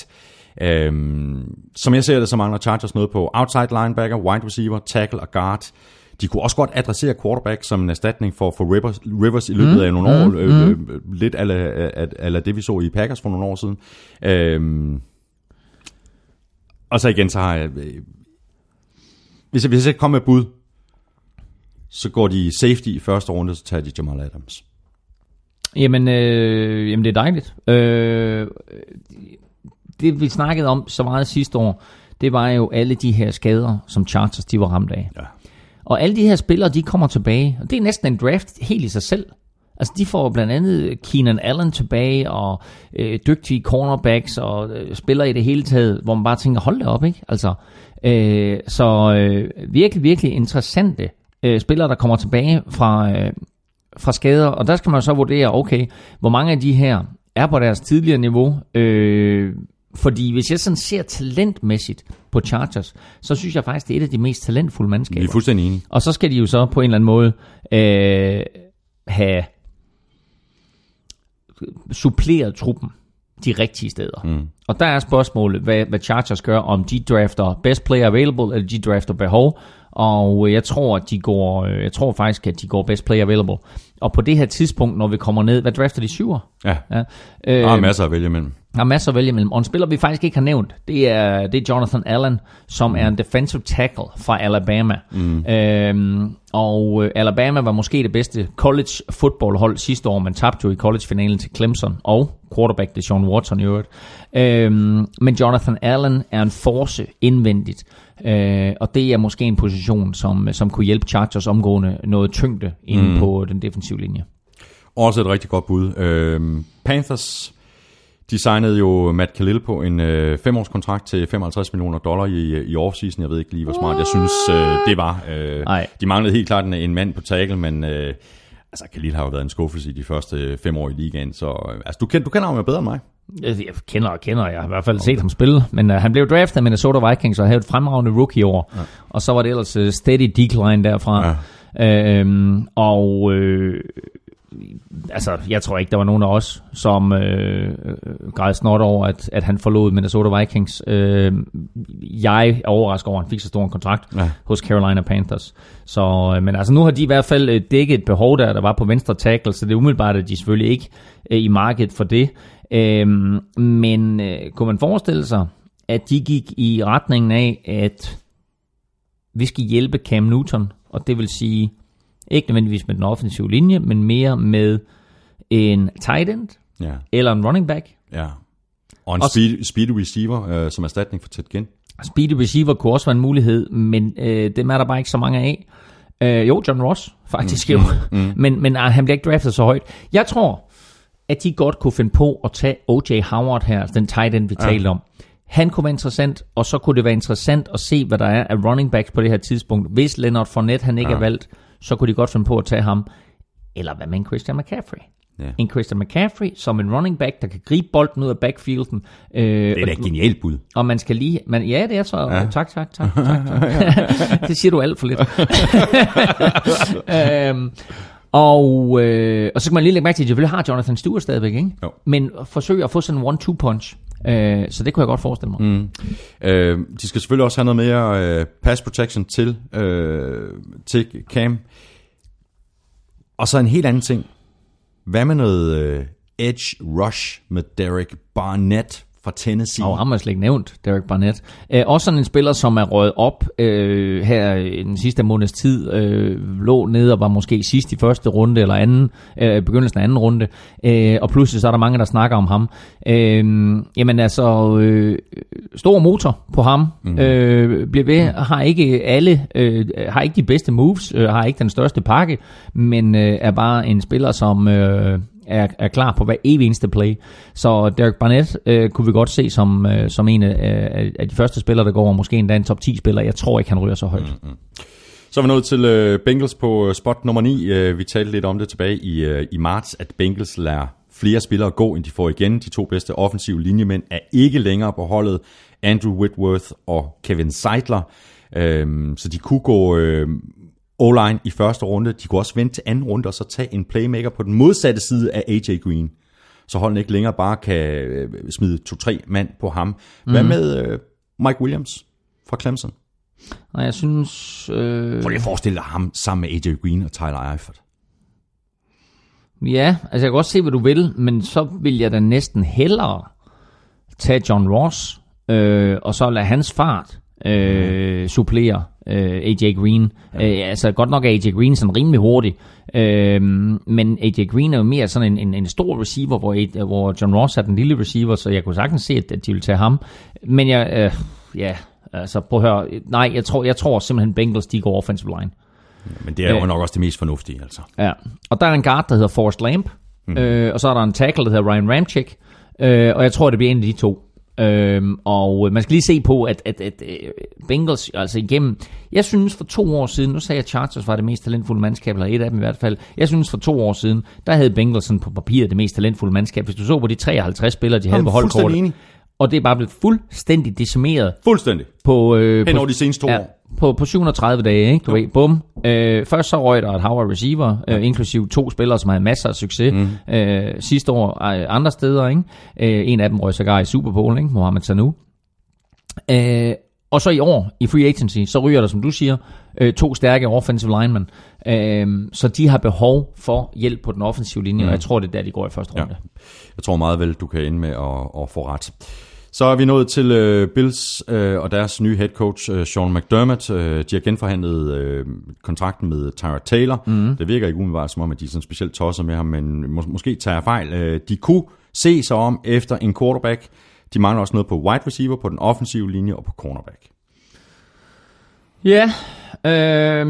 S1: Øhm, som jeg ser det, så mangler Chargers noget på outside linebacker, wide receiver, tackle og guard. De kunne også godt adressere quarterback som en erstatning for, for Rivers, Rivers i løbet af nogle år. Øh, øh, lidt ala, ala, ala det, vi så i Packers for nogle år siden. Øhm, og så igen, så har jeg... øh, hvis jeg, hvis jeg kommer med bud, så går de safety i første runde, så tager de Jamal Adams.
S3: Jamen, øh, jamen det er dejligt. Øh, det vi snakkede om så meget sidste år, det var jo alle de her skader, som Chargers de var ramt af.
S1: Ja.
S3: Og alle de her spillere, de kommer tilbage. Og det er næsten en draft helt i sig selv. Altså, de får blandt andet Keenan Allen tilbage, og øh, dygtige cornerbacks, og øh, spillere i det hele taget, hvor man bare tænker, hold da op, ikke? Altså, øh, så øh, virkelig, virkelig interessante øh, spillere, der kommer tilbage fra, øh, fra skader. Og der skal man så vurdere, okay, hvor mange af de her er på deres tidligere niveau. Øh, fordi hvis jeg sådan ser talentmæssigt på Chargers, så synes jeg faktisk, det er et af de mest talentfulde
S1: Vi
S3: mandskaber.
S1: er fuldstændig enige.
S3: Og så skal de jo så på en eller anden måde øh, have suppleret truppen de rigtige steder. Mm. Og der er spørgsmålet, hvad, hvad Chargers gør, om de drafter best player available, eller de drafter behov. Og jeg tror, at de går, øh, jeg tror faktisk, at de går best player available. Og på det her tidspunkt, når vi kommer ned, hvad drafter de? Syver?
S1: Ja,
S3: Ja.
S1: der er
S3: Øh,
S1: masser at vælge imellem.
S3: der er masser at vælge mellem. Og en spiller, vi faktisk ikke har nævnt, det er, det er Jonathan Allen, som er en defensive tackle fra Alabama. Mm. Øhm, og øh, Alabama var måske det bedste college football hold sidste år, men tabte jo i college-finalen til Clemson og quarterback det Sean Watson i øvrigt. Øhm, men Jonathan Allen er en force indvendigt. Øh, og det er måske en position, som, som kunne hjælpe Chargers omgående noget tyngde inde mm. på den defensive linje.
S1: Også et rigtig godt bud. Øhm, Panthers, de signede jo Matt Khalil på en øh, femårskontrakt til 55 millioner dollar i, i offseason. Jeg ved ikke lige, hvor smart jeg synes, øh, det var. Øh, de manglede helt klart en, en mand på tackle, men øh, altså, Khalil har jo været en skuffelse i de første fem år i ligaen. Så øh, altså, du, kender, du kender ham jo bedre end mig.
S3: Jeg jeg kender og kender, jeg har i hvert fald set ham spille, men uh, han blev draftet af Minnesota Vikings og havde et fremragende rookie-år, ja. og så var det ellers uh, steady decline derfra. Ja. Øhm, og øh, altså, jeg tror ikke, der var nogen af os, som øh, øh, græd snot over, at, at han forlod Minnesota Vikings. Øh, jeg er overrasket over, at han fik så stor en kontrakt
S1: Ja.
S3: hos Carolina Panthers. Så, øh, men altså, nu har de i hvert fald øh, dækket et behov der, der var på venstre tackle, så det er umiddelbart, at de selvfølgelig ikke øh, i markedet for det. Øh, men øh, kunne man forestille sig, at de gik i retningen af, at vi skal hjælpe Cam Newton, og det vil sige, ikke nødvendigvis med den offensive linje, men mere med en tight end
S1: Ja,
S3: eller en running back.
S1: ja. Og en speed, speed receiver øh, som erstatning for Ted Ginn.
S3: Speedy receiver kunne også være en mulighed, men øh, dem er der bare ikke så mange af. Øh, jo, John Ross faktisk mm, jo, mm. men, men øh, han bliver ikke draftet så højt. Jeg tror, at de godt kunne finde på at tage O.J. Howard her, den tight end, vi ja. talte om. Han kunne være interessant, og så kunne det være interessant at se, hvad der er af running backs på det her tidspunkt. Hvis Leonard Fournette han ikke ja. er valgt, så kunne de godt finde på at tage ham. Eller hvad med en Christian McCaffrey?
S1: Ja.
S3: En Christian McCaffrey som en running back, der kan gribe bolden ud af backfielden. Øh,
S1: Det er da et genialt bud.
S3: og man skal lige... Man, ja, det er så... Ja. Tak, tak, tak, tak, tak. det siger du alt for lidt. øhm, og, øh, og så kan man lige lægge mærke til, at selvfølgelig har Jonathan Stewart stadigvæk, ikke?
S1: Jo.
S3: Men forsøge at få sådan en one-two punch. Øh, så det kunne jeg godt forestille mig. Mm.
S1: Øh, de skal selvfølgelig også have noget mere øh, pass protection til, øh, til Cam. Og så en helt anden ting. Hvad med noget øh, edge rush med Derek Barnett fra Tennessee?
S3: Og ham har slet ikke nævnt, Derek Barnett. Øh, også sådan en spiller, som er røget op øh, her i den sidste måneds tid, øh, lå nede og var måske sidst i første runde, eller anden, øh, begyndelsen af anden runde, øh, og pludselig så er der mange, der snakker om ham. Øh, jamen altså, øh, stor motor på ham, mm. øh, bliver ved, har ikke alle, øh, har ikke de bedste moves, øh, har ikke den største pakke, men øh, er bare en spiller, som... Øh, er, er klar på hver evig eneste play. Så Derek Barnett øh, kunne vi godt se som, øh, som en af, af de første spillere, der går, og måske endda en top 10 spiller. Jeg tror ikke, han ryger så højt. Mm.
S1: Så er vi nået til øh, Bengals på øh, spot nummer 9. Øh, vi talte lidt om det tilbage i, øh, i marts, at Bengals lader flere spillere gå, end de får igen. De to bedste offensive linjemænd er ikke længere på holdet. Andrew Whitworth og Kevin Seidler. Øh, så de kunne gå øh, O-line i første runde. De kunne også vente til anden runde og så tage en playmaker på den modsatte side af AJ Green. Så holden ikke længere bare kan øh, smide to-tre mand på ham. Hvad med øh, Mike Williams fra Clemson?
S3: Og jeg synes... Øh,
S1: Prøv lige at forestille dig ham sammen med AJ Green og Tyler Eifert.
S3: ja, altså jeg kan godt se, hvad du vil, men så vil jeg da næsten hellere tage John Ross, øh, og så lade hans fart øh, supplere øh, AJ Green. Ja. Øh, altså godt nok er AJ Green sådan rimelig hurtig, øh, men AJ Green er jo mere sådan en, en, en stor receiver, hvor, hvor John Ross er den lille receiver, så jeg kunne sagtens se, at de vil tage ham. Men jeg, øh, ja, altså prøv at høre, nej, jeg tror, jeg tror simpelthen Bengals, de går offensive line.
S1: Men det er jo øh, nok også det mest fornuftige, altså.
S3: Ja, og der er en guard, der hedder Forrest Lamp, mm. øh, og så er der en tackle, der hedder Ryan Ramchick, øh, og jeg tror, det bliver en af de to. Øhm, og man skal lige se på, at, at, at, at Bengals, altså igennem, jeg synes for to år siden, nu sagde jeg, at Chargers var det mest talentfulde mandskab, eller et af dem i hvert fald, jeg synes for to år siden, der havde Bengals sådan på papiret det mest talentfulde mandskab. Hvis du så på de 53 spillere, de havde på holdkortet, og det er bare blevet fuldstændig decimeret.
S1: Fuldstændig.
S3: På, øh,
S1: Hen over de seneste to
S3: ja,
S1: år.
S3: På, på 730 dage, ikke? Du ved, bum. Øh, først så røg der et hav receiver, øh, inklusive to spillere, som havde masser af succes mm. øh, sidste år øh, andre steder, ikke? Øh, en af dem røg sågar i Super Bowl, ikke? Mohamed Sanu. Øh, og så i år, i free agency, så ryger der, som du siger, øh, to stærke offensive linemen. Øh, så de har behov for hjælp på den offensive linje, mm. og jeg tror, det er der, de går i første runde. Ja.
S1: Jeg tror meget vel, du kan ende med at, at få ret. Så er vi nået til øh, Bills øh, og deres nye head coach, øh, Sean McDermott. Øh, de har genforhandlet øh, kontrakten med Tyra Taylor. Mm. Det virker ikke umiddelbart som om, at de er sådan specielt tosset med ham, men mås- måske tager fejl. Øh, de kunne se sig om efter en quarterback. De mangler også noget på wide receiver, på den offensive linje og på cornerback.
S3: Ja, øh...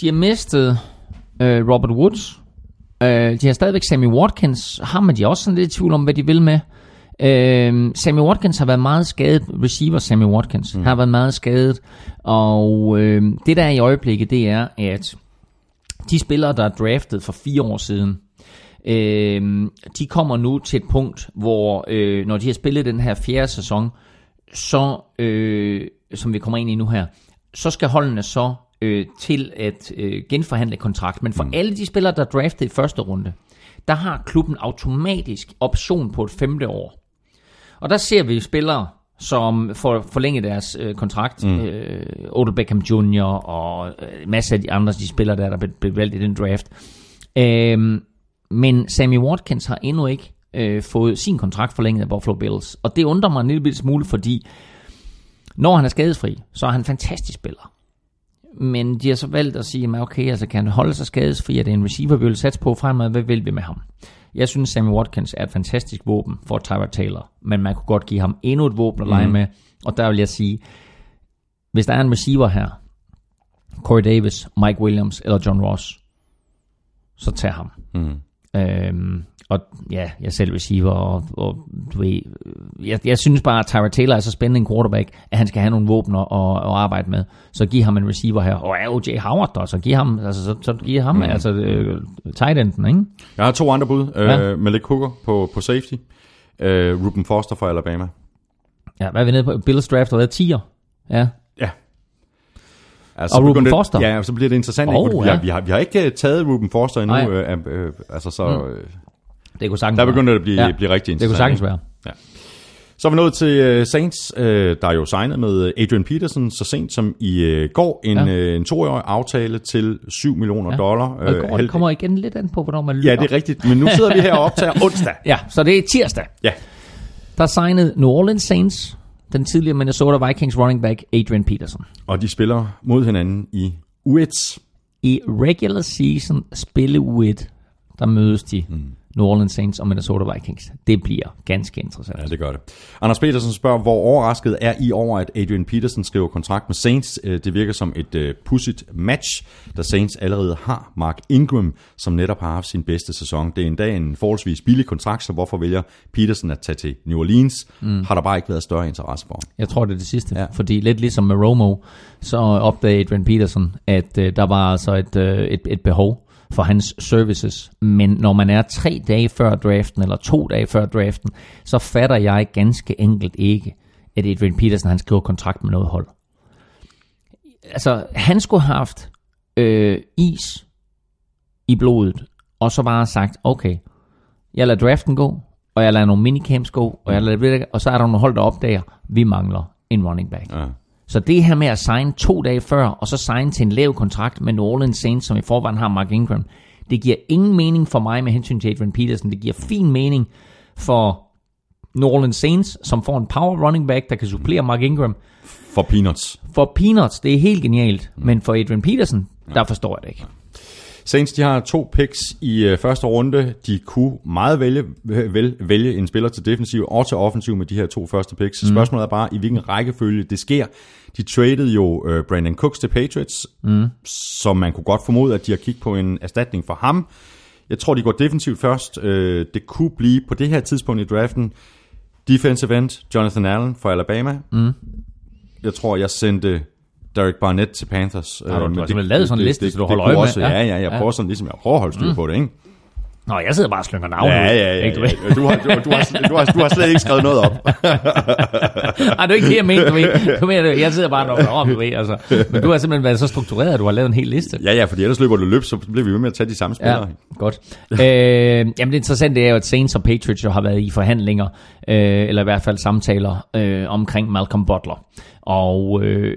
S3: de har mistet øh, Robert Woods, Øh, de har stadigvæk Sammy Watkins. Ham er de også sådan lidt i tvivl om, hvad de vil med. Øh, Sammy Watkins har været meget skadet. Receiver Sammy Watkins mm. har været meget skadet. Og øh, det der er i øjeblikket, det er, at de spillere, der er draftet for fire år siden, øh, de kommer nu til et punkt, hvor øh, når de har spillet den her fjerde sæson, så, øh, som vi kommer ind i nu her, så skal holdene så øh, til at øh, genforhandle kontrakt. Men for mm. alle de spillere, der er draftet i første runde, der har klubben automatisk option på et femte år. Og der ser vi spillere, som får forlænget deres øh, kontrakt. Mm. Øh, Odell Beckham Jr. og øh, masser af de andre de spillere, der er blevet valgt i den draft. Øh, men Sammy Watkins har endnu ikke øh, fået sin kontrakt forlænget af Buffalo Bills. Og det undrer mig en lille smule, fordi når han er skadesfri, så er han en fantastisk spiller. Men de har så valgt at sige, at okay, altså kan han holde sig skadesfri, at det er en receiver, vi vil satse på fremad, hvad vil vi med ham? Jeg synes, Sammy Watkins er et fantastisk våben for Tyra Taylor, men man kunne godt give ham endnu et våben at lege mm. med, og der vil jeg sige, hvis der er en receiver her, Corey Davis, Mike Williams eller John Ross, så tag ham. Mm. Øhm, og ja, jeg selv receiver, og, og du ved, jeg, jeg synes bare, at Tyra Taylor er så spændende en quarterback, at han skal have nogle våbner at, at arbejde med. Så giv ham en receiver her, og er O.J. Howard der, så giv ham, altså, så, så giv ham, mm. altså, uh, tight enden, ikke?
S1: Jeg har to andre bud. Ja. Uh, Malik Hooker på, på safety. Uh, Ruben Foster fra Alabama.
S3: Ja, hvad er vi nede på? Bills draft, det er 10'er. Ja.
S1: Ja.
S3: Altså, og Ruben Foster?
S1: Ja, så bliver det interessant. Oh, ikke? Ja. Vi, har, vi har ikke taget Ruben Foster endnu. Øh, øh, altså, så... Mm.
S3: Det kunne sagtens
S1: Der begynder det at blive, ja. blive rigtig interessant.
S3: Det kunne sagtens være.
S1: Ja. Så er vi nået til uh, Saints, uh, der er jo signet med Adrian Peterson så sent som i uh, går. En, ja. en toårig aftale til 7 millioner ja. dollar.
S3: Og det kommer, kommer igen lidt an på, hvornår man løber.
S1: Ja, det er rigtigt. Men nu sidder vi her og optager onsdag.
S3: Ja, så det er tirsdag.
S1: Ja.
S3: Der signede New Orleans Saints den tidligere Minnesota Vikings running back Adrian Peterson.
S1: Og de spiller mod hinanden i U1.
S3: I regular season spille U1, der mødes de. Mm. New Orleans Saints og Minnesota Vikings. Det bliver ganske interessant.
S1: Ja, det gør det. Anders Petersen spørger, hvor overrasket er I over, at Adrian Peterson skriver kontrakt med Saints? Øh, det virker som et uh, pudsigt match, da Saints allerede har Mark Ingram, som netop har haft sin bedste sæson. Det er en dag en forholdsvis billig kontrakt, så hvorfor vælger Peterson at tage til New Orleans? Mm. Har der bare ikke været større interesse for ham?
S3: Jeg tror, det er det sidste. Ja. Fordi lidt ligesom med Romo, så opdagede Adrian Peterson, at uh, der var altså et, uh, et, et behov for hans services. Men når man er tre dage før draften, eller to dage før draften, så fatter jeg ganske enkelt ikke, at Adrian Peterson han skriver kontrakt med noget hold. Altså, han skulle have haft øh, is i blodet, og så bare sagt, okay, jeg lader draften gå, og jeg lader nogle minicamps gå, og, jeg lader, og så er der nogle hold, der opdager, vi mangler en running back. Ja. Så det her med at signe to dage før, og så signe til en lav kontrakt med New Orleans Saints, som i forvejen har Mark Ingram, det giver ingen mening for mig med hensyn til Adrian Peterson. Det giver fin mening for New Orleans Saints, som får en power running back, der kan supplere Mark Ingram.
S1: For peanuts.
S3: For Peanuts, det er helt genialt, men for Adrian Peterson, der forstår jeg det ikke.
S1: Saints de har to picks i øh, første runde. De kunne meget vælge, vel, vælge en spiller til defensiv og til offensiv med de her to første picks. Mm. Spørgsmålet er bare, i hvilken rækkefølge det sker. De traded jo øh, Brandon Cooks til Patriots, mm. så man kunne godt formode, at de har kigget på en erstatning for ham. Jeg tror, de går defensivt først. Øh, det kunne blive på det her tidspunkt i draften defensive end Jonathan Allen fra Alabama. Mm. Jeg tror, jeg sendte Derek Barnett til Panthers.
S3: Har du-
S1: Øh,
S3: du har simpelthen lavet sådan en liste, så du holder øje med?
S1: Også, ja,
S3: Ja.
S1: ja, jeg prøver sådan ligesom, jeg prøver at holde styr på det, ikke?
S3: Nå, jeg sidder bare og slynger navne
S1: Ja, ja, ja.
S3: ikke, du
S1: ja. Du, har, du, du, har, du, har, du har slet ikke skrevet noget op.
S3: Ej, det er ikke det, jeg mener, du ved. Du mener, jeg sidder bare og om, du ved, altså. Men du har simpelthen været så struktureret, at du har lavet en hel liste.
S1: Ja, ja, fordi ellers løber du løb, så bliver vi ved med at tage de samme spillere.
S3: Ja, godt. øh, jamen det interessante er jo, at Saints og Patriots jo har været i forhandlinger, øh, eller i hvert fald samtaler øh, omkring Malcolm Butler. Og øh,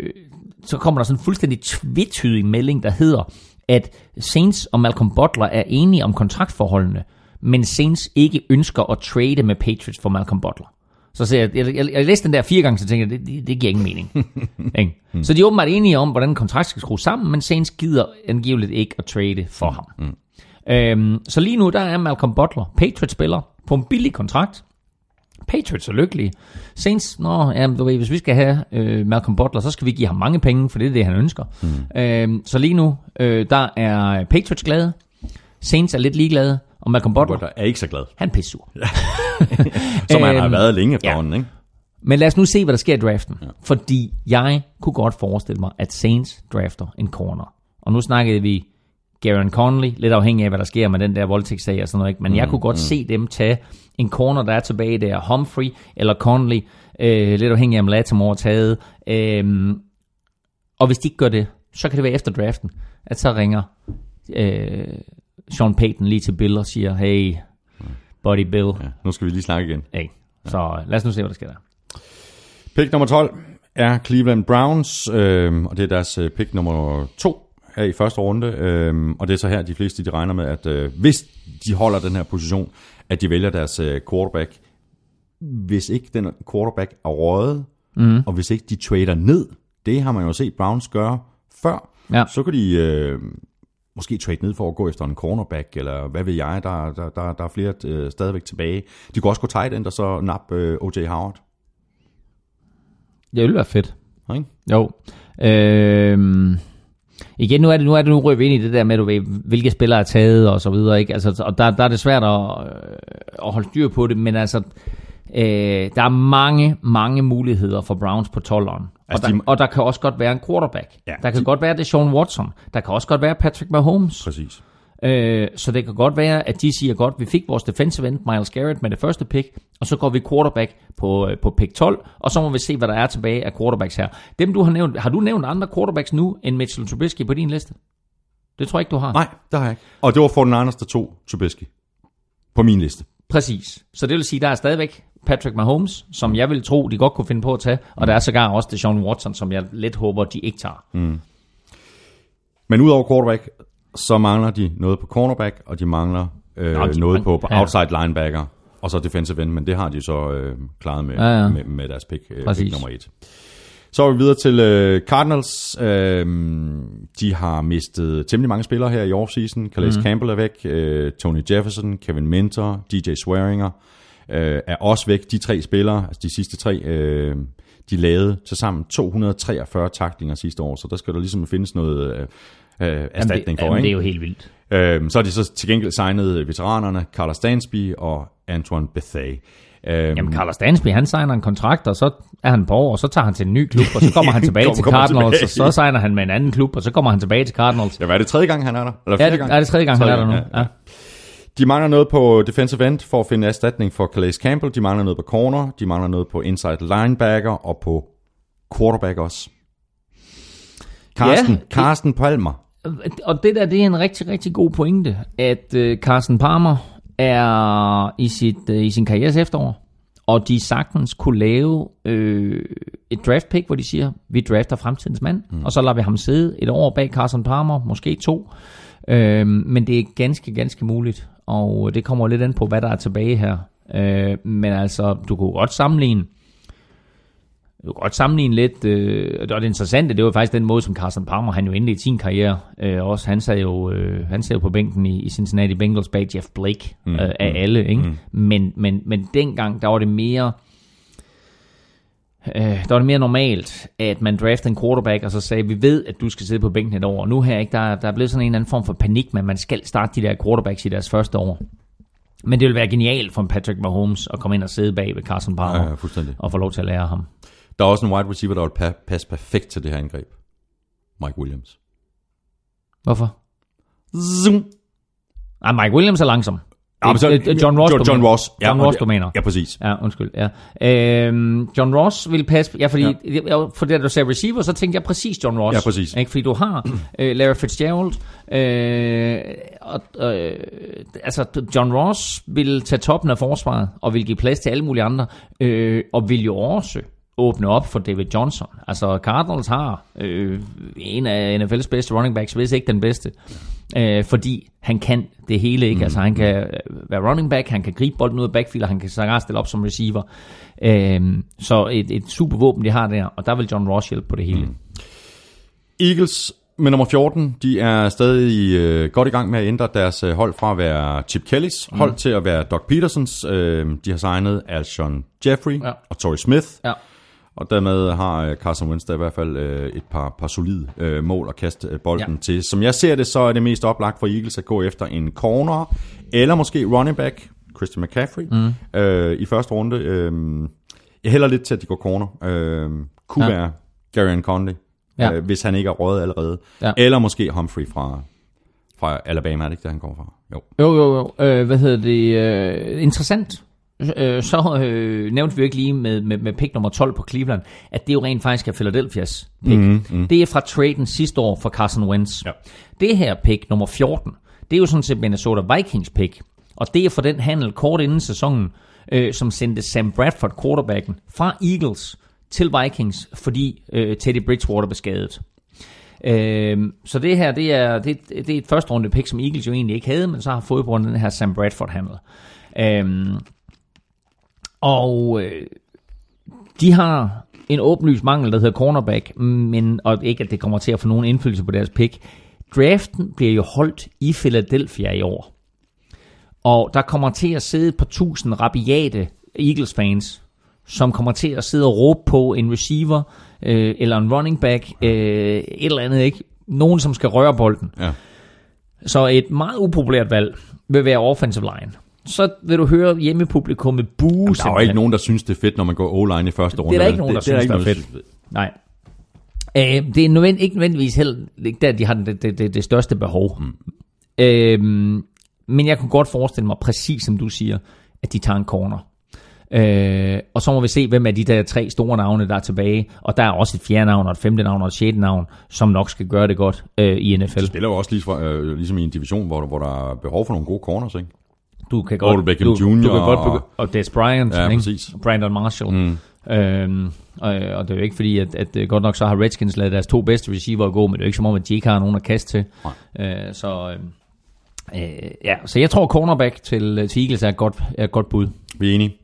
S3: så kommer der sådan en fuldstændig tvetydig melding, der hedder, at Saints og Malcolm Butler er enige om kontraktforholdene, men Saints ikke ønsker at trade med Patriots for Malcolm Butler. Så ser jeg, jeg, jeg, jeg læste den der fire gange, så tænker jeg, det, det, det giver ingen mening. Ikke? Så de er åbenbart enige om, hvordan kontrakt skal skrues sammen, men Saints gider angiveligt ikke at trade for ham. Øhm, så lige nu, der er Malcolm Butler, Patriots-spiller, på en billig kontrakt. Patriots er lykkelige. Saints, nå, ja, du ved, hvis vi skal have øh, Malcolm Butler, så skal vi give ham mange penge, for det er det, han ønsker. Mm. Øhm, så lige nu, øh, der er Patriots glade, Saints er lidt ligeglade, og Malcolm Butler,
S1: Butler er ikke så glad,
S3: han er pissur.
S1: som han har
S3: Øhm,
S1: været længe
S3: ja.
S1: efterhånden, ikke?
S3: Men lad os nu se, hvad der sker i draften. Ja. Fordi jeg kunne godt forestille mig, at Saints drafter en corner. Og nu snakkede vi Garen Conley, lidt afhængig af, hvad der sker med den der voldtægtssag og sådan noget. Ikke? Men mm, jeg kunne godt mm. se dem tage en corner, der er tilbage der. Humphrey eller Conley, øh, lidt afhængig af, om Latimore er taget. Øhm, og hvis de ikke gør det, så kan det være efter draften, at så ringer øh, Sean Payton lige til Bill og siger, hey, buddy Bill. Ja.
S1: Ja, nu skal vi lige snakke igen.
S3: Hey. Så lad os nu se, hvad der sker der.
S1: Pick nummer 12 er Cleveland Browns, øh, og det er deres øh, pick nummer 2 her i første runde. Øh, og det er så her, de fleste de regner med, at øh, hvis de holder den her position, at de vælger deres øh, quarterback. Hvis ikke den quarterback er røget, mm. og hvis ikke de trader ned, det har man jo set Browns gøre før,
S3: Ja.
S1: så kan de øh, måske trade ned for at gå efter en cornerback, eller hvad ved jeg, der, der, der, der er flere øh, stadigvæk tilbage. De kunne også gå tight end og så nappe øh, O.J. Howard.
S3: Det ville være fedt.
S1: Ikke?
S3: Jo. Øhm, igen, nu er det nu, er det nu rører vi ind i det der med, du ved, hvilke spillere er taget og så videre. Ikke? Altså, og der, der er det svært at, øh, at holde styr på det, men altså, øh, der er mange, mange muligheder for Browns på 12'eren.
S1: Altså,
S3: og, der,
S1: de-
S3: og der kan også godt være en quarterback.
S1: Ja,
S3: der kan
S1: de-
S3: godt være, det Sean Watson. Der kan også godt være Patrick Mahomes.
S1: Præcis.
S3: Øh, så det kan godt være, at de siger godt, vi fik vores defensive end, Miles Garrett, med det første pick, og så går vi quarterback på, øh, på pick 12, og så må vi se, hvad der er tilbage af quarterbacks her. Dem du har nævnt, har du nævnt andre quarterbacks nu, end Mitchell Trubisky på din liste? Det tror jeg ikke, du har.
S1: Nej, det har jeg ikke. Og det var for den Anders, der tog Trubisky på min liste.
S3: Præcis. Så det vil sige, der er stadigvæk Patrick Mahomes, som jeg vil tro, de godt kunne finde på at tage, og der er sågar også Deshaun Watson, som jeg lidt håber, de ikke tager. Mm.
S1: Men udover quarterback, så mangler de noget på cornerback, og de mangler øh,
S3: Nå, de
S1: noget
S3: mangler-
S1: på,
S3: ja.
S1: outside linebacker, og så defensive end, men det har de så øh, klaret med,
S3: Ja, ja.
S1: med, med deres pick, øh, pick nummer et. Så er vi videre til øh, Cardinals. Øh, de har mistet temmelig mange spillere her i offseason. Calais mm. Campbell er væk, øh, Tony Jefferson, Kevin Minter, DJ Swearinger øh, er også væk. De tre spillere, altså de sidste tre, øh, de lavede til sammen 243 taklinger sidste år, så der skal der ligesom findes noget øh, øh, erstatning
S3: jamen, det,
S1: for.
S3: jamen,
S1: ikke?
S3: det er jo helt vildt.
S1: Øhm, så har de så til gengæld signet veteranerne Carlos Dansby og Antoine Bethea. Øhm,
S3: Jamen, Carlos Dansby, han signer en kontrakt, og så er han på år, og så tager han til en ny klub, og så kommer han tilbage
S1: Kommer-
S3: til Cardinals,
S1: tilbage.
S3: og så signer han med en anden klub, og så kommer han tilbage til Cardinals.
S1: ja, er det tredje gang, han er der? Eller
S3: Ja, det,
S1: gang?
S3: er det tredje gang, han er der nu.
S1: ja,
S3: Ja.
S1: De mangler noget på defensive end for at finde erstatning for Calais Campbell. De mangler noget på corner. De mangler noget på inside linebacker og på quarterback også. Carsten,
S3: Ja,
S1: Carsten Palmer.
S3: Og det der, det er en rigtig, rigtig god pointe, at øh, Carsten Palmer er i, sit, øh, i sin karrieres efterår, og de sagtens kunne lave øh, et draft pick, hvor de siger, vi drafter fremtidens mand, mm. og så lader vi ham sidde et år bag Carsten Palmer, måske to. Øh, men det er ganske, ganske muligt, og det kommer lidt an på, hvad der er tilbage her Øh, men altså, du kunne godt sammenligne du kan godt sammenligne lidt, øh, og det interessante, det var faktisk den måde, som Carson Palmer, han jo indledte sin karriere, øh, også han sad jo, øh, han sad jo på bænken i, i Cincinnati Bengals bag Jeff Blake, mm, øh, af mm, alle, ikke? Mm. Men, men, men dengang, der var det mere, øh, der var det mere normalt, at man draftede en quarterback, og så sagde, vi ved, at du skal sidde på bænken et år, og nu her, ikke, der, der er blevet sådan en eller anden form for panik, men man skal starte de der quarterbacks i deres første år. Men det vil være genialt for Patrick Mahomes at komme ind og sidde bag ved Carson Palmer,
S1: Ja, ja, fuldstændig.
S3: og få lov til at lære ham.
S1: Der er også en wide receiver, der vil pa- passe perfekt til det her angreb. Mike Williams.
S3: Hvorfor?
S1: Zoom.
S3: Ah, Mike Williams er langsom.
S1: Ja, men så,
S3: Det- det- John Ross,
S1: John, John. Ross.
S3: John
S1: og
S3: Ross, du mener.
S1: Ja, præcis.
S3: Ja, undskyld. Ja. Øhm, John Ross vil passe... Ja, fordi ja. for det, du sagde receiver, så tænkte jeg præcis John Ross.
S1: Ja, præcis.
S3: Ikke? Fordi du har øh, Larry Fitzgerald, øh, og, øh, altså John Ross vil tage toppen af forsvaret, og vil give plads til alle mulige andre, øh, og vil jo også åbne op for David Johnson. Altså Cardinals har øh, en af NFL's bedste running backs, hvis ikke den bedste, øh, fordi han kan det hele, ikke? Mm. Altså han kan øh, være running back, han kan gribe bolden ud af backfield, og han kan sågar stille op som receiver. Øh, så et, et super våben, de har der, og der vil John Ross hjælpe på det hele. Mm.
S1: Eagles med nummer 14, de er stadig øh, godt i gang med at ændre deres øh, hold fra at være Chip Kellys hold til at være Doc Petersons. Øh, de har signet Alshon Jeffrey
S3: Ja.
S1: og Torrey Smith.
S3: Ja.
S1: Og dermed har øh, Carson Wentz i hvert fald øh, et par, par solide øh, mål at kaste bolden
S3: Ja.
S1: til. Som jeg ser det, så er det mest oplagt for Eagles at gå efter en corner, eller måske running back, Christian McCaffrey, mm. øh, i første runde. Øh, jeg hælder lidt til, at de går corner. Øh, kunne
S3: Ja.
S1: være Gary Conley,
S3: ja.
S1: øh, hvis han ikke er røget allerede.
S3: Ja.
S1: Eller måske Humphrey fra, fra Alabama, er det ikke der, han kommer fra? Jo.
S3: Jo, jo, jo. Øh, hvad hedder det? Øh, interessant. Øh, så øh, nævnte vi ikke lige med, med, med pick nummer 12 på Cleveland, at det jo rent faktisk er Philadelphia's pick. Mm, mm. Det er fra traden sidste år for Carson Wentz.
S1: Ja.
S3: Det her pick, nummer 14, det er jo sådan set Minnesota Vikings pick. Og det er for den handel kort inden sæsonen, øh, som sendte Sam Bradford, quarterbacken, fra Eagles til Vikings, fordi øh, Teddy Bridgewater blev skadet. Øhm, så det her, det er, det, det er et første runde pick, som Eagles jo egentlig ikke havde, men så har fået på den her Sam Bradford-handel. Øhm, og øh, de har en åbenlyst mangel, der hedder cornerback, men, og ikke at det kommer til at få nogen indflydelse på deres pick. Draften bliver jo holdt i Philadelphia i år. Og der kommer til at sidde et par tusind rabiate Eagles-fans, som kommer til at sidde og råbe på en receiver, øh, eller en running back, øh, et eller andet, ikke? Nogen, som skal røre bolden.
S1: Ja.
S3: Så et meget upopulært valg vil være offensive line. Så vil du høre hjemmepublikummet bue
S1: Der er jo ikke nogen, der synes, det er fedt, når man går O-line i første runde.
S3: Det er der ikke nogen, der synes,
S1: ikke
S3: der er fedt. Nej. Øh, det er nødvendig, ikke nødvendigvis heller ikke der, de har det, det, det, det største behov. Mm. Øh, men jeg kunne godt forestille mig, præcis som du siger, at de tager en corner. Øh, og så må vi se, hvem af de der tre store navne, der er tilbage. Og der er også et fjerde navn, og et femte navn, og et sjette navn, som nok skal gøre det godt øh, i NFL.
S1: spiller jo også lige fra, øh, ligesom i en division, hvor, der- hvor der er behov for nogle gode corners, ikke?
S3: Du kan godt,
S1: Beckham
S3: du,
S1: Jr.
S3: Du kan godt
S1: og-
S3: begy- og Des Bryant,
S1: Ja,
S3: ikke?
S1: præcis.
S3: Brandon Marshall. Mm. Øhm, og, og det er jo ikke fordi, at, at øh, godt nok så har Redskins lavet deres to bedste receiver gå, men det er jo ikke som om, at de ikke har nogen at kaste til. Øh, så, øh, øh, ja, så jeg tror cornerback til, øh, til Eagles er et godt, er et godt bud.
S1: Vi er enige.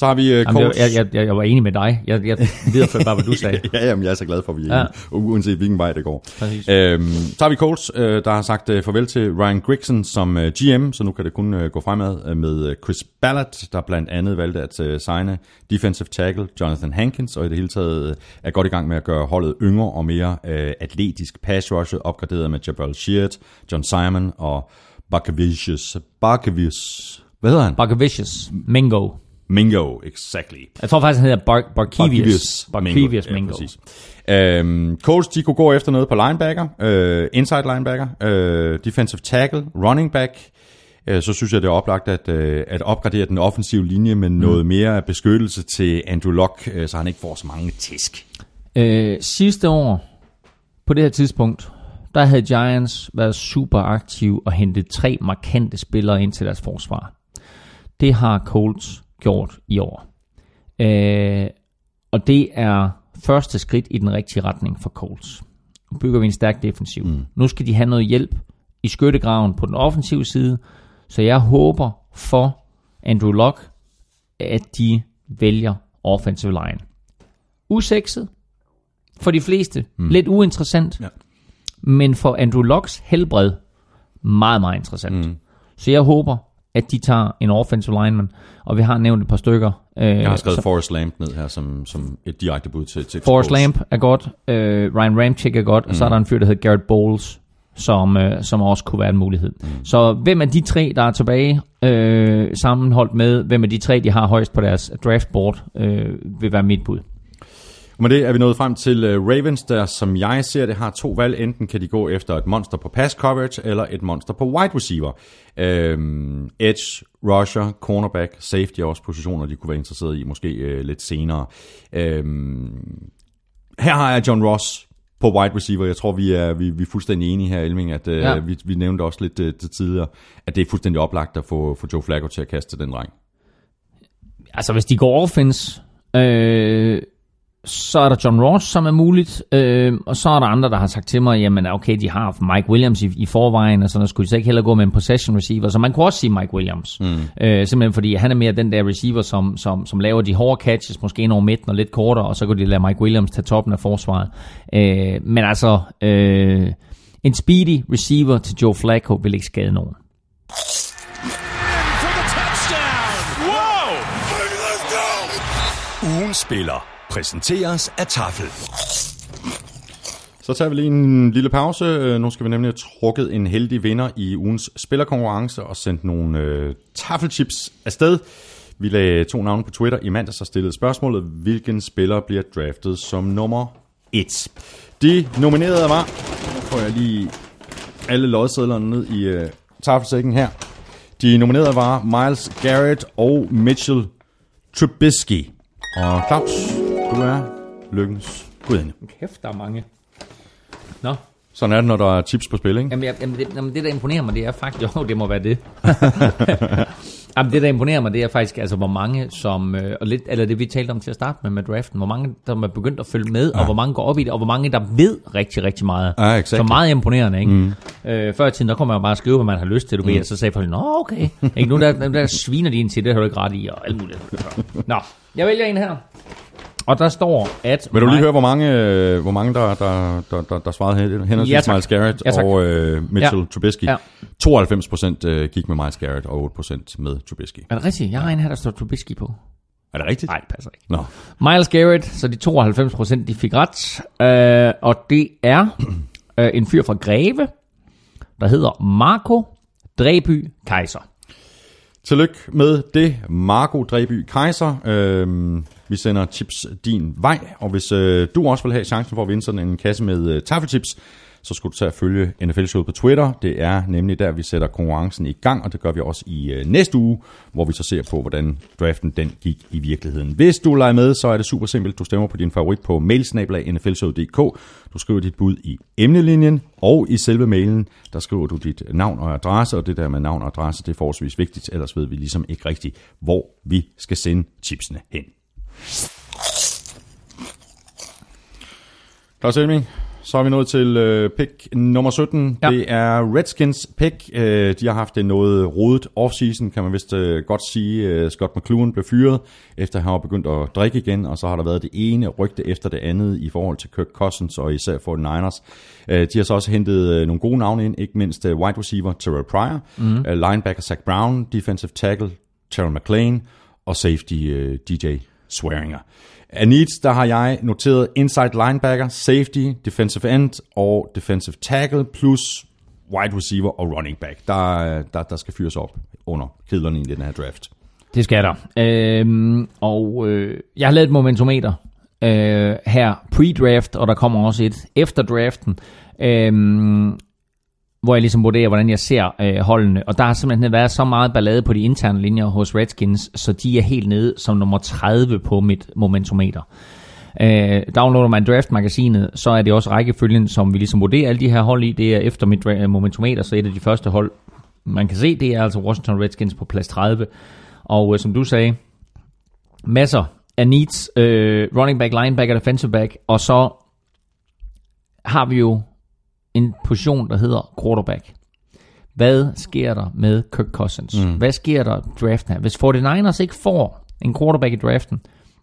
S1: Så har vi uh,
S3: Jamen, jeg,
S1: Colts.
S3: jeg, jeg, jeg var enig med dig. Jeg, jeg videreførte bare, hvad du sagde.
S1: ja, jamen, jeg er så glad for, at vi er
S3: Ja.
S1: uanset hvilken vej det går.
S3: Præcis.
S1: Øhm, så har vi Colts, øh, der har sagt øh, farvel til Ryan Grigson som øh, GM, så nu kan det kun øh, gå fremad øh, med øh, Chris Ballard, der blandt andet valgte at øh, signe defensive tackle Jonathan Hankins, og i det hele taget øh, er godt i gang med at gøre holdet yngre og mere øh, atletisk pass rusher, opgraderet med Jabal Sheard, John Simon og Barkavicius. Barkavius. Hvad hedder han?
S3: Barkavicius, Mingo.
S1: Mingo, exactly.
S3: Jeg tror faktisk, han hedder Bar- Barkevius. Barkevius
S1: Ja,
S3: Mingo.
S1: præcis. Øhm, Colts, de kunne gå efter noget på linebacker, øh, inside linebacker, øh, defensive tackle, running back. Øh, så synes jeg, det er oplagt at, øh, at opgradere den offensive linje med noget mere beskyttelse til Andrew Luck, øh, så han ikke får så mange tisk.
S3: Øh, sidste år, på det her tidspunkt, der havde Giants været super aktive og hentet tre markante spillere ind til deres forsvar. Det har Colts gjort i år. Øh, og det er første skridt i den rigtige retning for Colts. Nu bygger vi en stærk defensiv. Mm. Nu skal de have noget hjælp i skyttegraven på den offensive side, så jeg håber for Andrew Luck, at de vælger offensive line. Usekset for de fleste. Mm. Lidt uinteressant.
S1: Ja.
S3: Men for Andrew Locks helbred, meget, meget interessant. Mm. Så jeg håber, at de tager en offensive lineman, og vi har nævnt et par stykker. Øh,
S1: Jeg har skrevet Forrest Lamp ned her som, som et direkte bud til, til
S3: Forrest. Lamp er godt, øh, Ryan Ramchick er godt, mm. og så er der en fyr, der hedder Garrett Bowles, som, øh, som også kunne være en mulighed. Mm. Så hvem af de tre, der er tilbage, øh, sammenholdt med, hvem af de tre, de har højst på deres draftboard, øh, vil være mit bud.
S1: Og med det er vi nået frem til uh, Ravens, der som jeg ser det har to valg. Enten kan de gå efter et monster på pass coverage, eller et monster på wide receiver. Øhm, edge, rusher, cornerback, safety er også positioner, de kunne være interesseret i, måske uh, lidt senere. Øhm, her har jeg John Ross på wide receiver. Jeg tror, vi er, vi, vi er fuldstændig enige her, Elming, at uh,
S3: Ja.
S1: vi, vi nævnte også lidt uh, til tidligere, at det er fuldstændig oplagt at få, få Joe Flacco til at kaste den dreng.
S3: Altså, hvis de går offense, øh, så er der John Ross, som er muligt, øh, og så er der andre, der har sagt til mig, jamen okay, de har Mike Williams i, i forvejen, og så skulle de så ikke heller gå med en possession receiver, så man kunne også sige Mike Williams, mm. øh, simpelthen fordi han er mere den der receiver, som, som, som laver de hårde catches, måske ind over midten og lidt kortere, og så kunne de lade Mike Williams tage toppen af forsvaret. Øh, men altså, øh, en speedy receiver til Joe Flacco vil ikke skade nogen.
S5: for the touchdown. Whoa!
S6: Ugen spiller præsenteres af Tafel.
S1: Så tager vi lige en lille pause. Øh, nu skal vi nemlig have trukket en heldig vinder i ugens spillerkonkurrence og sendt nogle øh, taffelchips afsted. Vi lagde to navne på Twitter i mandags og stillede spørgsmålet, hvilken spiller bliver draftet som nummer 1. De nominerede var, nu får jeg lige alle lodsedlerne ned i øh, taffelsækken her. De nominerede var Miles Garrett og Mitchell Trubisky. Og Claus, du er lykkens gudinde.
S3: Kæft, der er mange. Nå,
S1: Sådan er det, når der er chips på spil, ikke?
S3: Jamen, jeg, jamen, det, jamen, det, der imponerer mig, det er faktisk... Jo, det må være det. jamen, det, der imponerer mig, det er faktisk, altså, hvor mange, som... Øh, og lidt, eller det, vi talte om til at starte med med draften. Hvor mange, der er begyndt at følge med, ja. og hvor mange går op i det, og hvor mange, der ved rigtig, rigtig meget.
S1: Ja, exactly.
S3: Så meget imponerende, ikke? Mm. Øh, før i tiden, der kunne man jo bare skrive, hvad man har lyst til, du mm. ved, og så sagde folk, nå, okay. ikke? Nu der, der sviner de ind til, det har du ikke ret i, og alt muligt. Nå, jeg vælger en her. Og der står, at...
S1: Vil du lige høre, hvor mange, øh, hvor mange der, der, der, der, der svarede hen- henholdsvis
S3: Ja, tak.
S1: Miles Garrett
S3: Ja, tak.
S1: og øh, Mitchell
S3: Ja.
S1: Trubisky?
S3: Ja.
S1: 92 procent øh, gik med Miles Garrett og 8 procent med Trubisky.
S3: Er det rigtigt? Jeg har en her, der står Trubisky på.
S1: Er det rigtigt?
S3: Nej, det passer ikke.
S1: Nå.
S3: Miles Garrett, så de 92 procent, de fik ret. Øh, og det er øh, en fyr fra Greve, der hedder Marco Dreby Kaiser.
S1: Tillykke med det, Marco Dreby Kaiser. Øhm, vi sender chips din vej, og hvis øh, du også vil have chancen for at vinde sådan en kasse med øh, taffelchips, så skulle du tage at følge NFL Showet på Twitter. Det er nemlig der, vi sætter konkurrencen i gang, og det gør vi også i øh, næste uge, hvor vi så ser på, hvordan draften den gik i virkeligheden. Hvis du leger med, så er det super simpelt. Du stemmer på din favorit på mailsnablag.nflshow.dk. Du skriver dit bud i emnelinjen, og i selve mailen, der skriver du dit navn og adresse, og det der med navn og adresse, det er forholdsvis vigtigt, ellers ved vi ligesom ikke rigtigt, hvor vi skal sende chipsene hen. Claus Elming, så er vi nået til øh, pick nummer 17.
S3: Ja.
S1: Det er Redskins pick. Øh, de har haft en noget rodet offseason, kan man vist øh, godt sige. Øh, Scott McLuhan blev fyret, efter han var begyndt at drikke igen, og så har der været det ene rygte efter det andet i forhold til Kirk Cousins og især 49ers. Øh, de har så også hentet øh, nogle gode navne ind, ikke mindst øh, wide receiver Terrell Pryor, mm. øh, linebacker Zach Brown, defensive tackle Terrell McLean og safety øh, DJ Swearinger. Af needs, der har jeg noteret inside linebacker, safety, defensive end og defensive tackle, plus wide receiver og running back. Der, der, der skal fyres op under kedlerne i den her draft.
S3: Det skal der. Øhm, og øh, jeg har lavet et momentometer øh, her pre-draft, og der kommer også et efter draften, Øhm, hvor jeg ligesom vurderer, hvordan jeg ser øh, holdene. Og der har simpelthen været så meget ballade på de interne linjer hos Redskins, så de er helt nede som nummer 30 på mit momentometer. Øh, downloader man draft-magasinet, så er det også rækkefølgen, som vi ligesom vurderer alle de her hold i. Det er efter mit øh, momentometer, så et af de første hold, man kan se, det er altså Washington Redskins på plads 30. Og øh, som du sagde, masser af needs, øh, running back, linebacker, defensive back, og så har vi jo en position, der hedder quarterback. Hvad sker der med Kirk Cousins? Mm. Hvad sker der i draften her? Hvis 49ers ikke får en quarterback i draften,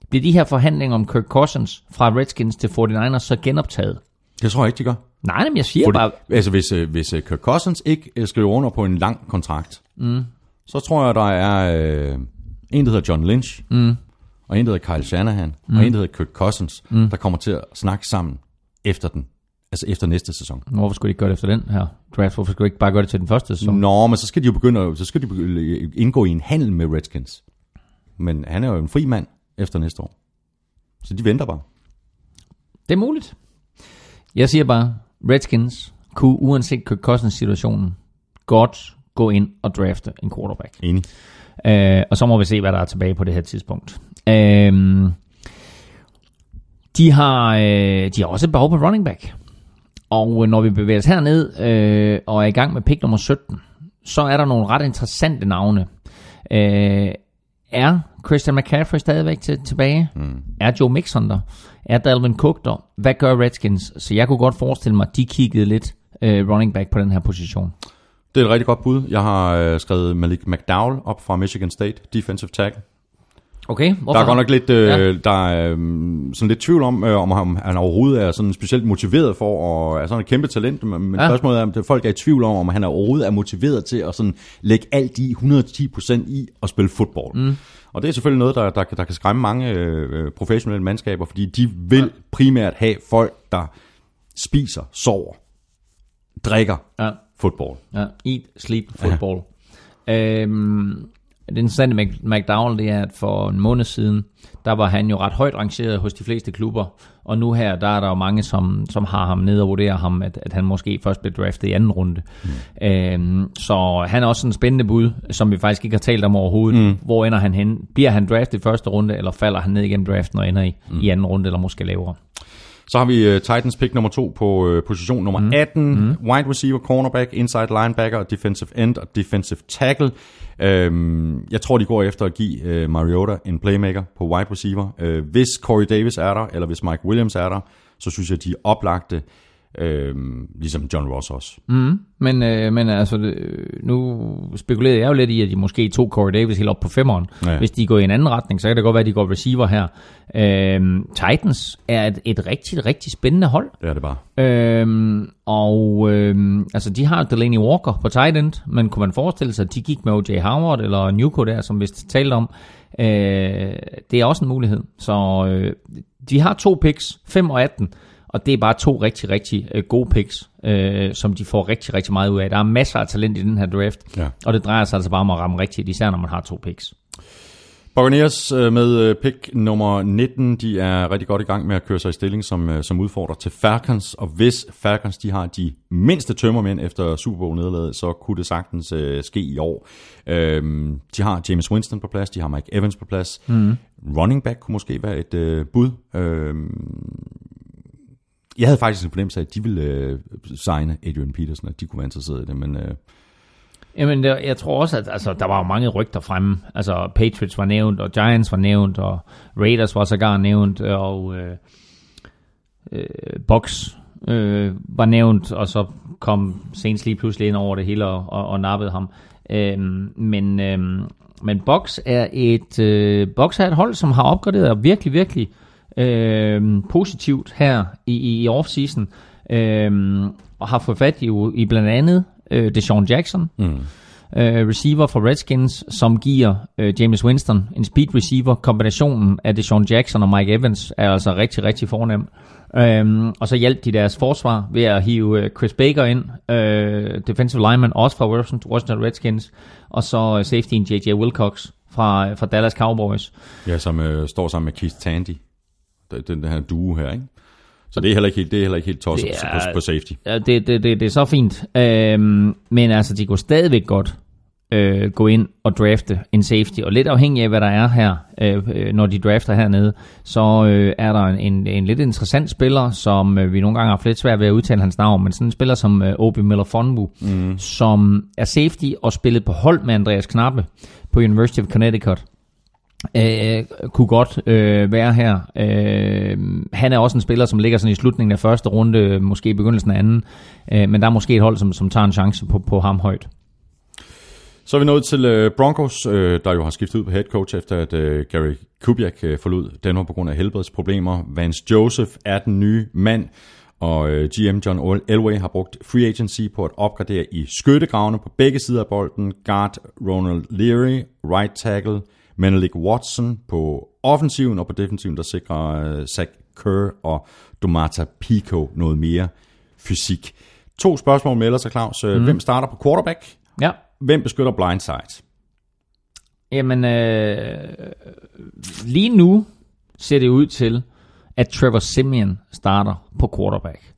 S3: bliver de her forhandlinger om Kirk Cousins fra Redskins til 49ers så genoptaget?
S1: Det tror jeg ikke, de gør.
S3: Nej, men jeg siger
S1: Fordi,
S3: bare,
S1: altså hvis, øh, hvis øh, Kirk Cousins ikke øh, skriver under på en lang kontrakt, mm. så tror jeg, der er øh, en, der hedder John Lynch, mm. og en, der hedder Kyle Shanahan, mm. og en, der hedder Kirk Cousins, mm. der kommer til at snakke sammen efter den. Altså efter næste sæson.
S3: hvorfor skulle de ikke gøre det efter den her draft? Hvorfor skulle de ikke bare gøre det til den første sæson?
S1: Nå, men så skal de jo begynde, så skal de begynde indgå i en handel med Redskins. Men han er jo en fri mand efter næste år. Så de venter bare.
S3: Det er muligt. Jeg siger bare, Redskins kunne uanset Kirk Cousins situationen godt gå ind og drafte en quarterback.
S1: Enig.
S3: Øh, og så må vi se, hvad der er tilbage på det her tidspunkt. Øh, de, har, øh, de har også et behov på running back. Og øh, når vi bevæger os herned øh, og er i gang med pick nummer 17, så er der nogle ret interessante navne. Øh, er Christian McCaffrey stadigvæk til, tilbage? Mm. Er Joe Mixon der? Er Dalvin Cook der? Hvad gør Redskins? Så jeg kunne godt forestille mig, at de kiggede lidt øh, running back på den her position.
S1: Det er et rigtig godt bud. Jeg har øh, skrevet Malik McDowell op fra Michigan State, defensive tackle.
S3: Okay, hvorfor?
S1: Der er godt nok lidt, øh,
S3: Ja.
S1: der er, øh, sådan lidt tvivl om, øh, om han, han overhovedet er sådan specielt motiveret for at er sådan et kæmpe talent, men,
S3: Ja.
S1: spørgsmålet er, om folk er i tvivl om, om han er overhovedet er motiveret til at sådan lægge alt i 110% i at spille fodbold. Mm. Og det er selvfølgelig noget, der, der, der kan skræmme mange øh, professionelle mandskaber, fordi de vil ja. primært have folk, der spiser, sover, drikker
S3: Ja.
S1: fodbold.
S3: Ja, eat, sleep, football. Ja. Øhm, det interessante med McDowell, det er, at for en måned siden, der var han jo ret højt rangeret hos de fleste klubber, og nu her, der er der jo mange, som, som har ham ned og vurderer ham, at, at han måske først bliver draftet i anden runde. Mm. Øhm, så han er også en spændende bud, som vi faktisk ikke har talt om overhovedet. Mm. Hvor ender han hen? Bliver han draftet i første runde, eller falder han ned igennem draften og ender i, mm. i anden runde, eller måske lavere?
S1: Så har vi uh, Titans pick nummer to på uh, position nummer mm. 18. Mm. Wide receiver, cornerback, inside linebacker, defensive end og defensive tackle. Um, jeg tror, de går efter at give uh, Mariota en playmaker på wide receiver. Hvis Corey Davis er der, eller hvis Mike Williams er der, så synes jeg, de er oplagte. Øhm, ligesom John Ross også.
S3: Mm. Men, øh, men altså, øh, nu spekulerede jeg jo lidt i, at de måske tog Corey Davis helt op på femmeren.
S1: Ja.
S3: Hvis de går i en anden retning, så kan det godt være, at de går receiver her. Øh, Titans er et, et rigtig, rigtig spændende hold.
S1: Det er det bare.
S3: Øhm, og øhm, altså de har Delaney Walker på tight end, men kunne man forestille sig, at de gik med O.J. Howard eller Newco der, som vi talte om, øh, det er også en mulighed. Så øh, de har to picks, 5 og 18, og det er bare to rigtig, rigtig øh, gode picks, øh, som de får rigtig, rigtig meget ud af. Der er masser af talent i den her draft,
S1: Ja.
S3: og det drejer sig altså bare om at ramme rigtigt, især når man har to picks.
S1: Buccaneers øh, med øh, pick nummer 19, de er rigtig godt i gang med at køre sig i stilling som, som udfordrer til Falcons, og hvis Falcons de har de mindste tømmermænd efter Super Bowl nederlaget, så kunne det sagtens øh, ske i år. Øhm, de har James Winston på plads, de har Mike Evans på plads. Mm. Running back kunne måske være et øh, bud. Øhm, jeg havde faktisk en fornemmelse af, at de ville øh, signe Adrian Peterson, at de kunne være interesseret i det, men øh,
S3: Jamen, der, jeg tror også, at altså, der var jo mange rygter fremme. Altså, Patriots var nævnt, og Giants var nævnt, og Raiders var sågar nævnt, øh, og øh, øh, Bucks øh, var nævnt, og så kom Saints lige pludselig ind over det hele og, og, og nappede ham. Øh, men, øh, men Bucks er et øh, Bucks er et hold, som har opgraderet virkelig, virkelig øh, positivt her i, i, offseason, øh, og har fået fat i, i blandt andet øh, Deshaun Jackson, mm. øh, receiver for Redskins, som giver øh, James Winston en speed receiver. Kombinationen af Deshaun Jackson og Mike Evans er altså rigtig, rigtig fornem. Øhm, og så hjalp de deres forsvar ved at hive øh, Chris Baker ind, øh, defensive lineman, også fra Washington, Washington Redskins, og så øh, safetyen J.J. Wilcox fra, fra Dallas Cowboys.
S1: Ja, som øh, står sammen med Keith Tandy. Den, den her duo her, ikke? Så det er heller ikke helt, det er heller ikke helt tosset på, på, safety.
S3: Ja, det, det, det, det er så fint. Øhm, men altså, de kunne stadigvæk godt øh, gå ind og drafte en safety. Og lidt afhængig af, hvad der er her, øh, øh, når de drafter hernede, så øh, er der en, en, en lidt interessant spiller, som øh, vi nogle gange har haft lidt svært ved at udtale hans navn, men sådan en spiller som øh, Obi Melifonwu, mm. som er safety og spillet på hold med Andreas Knappe på University of Connecticut øh, kunne godt øh, være her. Øh, han er også en spiller, som ligger sådan i slutningen af første runde, måske i begyndelsen af anden, øh, men der er måske et hold, som, som tager en chance på, på ham højt.
S1: Så er vi nået til øh, Broncos, øh, der jo har skiftet ud på head coach, efter at øh, Gary Kubiak øh, forlod Danmark på grund af helbredsproblemer. Vance Joseph er den nye mand, og øh, GM John Elway har brugt free agency på at opgradere i skyttegravene på begge sider af bolden. Guard Ronald Leary, right tackle Menelik Watson på offensiven, og på defensiven der sikrer øh, Zach Kerr og Domata Pico noget mere fysik. To spørgsmål melder sig, Claus. Mm. Hvem starter på quarterback?
S3: Ja.
S1: Hvem beskytter blindside?
S3: Jamen, øh, lige nu ser det ud til, at Trevor Simeon starter på quarterback.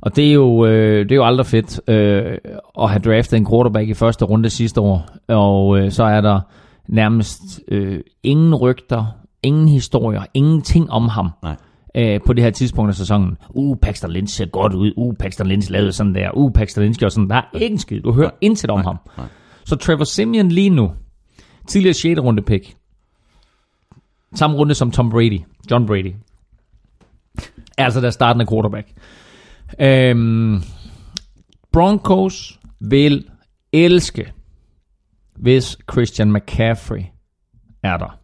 S3: Og det er jo, øh, det er jo aldrig fedt øh, at have draftet en quarterback i første runde sidste år. Og øh, så er der nærmest øh, ingen rygter, ingen historier, ingenting om ham.
S1: Nej.
S3: Øh, på det her tidspunkt af sæsonen. Uh, Paxton Lynch ser godt ud. Uh, Paxton Lynch lavede sådan der. Uh, Paxton Lynch gjorde sådan. Der er ikke en skid. Du hører nej, intet om
S1: nej,
S3: ham.
S1: nej.
S3: Så Trevor Simeon lige nu, tidligere 6. runde pick, samme runde som Tom Brady, John Brady, er altså der startende quarterback. Øhm, Broncos vil elske, hvis Christian McCaffrey er der.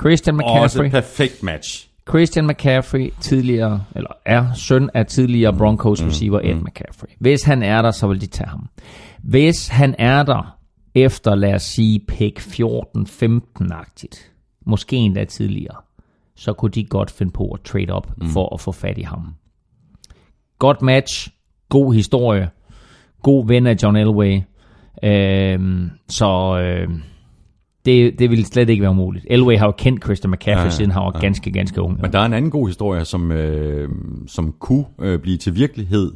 S3: Christian
S1: Også
S3: McCaffrey,
S1: et perfekt match.
S3: Christian McCaffrey tidligere, eller er søn af tidligere Broncos receiver Ed McCaffrey. Hvis han er der, så vil de tage ham. Hvis han er der efter, lad os sige, pick 14-15-agtigt, måske endda tidligere, så kunne de godt finde på at trade op mm. for at få fat i ham. Godt match, god historie, god ven af John Elway, øhm, så øh, det, det ville slet ikke være muligt. Elway har jo kendt Christian McCaffrey, ja, siden han var
S1: ja.
S3: ganske, ganske ung.
S1: Men der er en anden god historie, som, øh, som kunne øh, blive til virkelighed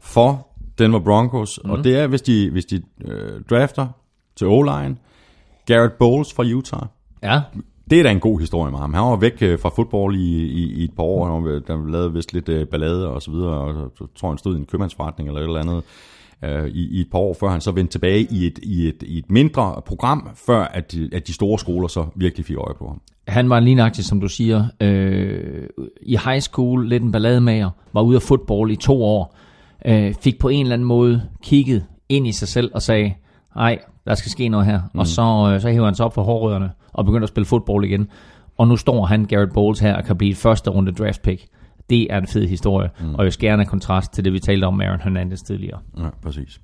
S1: for Denver Broncos, mm. og det er, hvis de, hvis de øh, drafter til O-line Garrett Bowles fra Utah.
S3: Ja,
S1: Det er da en god historie med ham. Han var væk øh, fra fodbold i, i, i et par år. Han var, der lavede vist lidt øh, ballade og så videre, og så tror jeg, han stod i en købmandsforretning eller et eller andet øh, i, i et par år, før han så vendte tilbage i et, i et, i et mindre program, før at de, at de store skoler så virkelig fik øje på ham.
S3: han var lignagtig, som du siger, øh, i high school, lidt en ballademager, var ude af fodbold i to år, øh, fik på en eller anden måde kigget ind i sig selv og sagde, nej, der skal ske noget her. Mm. Og så, øh, så hæver han sig op for hårrødderne og begynder at spille fodbold igen. Og nu står han, Garrett Bowles her, og kan blive et første runde draft pick. Det er en fed historie, mm. og jo skærende kontrast til det, vi talte om med Aaron Hernandez tidligere.
S1: Ja, præcis.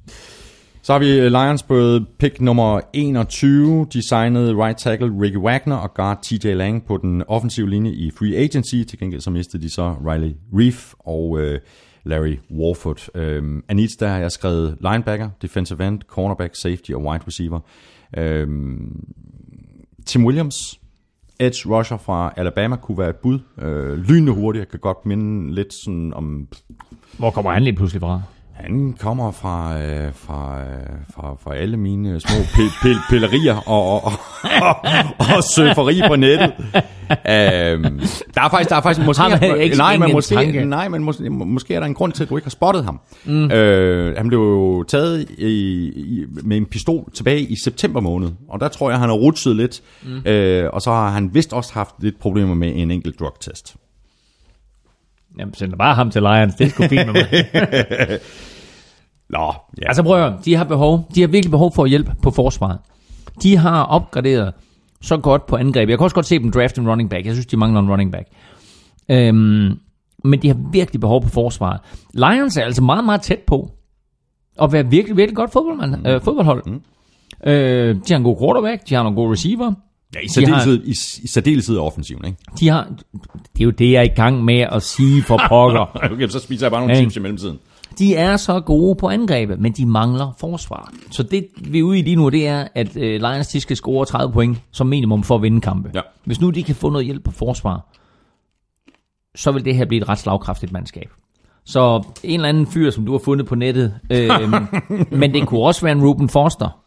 S1: Så har vi Lions på pick nummer 21. De signede right tackle Ricky Wagner og guard TJ Lang på den offensive linje i free agency. Til gengæld så mistede de så Riley Reef og øh, Larry Warford. Øhm, Anits, der har jeg skrevet linebacker, defensive end, cornerback, safety og wide receiver. Øhm, Tim Williams, edge rusher fra Alabama, kunne være et bud. Øh, lynende hurtigt, jeg kan godt minde lidt sådan om
S3: Hvor kommer han lige pludselig fra?
S1: Han kommer fra, øh, fra, øh, fra, fra alle mine små pil, pil, pillerier og, og, og, og, og surferi på nettet. Øhm, der er faktisk, der er faktisk måske,
S3: ikke
S1: nej, men
S3: en
S1: måske,
S3: tanke.
S1: nej, men måske, måske er der en grund til, at du ikke har spottet ham. Mm. Øh, han blev jo taget i, i, med en pistol tilbage i september måned, og der tror jeg, han har rutset lidt, mm. øh, og så har han vist også haft lidt problemer med en enkelt drugtest.
S3: Jamen, sender bare ham til Lions. Det er sgu fint med mig.
S1: Nå, ja.
S3: Altså prøv at høre, de har behov, de har virkelig behov for hjælp på forsvaret. De har opgraderet så godt på angreb. Jeg kan også godt se dem draft en running back. Jeg synes, de mangler en running back. Øhm, men de har virkelig behov på forsvaret. Lions er altså meget, meget tæt på at være virkelig, virkelig godt fodboldmand, mm. øh, fodboldhold. Mm. Øh, de har en god quarterback, de har nogle gode receiver.
S1: Ja i,
S3: de har-
S1: særdeleshed, i, i særdeleshed offensiven, ikke?
S3: De har, det er jo det, jeg er i gang med at sige for pokker.
S1: Okay, så spiser jeg bare nogle
S3: Ja.
S1: chips i mellemtiden.
S3: De er så gode på angrebet, men de mangler forsvar. Så det vi er ude i lige nu, det er, at øh, Lions de skal score 30 point som minimum for at vinde kampe.
S1: Ja.
S3: Hvis nu de kan få noget hjælp på forsvar, så vil det her blive et ret slagkraftigt mandskab. Så en eller anden fyr, som du har fundet på nettet, øh, men det kunne også være en Ruben Foster.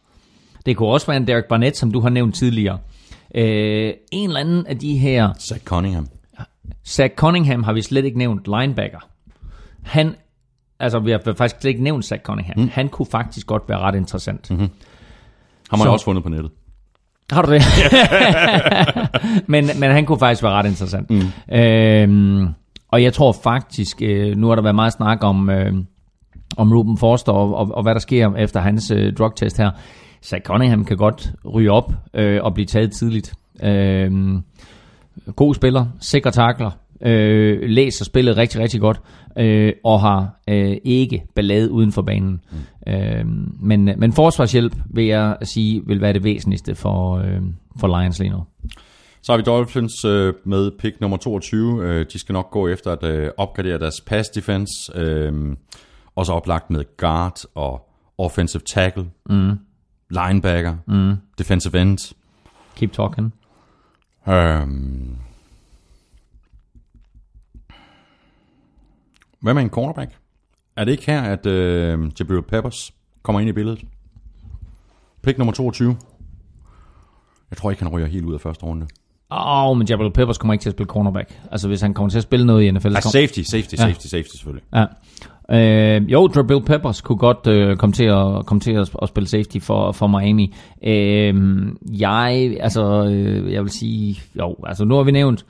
S3: Det kunne også være en Derek Barnett, som du har nævnt tidligere. Øh, en eller anden af de her
S1: Zach Cunningham.
S3: Zach Cunningham har vi slet ikke nævnt linebacker. Han, altså vi har faktisk slet ikke nævnt Zach Cunningham. Mm. Han kunne faktisk godt være ret interessant. Mm-hmm.
S1: Har man
S3: Så-
S1: også fundet på nettet.
S3: Har du det? men, men han kunne faktisk være ret interessant. Mm. Øhm, og jeg tror faktisk, øh, nu har der været meget snak om, øh, om Ruben Forster og, og, og hvad der sker efter hans øh, drugtest her. Zach Cunningham kan godt ryge op øh, og blive taget tidligt. Øh, god spiller, sikker takler, øh, læser spillet rigtig, rigtig godt, øh, og har øh, ikke ballade uden for banen. Mm. Øh, men, men forsvarshjælp, vil jeg sige, vil være det væsentligste for, øh, for Lions lige nu.
S1: Så har vi Dolphins øh, med pick nummer 22. Øh, de skal nok gå efter at øh, opgradere deres pass defense. Øh, også oplagt med guard og offensive tackle,
S3: Mm.
S1: Linebacker,
S3: Mm.
S1: defensive end.
S3: Keep talking.
S1: Øhm. Hvad med en cornerback? Er det ikke her, at øh, Jabril Peppers kommer ind i billedet? Pick nummer 22. Jeg tror ikke, han ryger helt ud af første runde.
S3: Åh, oh, men Jabril Peppers kommer ikke til at spille cornerback. Altså, hvis han kommer til at spille noget i NFL...
S1: Ah,
S3: kom-
S1: safety, safety,
S3: Ja.
S1: safety, safety selvfølgelig.
S3: Ja. Øh, jo, Jabril Peppers kunne godt øh, komme til at komme til at, at spille safety for, for Miami. Øh, jeg, altså, øh, jeg vil sige, jo, altså nu har vi nævnt,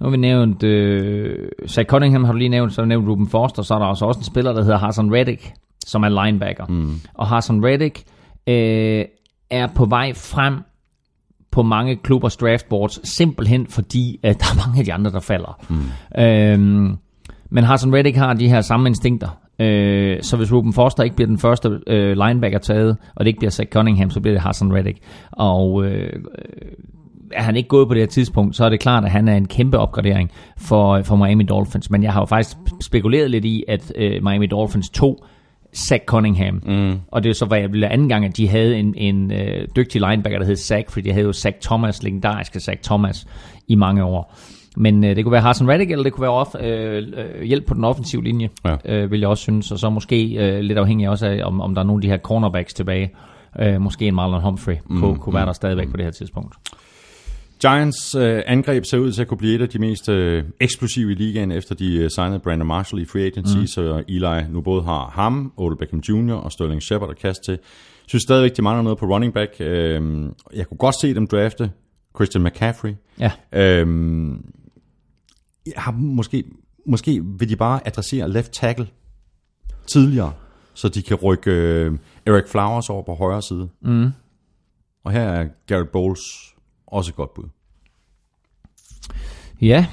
S3: nu har vi nævnt, øh, Zach Cunningham har du lige nævnt, så har du nævnt Ruben Foster, så er der også også en spiller, der hedder Hassan Reddick, som er linebacker. Mm. Og Hassan Reddick øh, er på vej frem på mange klubbers draftboards, simpelthen fordi, at der er mange af de andre, der falder. Mm. Øhm, men Hassan Reddick har de her samme instinkter. Øh, så hvis Ruben Foster ikke bliver den første øh, linebacker taget, og det ikke bliver Zach Cunningham, så bliver det Hassan Reddick. Og øh, øh, er han ikke gået på det her tidspunkt, så er det klart, at han er en kæmpe opgradering for, for Miami Dolphins. Men jeg har jo faktisk spekuleret lidt i, at øh, Miami Dolphins tog Zach Cunningham. Mm. Og det er så, hvad jeg ville anden gang, at de havde en, en øh, dygtig linebacker, der hed Zach, fordi de havde jo Zach Thomas, legendariske Zach Thomas, i mange år. Men øh, det kunne være Hassan Reddick, eller det kunne være off, øh, øh, hjælp på den offensive linje,
S1: Ja.
S3: øh, vil jeg også synes. Og så måske øh, lidt afhængig også af, om, om der er nogle af de her cornerbacks tilbage. Øh, måske en Marlon Humphrey mm, kunne, kunne være der stadigvæk på det her tidspunkt.
S1: Giants øh, angreb ser ud til at kunne blive et af de mest øh, eksplosive i ligaen, efter de øh, signede Brandon Marshall i free agency, mm. så Eli nu både har ham, Odell Beckham Jr. og Sterling Shepard at kaste til. Jeg synes stadigvæk, de mangler noget på running back. Øh, jeg kunne godt se dem drafte Christian McCaffrey.
S3: Ja.
S1: Øh, har måske, måske vil de bare adressere left tackle tidligere, så de kan rykke øh, Eric Flowers over på højre side.
S3: Mm.
S1: Og her er Garrett Bowles også et godt bud.
S3: Ja,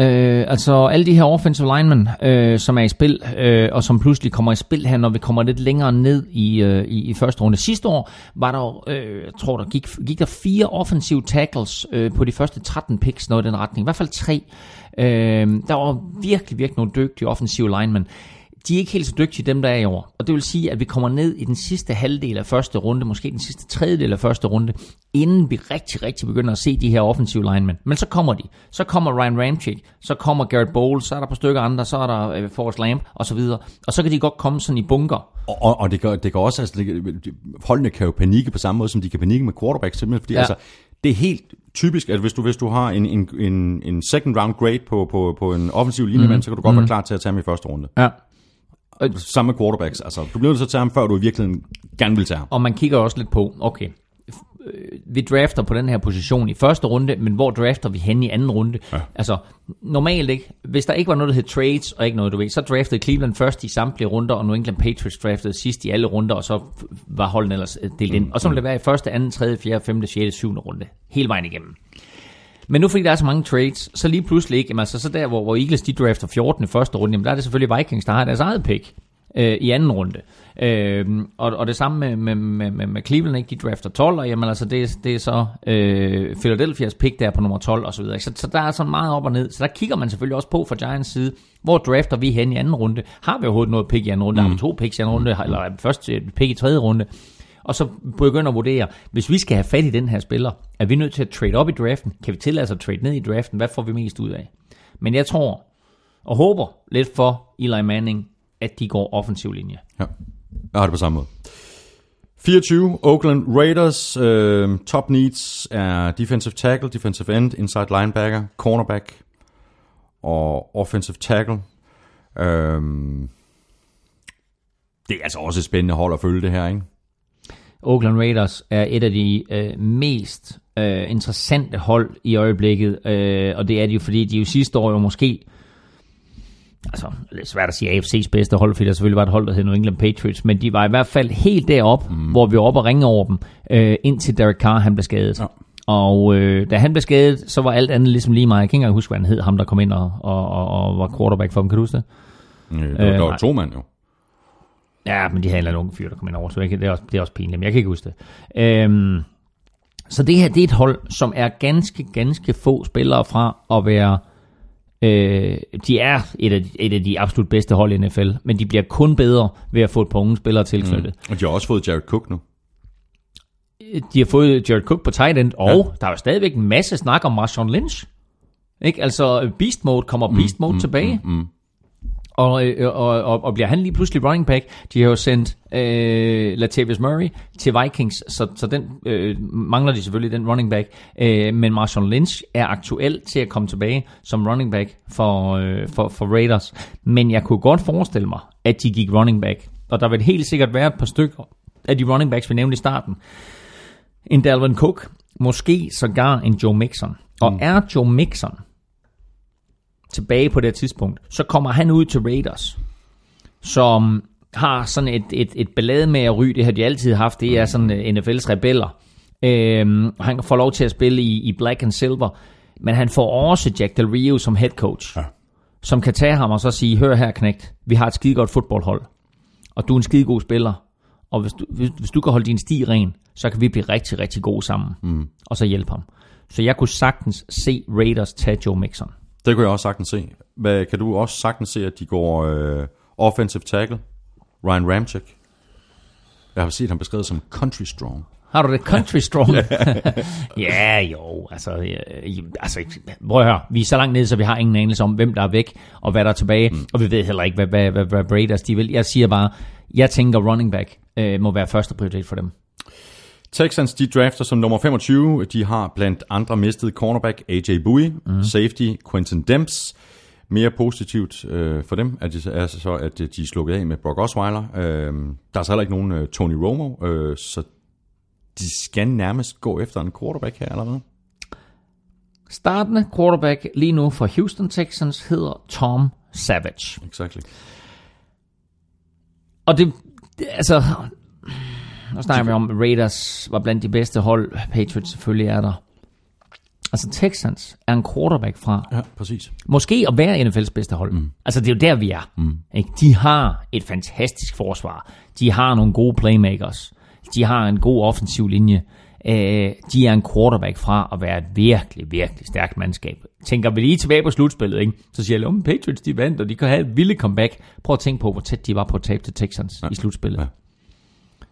S3: øh, altså alle de her offensive linemen, øh, som er i spil, øh, og som pludselig kommer i spil her, når vi kommer lidt længere ned i, øh, i, i første runde. Sidste år var der, øh, jeg tror der gik, gik der fire offensive tackles øh, på de første 13 picks, noget i den retning. I hvert fald tre. Øh, der var virkelig, virkelig nogle dygtige offensive linemen. De er ikke helt så dygtige, dem der er i år. Og det vil sige, at vi kommer ned i den sidste halvdel af første runde, måske den sidste tredjedel af første runde, inden vi rigtig, rigtig begynder at se de her offensive linemen. Men så kommer de. Så kommer Ryan Ramchick, så kommer Garrett Bowles, så er der på stykker andre, så er der øh, Forrest Lamp og så videre. Og så kan de godt komme sådan i bunker.
S1: Og, og, og det, gør, det gør også, altså, det, holdene kan jo panikke på samme måde, som de kan panikke med quarterbacks, simpelthen, fordi ja. altså, det er helt typisk, at hvis du, hvis du har en, en, en, en second round grade på, på, på en offensiv linjemand, mm. så kan du godt mm. være klar til at tage ham i første runde.
S3: Ja.
S1: Samme med quarterbacks, altså, du bliver nødt til at tage ham, før du i virkeligheden gerne vil tage ham.
S3: Og man kigger også lidt på, okay, vi drafter på den her position i første runde, men hvor drafter vi hen i anden runde? Ja. Altså, normalt ikke. Hvis der ikke var noget, der hed trades, og ikke noget, du ved, så draftede Cleveland først i samtlige runder, og New England Patriots draftede sidst i alle runder, og så var holdene ellers øh, delt ind. Og så ville det være i første, anden, tredje, fjerde, femte, sjette, syvende runde. Hele vejen igennem. Men nu fordi der er så mange trades, så lige pludselig ikke, jamen altså så der, hvor, hvor Eagles de drafter 14 i første runde, jamen der er det selvfølgelig Vikings, der har deres eget pick øh, i anden runde. Øh, og, og det samme med, med, med, med, Cleveland, ikke? de drafter 12, og jamen altså det, det er så øh, Philadelphia's pick der på nummer 12 og så videre. Så, så der er sådan meget op og ned. Så der kigger man selvfølgelig også på fra Giants side, hvor drafter vi hen i anden runde? Har vi overhovedet noget pick i anden runde? Mm. Har vi to picks i anden runde? Eller er først et pick i tredje runde? Og så begynder at vurdere, hvis vi skal have fat i den her spiller, er vi nødt til at trade op i draften? Kan vi tillade os at trade ned i draften? Hvad får vi mest ud af? Men jeg tror og håber lidt for Eli Manning, at de går offensiv linje.
S1: Ja, jeg har det på samme måde. 24, Oakland Raiders. Øh, top needs er defensive tackle, defensive end, inside linebacker, cornerback og offensive tackle. Øh, det er altså også et spændende hold at følge det her, ikke?
S3: Oakland Raiders er et af de øh, mest øh, interessante hold i øjeblikket, øh, og det er de jo, fordi de jo sidste år jo måske altså, det er svært at sige AFC's bedste hold, fordi der selvfølgelig var et hold, der hed New England Patriots, men de var i hvert fald helt derop, mm. hvor vi var oppe og ringe over dem, øh, indtil Derek Carr han blev skadet.
S1: Ja.
S3: Og øh, da han blev skadet, så var alt andet ligesom lige meget. Jeg kan ikke engang huske, hvad han hed, ham der kom ind og, og, og, og var quarterback for dem. Kan du huske det?
S1: Øh, der, øh, der var to mand jo.
S3: Ja, men de havde en eller anden unge fyr, der kom ind over, så jeg kan- det er, også, det er også pinligt, men jeg kan ikke huske det. Øhm, så det her, det er et hold, som er ganske, ganske få spillere fra at være... Øh, de er et af, et af de absolut bedste hold i NFL, men de bliver kun bedre ved at få et par unge spillere tilknyttet. Mm.
S1: Og de har også fået Jared Cook nu.
S3: De har fået Jared Cook på tight end, og ja. der er jo stadigvæk en masse snak om Marshawn Lynch. Ikke? Altså, Beast Mode kommer Beast Mode mm, tilbage. Mm, mm. Og, øh, og, og, og bliver han lige pludselig running back. De har jo sendt øh, Latavius Murray til Vikings, så, så den øh, mangler de selvfølgelig, den running back. Øh, men Marshawn Lynch er aktuel til at komme tilbage som running back for, øh, for, for Raiders. Men jeg kunne godt forestille mig, at de gik running back. Og der vil helt sikkert være et par stykker af de running backs, vi nævnte i starten. En Dalvin Cook, måske sågar en Joe Mixon. Og mm. er Joe Mixon tilbage på det tidspunkt, så kommer han ud til Raiders, som har sådan et, et, et ballade med at ryge, det har de altid haft, det er sådan øh, NFL's rebeller. Øhm, han får lov til at spille i, i Black and Silver, men han får også Jack Del Rio som head coach, ja. som kan tage ham og så sige, hør her knægt, vi har et skide godt fodboldhold, og du er en skide god spiller, og hvis du, hvis, hvis du kan holde din sti ren, så kan vi blive rigtig, rigtig gode sammen, mm. og så hjælpe ham. Så jeg kunne sagtens se Raiders tage Joe Mixon.
S1: Det kunne jeg også sagtens se. Hvad, kan du også sagtens se, at de går øh, offensive tackle? Ryan Ramchick. Jeg har set ham beskrevet som country strong.
S3: Har du det country strong? ja, jo. Altså, øh, altså, prøv at høre. Vi er så langt nede, så vi har ingen anelse om, hvem der er væk, og hvad der er tilbage. Mm. Og vi ved heller ikke, hvad, hvad, hvad, hvad Raiders de vil. Jeg siger bare, jeg tænker running back øh, må være første prioritet for dem.
S1: Texans, de drafter som nummer 25. De har blandt andre mistet cornerback AJ Bowie, mm. safety Quentin Demps. Mere positivt øh, for dem er, det, er så, at de er slukket af med Brock Osweiler. Øh, der er så heller ikke nogen øh, Tony Romo, øh, så de skal nærmest gå efter en quarterback her allerede.
S3: Startende quarterback lige nu for Houston Texans hedder Tom Savage.
S1: Exactly.
S3: Og det, det altså, nu snakker vi om, Raiders var blandt de bedste hold. Patriots selvfølgelig er der. Altså Texans er en quarterback fra
S1: Ja, præcis.
S3: måske at være NFL's bedste hold. Mm. Altså det er jo der, vi er. Mm. Ikke? De har et fantastisk forsvar. De har nogle gode playmakers. De har en god offensiv linje. Øh, de er en quarterback fra at være et virkelig, virkelig stærkt mandskab. Tænker vi lige tilbage på slutspillet, ikke? så siger jeg, om Patriots de vandt, og de kan have et vildt comeback. Prøv at tænke på, hvor tæt de var på at tabe til Texans ja. i slutspillet.
S1: Ja.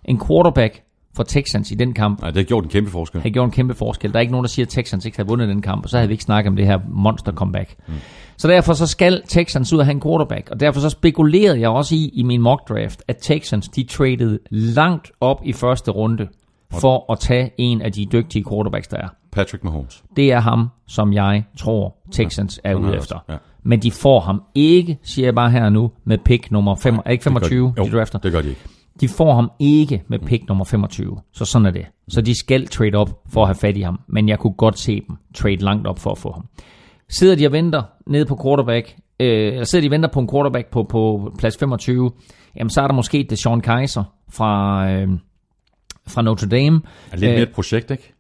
S3: En quarterback for Texans i den kamp
S1: Nej, det har gjort en kæmpe forskel.
S3: havde gjort en kæmpe forskel. Der er ikke nogen, der siger, at Texans ikke havde vundet den kamp, og så havde vi ikke snakket om det her monster comeback. Mm. Så derfor så skal Texans ud og have en quarterback, og derfor så spekulerede jeg også i, i min mock draft, at Texans de traded langt op i første runde for at tage en af de dygtige quarterbacks, der er.
S1: Patrick Mahomes.
S3: Det er ham, som jeg tror, Texans er
S1: han
S3: ude
S1: er
S3: efter.
S1: også, ja.
S3: Men de får ham ikke, siger jeg bare her nu, med pick nummer 5, ikke
S1: Det gør
S3: 25,
S1: de.
S3: de drafter.
S1: det gør de ikke.
S3: De får ham ikke med pick nummer 25. Så sådan er det. Så de skal trade op for at have fat i ham. Men jeg kunne godt se dem trade langt op for at få ham. Sidder de og venter nede på quarterback, øh, eller sidder de og venter på en quarterback på, på plads 25, jamen så er der måske det Sean Kaiser fra, øh, fra Notre Dame.
S1: Er lidt mere et projekt, ikke?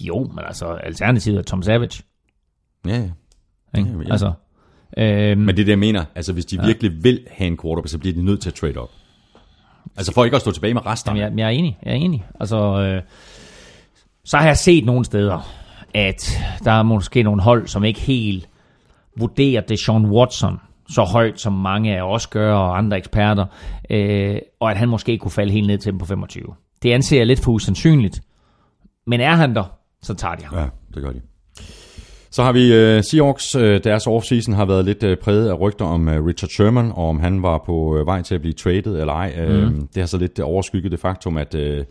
S3: jo, men altså alternativet er Tom Savage.
S1: Ja, ja.
S3: Ikke?
S1: Ja, ja.
S3: Altså, øh,
S1: Men det er det, jeg mener. Altså, hvis de ja. virkelig vil have en quarterback, så bliver de nødt til at trade op. Altså, for ikke at stå tilbage med resterne.
S3: Jamen, jeg, jeg er enig. Jeg er enig. Altså, øh, så har jeg set nogle steder, at der er måske nogle hold, som ikke helt vurderer det Sean Watson så højt, som mange af os gør, og andre eksperter, øh, og at han måske kunne falde helt ned til dem på 25. Det anser jeg lidt for usandsynligt. Men er han der, så tager de ham.
S1: Ja, det gør de. Så har vi uh, Seahawks. Uh, deres offseason har været lidt uh, præget af rygter om uh, Richard Sherman, og om han var på uh, vej til at blive traded eller ej. Uh,
S3: Mhm.
S1: Det har så lidt uh, overskygget det faktum, at uh,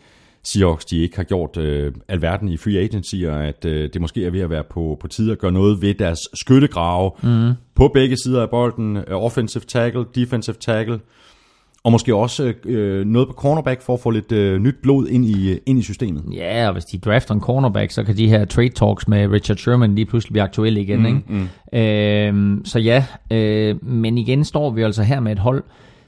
S1: Seahawks de ikke har gjort uh, alverden i free agency, og at uh, det måske er ved at være på, på tide at gøre noget ved deres skyttegrave mm. på begge sider af bolden. Uh, offensive tackle, defensive tackle. Og måske også øh, noget på cornerback for at få lidt øh, nyt blod ind i, øh, ind i systemet.
S3: Ja, og hvis de drafter en cornerback, så kan de her trade talks med Richard Sherman lige pludselig blive aktuelle igen. Mm, ikke? Mm. Øhm, så ja, øh, men igen står vi altså her med et hold,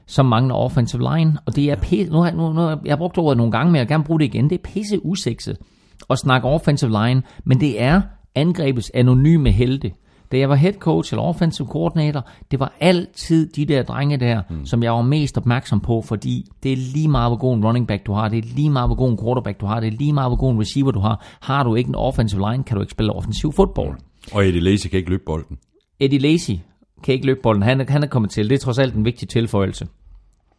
S3: som mangler offensive line, og det er pisse, nu har, nu, nu, jeg har brugt ordet nogle gange, men jeg vil gerne bruge det igen, det er pisse usekset at snakke offensive line, men det er angrebets anonyme helte. Da jeg var head coach eller offensive coordinator, det var altid de der drenge der, mm. som jeg var mest opmærksom på, fordi det er lige meget, hvor god en running back du har, det er lige meget, hvor god en quarterback du har, det er lige meget, hvor god en receiver du har. Har du ikke en offensive line, kan du ikke spille offensiv fodbold.
S1: Og Eddie Lacy kan ikke løbe bolden.
S3: Eddie Lacy kan ikke løbe bolden. Han, er- han er kommet til. Det er trods alt en vigtig tilføjelse.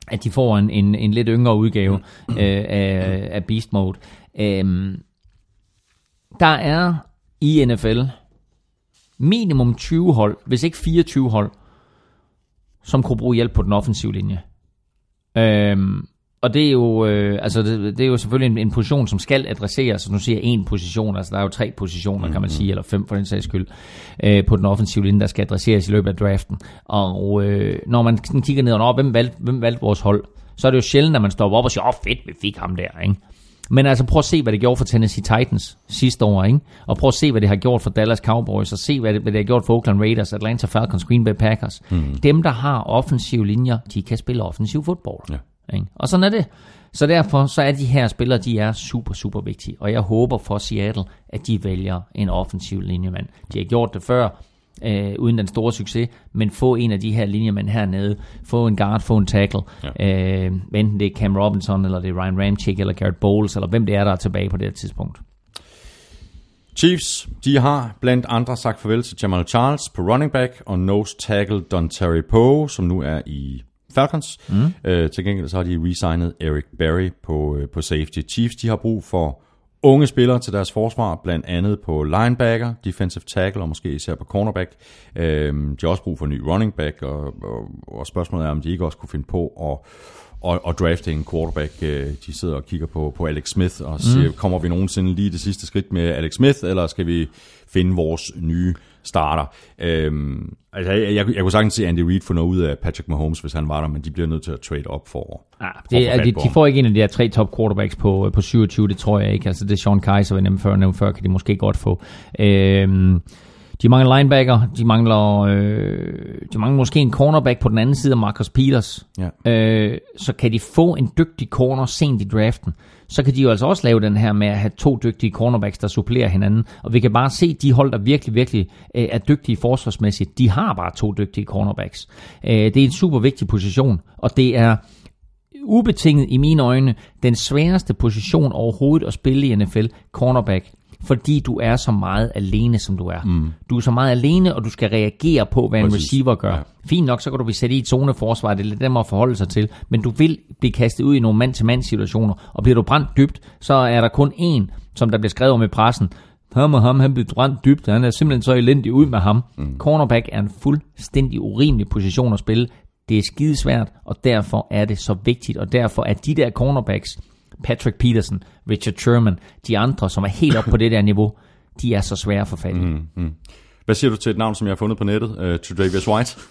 S3: At de får en, en, en lidt yngre udgave øh, af, af Beast Mode. Øhm, der er i NFL minimum 20 hold, hvis ikke 24 hold, som kunne bruge hjælp på den offensive linje. Øhm, og det er jo, øh, altså det, det er jo selvfølgelig en, en position, som skal adresseres. Nu siger jeg en position, altså der er jo tre positioner, kan man sige, eller fem for den sags skyld, øh, på den offensive linje, der skal adresseres i løbet af draften. Og øh, når man kigger ned og hvem valgte, hvem valgte vores hold, så er det jo sjældent, at man stopper op og siger, åh oh, fedt, vi fik ham der, ikke? Men altså prøv at se, hvad det gjorde for Tennessee Titans sidste år, ikke? Og prøv at se, hvad det har gjort for Dallas Cowboys, og se, hvad det, hvad det har gjort for Oakland Raiders, Atlanta Falcons, Green Bay Packers. Mm. Dem, der har offensive linjer, de kan spille offensiv fodbold.
S1: Ja.
S3: Ikke? Og sådan er det. Så derfor så er de her spillere, de er super, super vigtige. Og jeg håber for Seattle, at de vælger en offensiv linjemand. De har gjort det før, øh, uden den store succes, men få en af de her linjemænd hernede, få en guard, få en tackle, ja. øh, enten det er Cam Robinson, eller det er Ryan Ramchick, eller Garrett Bowles, eller hvem det er, der er tilbage på det her tidspunkt.
S1: Chiefs, de har blandt andre sagt farvel til Jamal Charles på running back og nose tackle Don Terry Poe, som nu er i Falcons. Mm. Øh, til gengæld så har de resignet Eric Berry på, øh, på safety. Chiefs, de har brug for unge spillere til deres forsvar, blandt andet på linebacker, defensive tackle og måske især på cornerback. Øh, de har også brug for en ny running back, og, og, og spørgsmålet er, om de ikke også kunne finde på at og, og drafte en quarterback. Øh, De sidder og kigger på, på Alex Smith og siger, mm. kommer vi nogensinde lige det sidste skridt med Alex Smith, eller skal vi finde vores nye starter? Øhm, altså, jeg, jeg, jeg kunne sagtens se Andy Reid få noget ud af Patrick Mahomes, hvis han var der, men de bliver nødt til at trade op for,
S3: Ja,
S1: for
S3: det, er, de, de får ikke en af de her tre top quarterbacks på, på 27, det tror jeg ikke. Altså det er Sean Kaiser, vi nemlig før, nævnte før, kan de måske godt få. Øhm, de mangler linebacker, de mangler, øh, de mangler måske en cornerback på den anden side af Marcus Peters.
S1: Ja.
S3: Øh, så kan de få en dygtig corner sent i draften, så kan de jo altså også lave den her med at have to dygtige cornerbacks, der supplerer hinanden. Og vi kan bare se, de hold, der virkelig, virkelig øh, er dygtige forsvarsmæssigt, de har bare to dygtige cornerbacks. Øh, det er en super vigtig position, og det er ubetinget i mine øjne den sværeste position overhovedet at spille i NFL, cornerback. Fordi du er så meget alene, som du er. Mm. Du er så meget alene, og du skal reagere på, hvad en
S1: Præcis.
S3: receiver gør.
S1: Ja.
S3: Fint nok, så kan du blive sat i et zoneforsvar, det er lidt dem at forholde sig til, men du vil blive kastet ud i nogle mand-til-mand situationer, og bliver du brændt dybt, så er der kun én, som der bliver skrevet om i pressen, ham og ham, han blev brændt dybt, han er simpelthen så elendig ud med ham. Mm. Cornerback er en fuldstændig urimelig position at spille. Det er skidesvært, og derfor er det så vigtigt, og derfor er de der cornerbacks, Patrick Peterson, Richard Sherman, de andre, som er helt oppe på det der niveau, de er så svære at få fat i. Mm.
S1: Hvad siger du til et navn, som jeg har fundet på nettet? Uh, Tredavious White?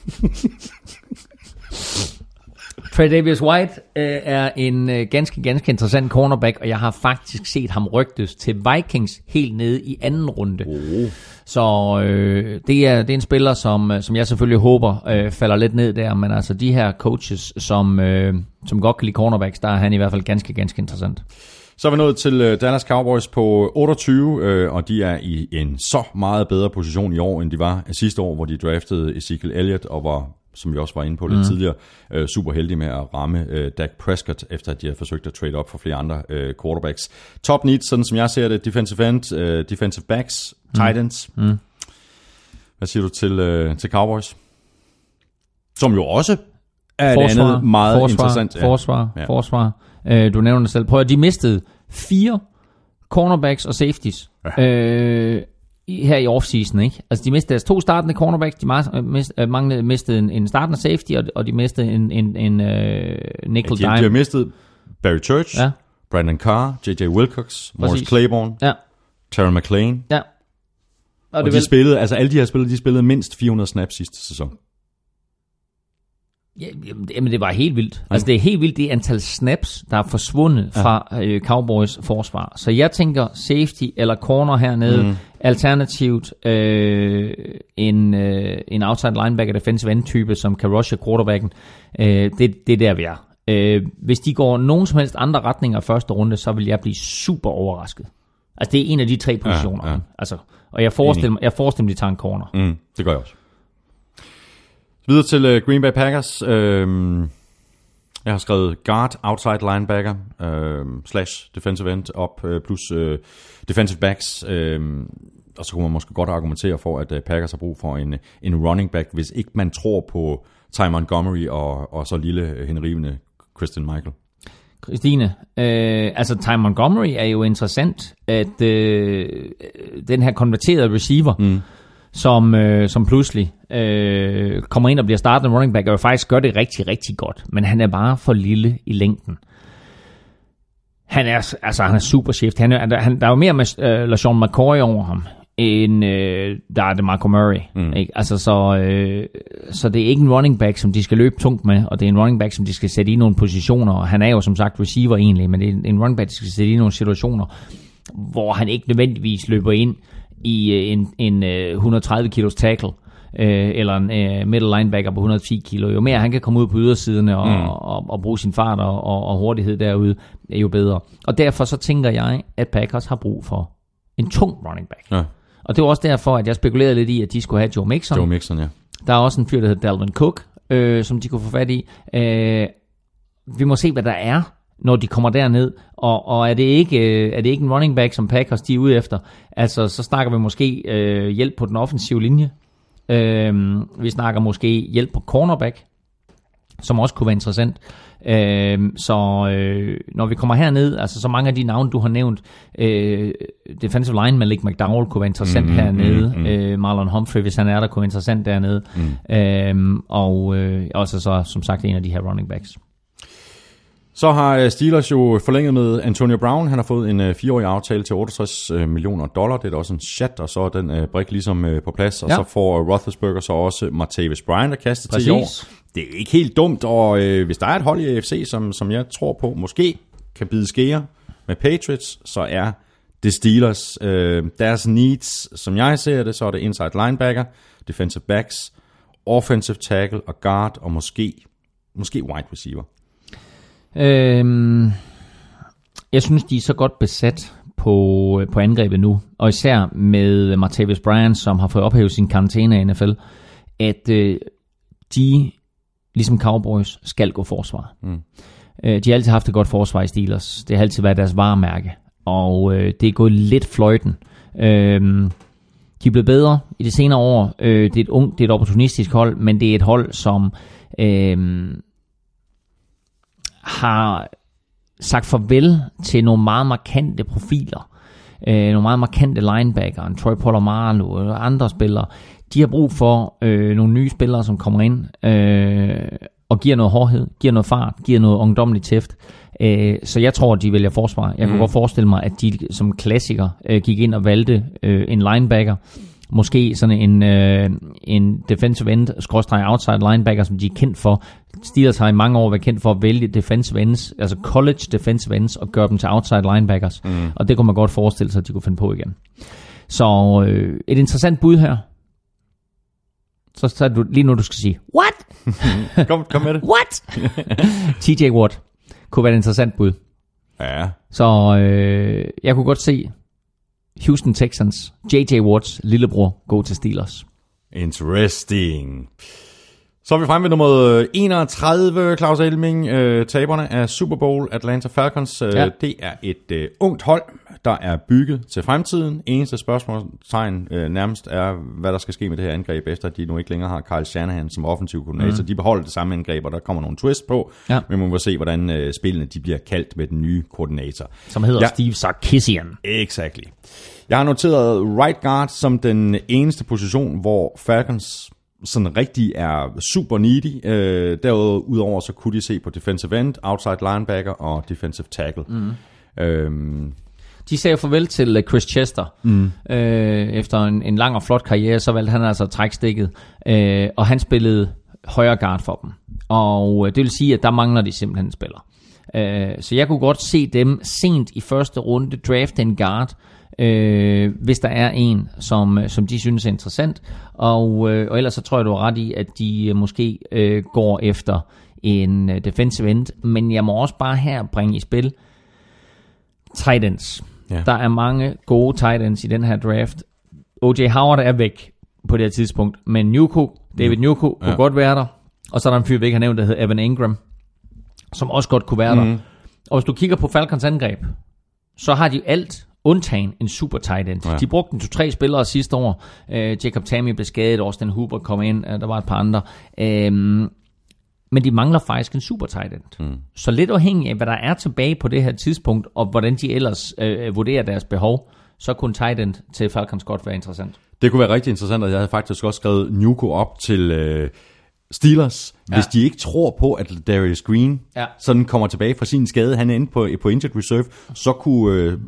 S3: Trey Davis White øh, er en øh, ganske, ganske interessant cornerback, og jeg har faktisk set ham rygtes til Vikings helt nede i anden runde. Oh. Så øh, det, er, det er en spiller, som, øh, som jeg selvfølgelig håber øh, falder lidt ned der, men altså de her coaches, som, øh, som godt kan lide cornerbacks, der er han i hvert fald ganske, ganske interessant.
S1: Så er vi nået til øh, Dallas Cowboys på 28, øh, og de er i en så meget bedre position i år, end de var sidste år, hvor de draftede Ezekiel Elliott og var som vi også var inde på lidt mm. tidligere, øh, super heldige med at ramme øh, Dak Prescott, efter at de har forsøgt at trade op for flere andre øh, quarterbacks. Top needs, sådan som jeg ser det, defensive end, øh, defensive backs, tight ends. Mm. Hvad siger du til, øh, til Cowboys? Som jo også er et andet meget
S3: forsvar,
S1: interessant.
S3: Ja. Forsvar,
S1: Ja.
S3: forsvar. Øh, du nævner det selv. Prøv at de mistede fire cornerbacks og safeties ja. øh, her i offseason, ikke? Altså, de mistede deres to startende cornerbacks, de øh, mist, øh, manglede, mistede en, en startende safety, og, og de mistede en, en, en øh, nickel
S1: De, de har
S3: dime.
S1: mistet Barry Church,
S3: Ja.
S1: Brandon Carr, J.J. Wilcox, Morris
S3: Præcis.
S1: Claiborne,
S3: Ja,
S1: Terry McLean.
S3: ja. Og,
S1: Og
S3: det
S1: de
S3: vil,
S1: spillede, altså alle de her spillere, de spillede mindst 400 snaps sidste sæson.
S3: Ja, jamen, jamen, det var helt vildt. Altså, det er helt vildt det antal snaps, der er forsvundet ja. fra øh, Cowboys forsvar. Så jeg tænker safety eller corner hernede. Mm. Alternativt øh, en, øh, en outside linebacker, defensive end type, som kan rushe quarterbacken. Øh, det, det er der, vi er. Øh, hvis de går nogen som helst andre retninger første runde, så vil jeg blive super overrasket. Altså, det er en af de tre positioner. Ja, ja. Altså, og jeg forestiller, mig, jeg forestiller mig, de tager en corner.
S1: Mm, det gør jeg også. Videre til uh, Green Bay Packers. Uh, jeg har skrevet guard, outside linebacker, uh, slash defensive end op, uh, plus uh, defensive backs. Uh, og så kunne man måske godt argumentere for, at uh, Packers har brug for en, en running back, hvis ikke man tror på Ty Montgomery og, og så lille henrivende Christian Michael.
S3: Christine, øh, altså Ty Montgomery er jo interessant, at øh, den her konverterede receiver, mm. Som, øh, som pludselig øh, kommer ind og bliver startet running back, og jo faktisk gør det rigtig, rigtig godt, men han er bare for lille i længden. Han er, altså, han er super shift. Han er, han, der er jo mere med øh, LaShawn McCoy over ham end øh, der er det Marco Murray. Mm. Ikke? Altså, så, øh, så det er ikke en running back, som de skal løbe tungt med, og det er en running back, som de skal sætte i nogle positioner, og han er jo som sagt receiver egentlig, men det er en running back, de skal sætte i nogle situationer, hvor han ikke nødvendigvis løber ind i øh, en, en øh, 130 kilos tackle, øh, eller en øh, middle linebacker på 110 kilo. Jo mere han kan komme ud på ydersiderne og, mm. og, og, og bruge sin fart og, og, og hurtighed derude, jo bedre. Og derfor så tænker jeg, at Packers har brug for en tung running back. Ja. Og det var også derfor, at jeg spekulerede lidt i, at de skulle have Joe Mixon.
S1: Joe Mixon, ja.
S3: Der er også en fyr, der hedder Dalvin Cook, øh, som de kunne få fat i. Øh, vi må se, hvad der er, når de kommer derned. Og, og er, det ikke, øh, er det ikke en running back, som Packers de er ude efter? Altså, så snakker vi måske øh, hjælp på den offensive linje. Øh, vi snakker måske hjælp på cornerback, som også kunne være interessant. Øh, så øh, når vi kommer herned, altså så mange af de navne, du har nævnt, øh, defensive line Malik McDowell kunne være interessant mm, hernede, mm, mm. Øh, Marlon Humphrey, hvis han er der, kunne være interessant dernede, mm. øh, og øh, også så som sagt en af de her running backs.
S1: Så har øh, Steelers jo forlænget med Antonio Brown. Han har fået en uh, fireårig aftale til 68 uh, millioner dollar. Det er da også en chat, og så er den brik ligesom uh, på plads. Og ja. så får Roethlisberger så også Martavis Bryant at kaste til i år det er ikke helt dumt, og øh, hvis der er et hold i AFC, som, som jeg tror på, måske kan bide skære med Patriots, så er det Steelers. Øh, deres needs, som jeg ser det, så er det inside linebacker, defensive backs, offensive tackle og guard, og måske, måske wide receiver.
S3: Øhm, jeg synes, de er så godt besat på, på angrebet nu, og især med Martavis Bryant, som har fået ophævet sin karantæne i NFL, at øh, de ligesom Cowboys, skal gå forsvar. Mm. Øh, de har altid haft et godt forsvar i Steelers. Det har altid været deres varemærke. Og øh, det er gået lidt fløjten. Øh, de er blevet bedre i de senere år. Øh, det er et ung, det er et opportunistisk hold, men det er et hold, som øh, har sagt farvel til nogle meget markante profiler. Øh, nogle meget markante linebacker, en Troy Polamalu og andre spillere, de har brug for øh, nogle nye spillere, som kommer ind øh, og giver noget hårdhed, giver noget fart, giver noget ungdomligt tæft. Øh, så jeg tror, at de vælger forsvar. Jeg mm. kunne godt forestille mig, at de som klassiker øh, gik ind og valgte øh, en linebacker, måske sådan en, øh, en defensive end, skråstrej outside linebacker, som de er kendt for. Steelers har i mange år været kendt for at vælge defensive ends, altså college defensive ends, og gøre dem til outside linebackers. Mm. Og det kunne man godt forestille sig, at de kunne finde på igen. Så øh, et interessant bud her så, så er du lige nu, du skal sige, what?
S1: kom, kom med det.
S3: What? TJ Watt kunne være et interessant bud.
S1: Ja.
S3: Så øh, jeg kunne godt se Houston Texans, JJ Watts lillebror, går til Steelers.
S1: Interesting. Så er vi fremme ved nummer 31, Claus Elming. Øh, taberne af Super Bowl Atlanta Falcons. Øh, ja. Det er et øh, ungt hold, der er bygget til fremtiden. Eneste spørgsmålstegn øh, nærmest er, hvad der skal ske med det her angreb, efter at de nu ikke længere har Kyle Shanahan som offensiv koordinator. Mm. De beholder det samme angreb, og der kommer nogle twist på. Ja. Men man må se, hvordan øh, spillene de bliver kaldt med den nye koordinator.
S3: Som hedder ja. Steve Sarkisian.
S1: Exactly. Jeg har noteret right guard som den eneste position, hvor Falcons sådan rigtig er super needy. Øh, derudover så kunne de se på defensive end, outside linebacker og defensive tackle. Mm. Øhm,
S3: de sagde farvel til øh, Chris Chester. Mm. Øh, efter en, en lang og flot karriere, så valgte han altså at trække stikket. Øh, og han spillede højre guard for dem. Og øh, det vil sige, at der mangler de simpelthen en spiller. Øh, så jeg kunne godt se dem sent i første runde drafte en guard, øh, hvis der er en, som, som de synes er interessant. Og, øh, og ellers så tror jeg, du har ret i, at de øh, måske øh, går efter en øh, defensive end. Men jeg må også bare her bringe i spil tight ends.
S1: Ja.
S3: Der er mange gode tight ends i den her draft. O.J. Howard er væk på det her tidspunkt, men Nuku, David kunne
S1: Ja.
S3: godt være der. Og så er der en fyr, vi ikke har nævnt, der hedder Evan Ingram, som også godt kunne være mm. der. Og hvis du kigger på Falcons angreb, så har de alt undtagen en super tight end.
S1: Ja.
S3: De brugte en to-tre spillere sidste år. Øh, Jacob Tammy blev skadet, Austin Hooper kom ind, øh, der var et par andre. Øhm, men de mangler faktisk en super tight end. Mm. Så lidt afhængig af, hvad der er tilbage på det her tidspunkt, og hvordan de ellers øh, vurderer deres behov, så kunne tight end til Falcons godt være interessant.
S1: Det kunne være rigtig interessant, og jeg havde faktisk også skrevet Nuko op til øh, Steelers, ja. hvis de ikke tror på, at Darius Green
S3: Ja.
S1: sådan kommer tilbage fra sin skade, han er inde på, på injured reserve, så kunne øh,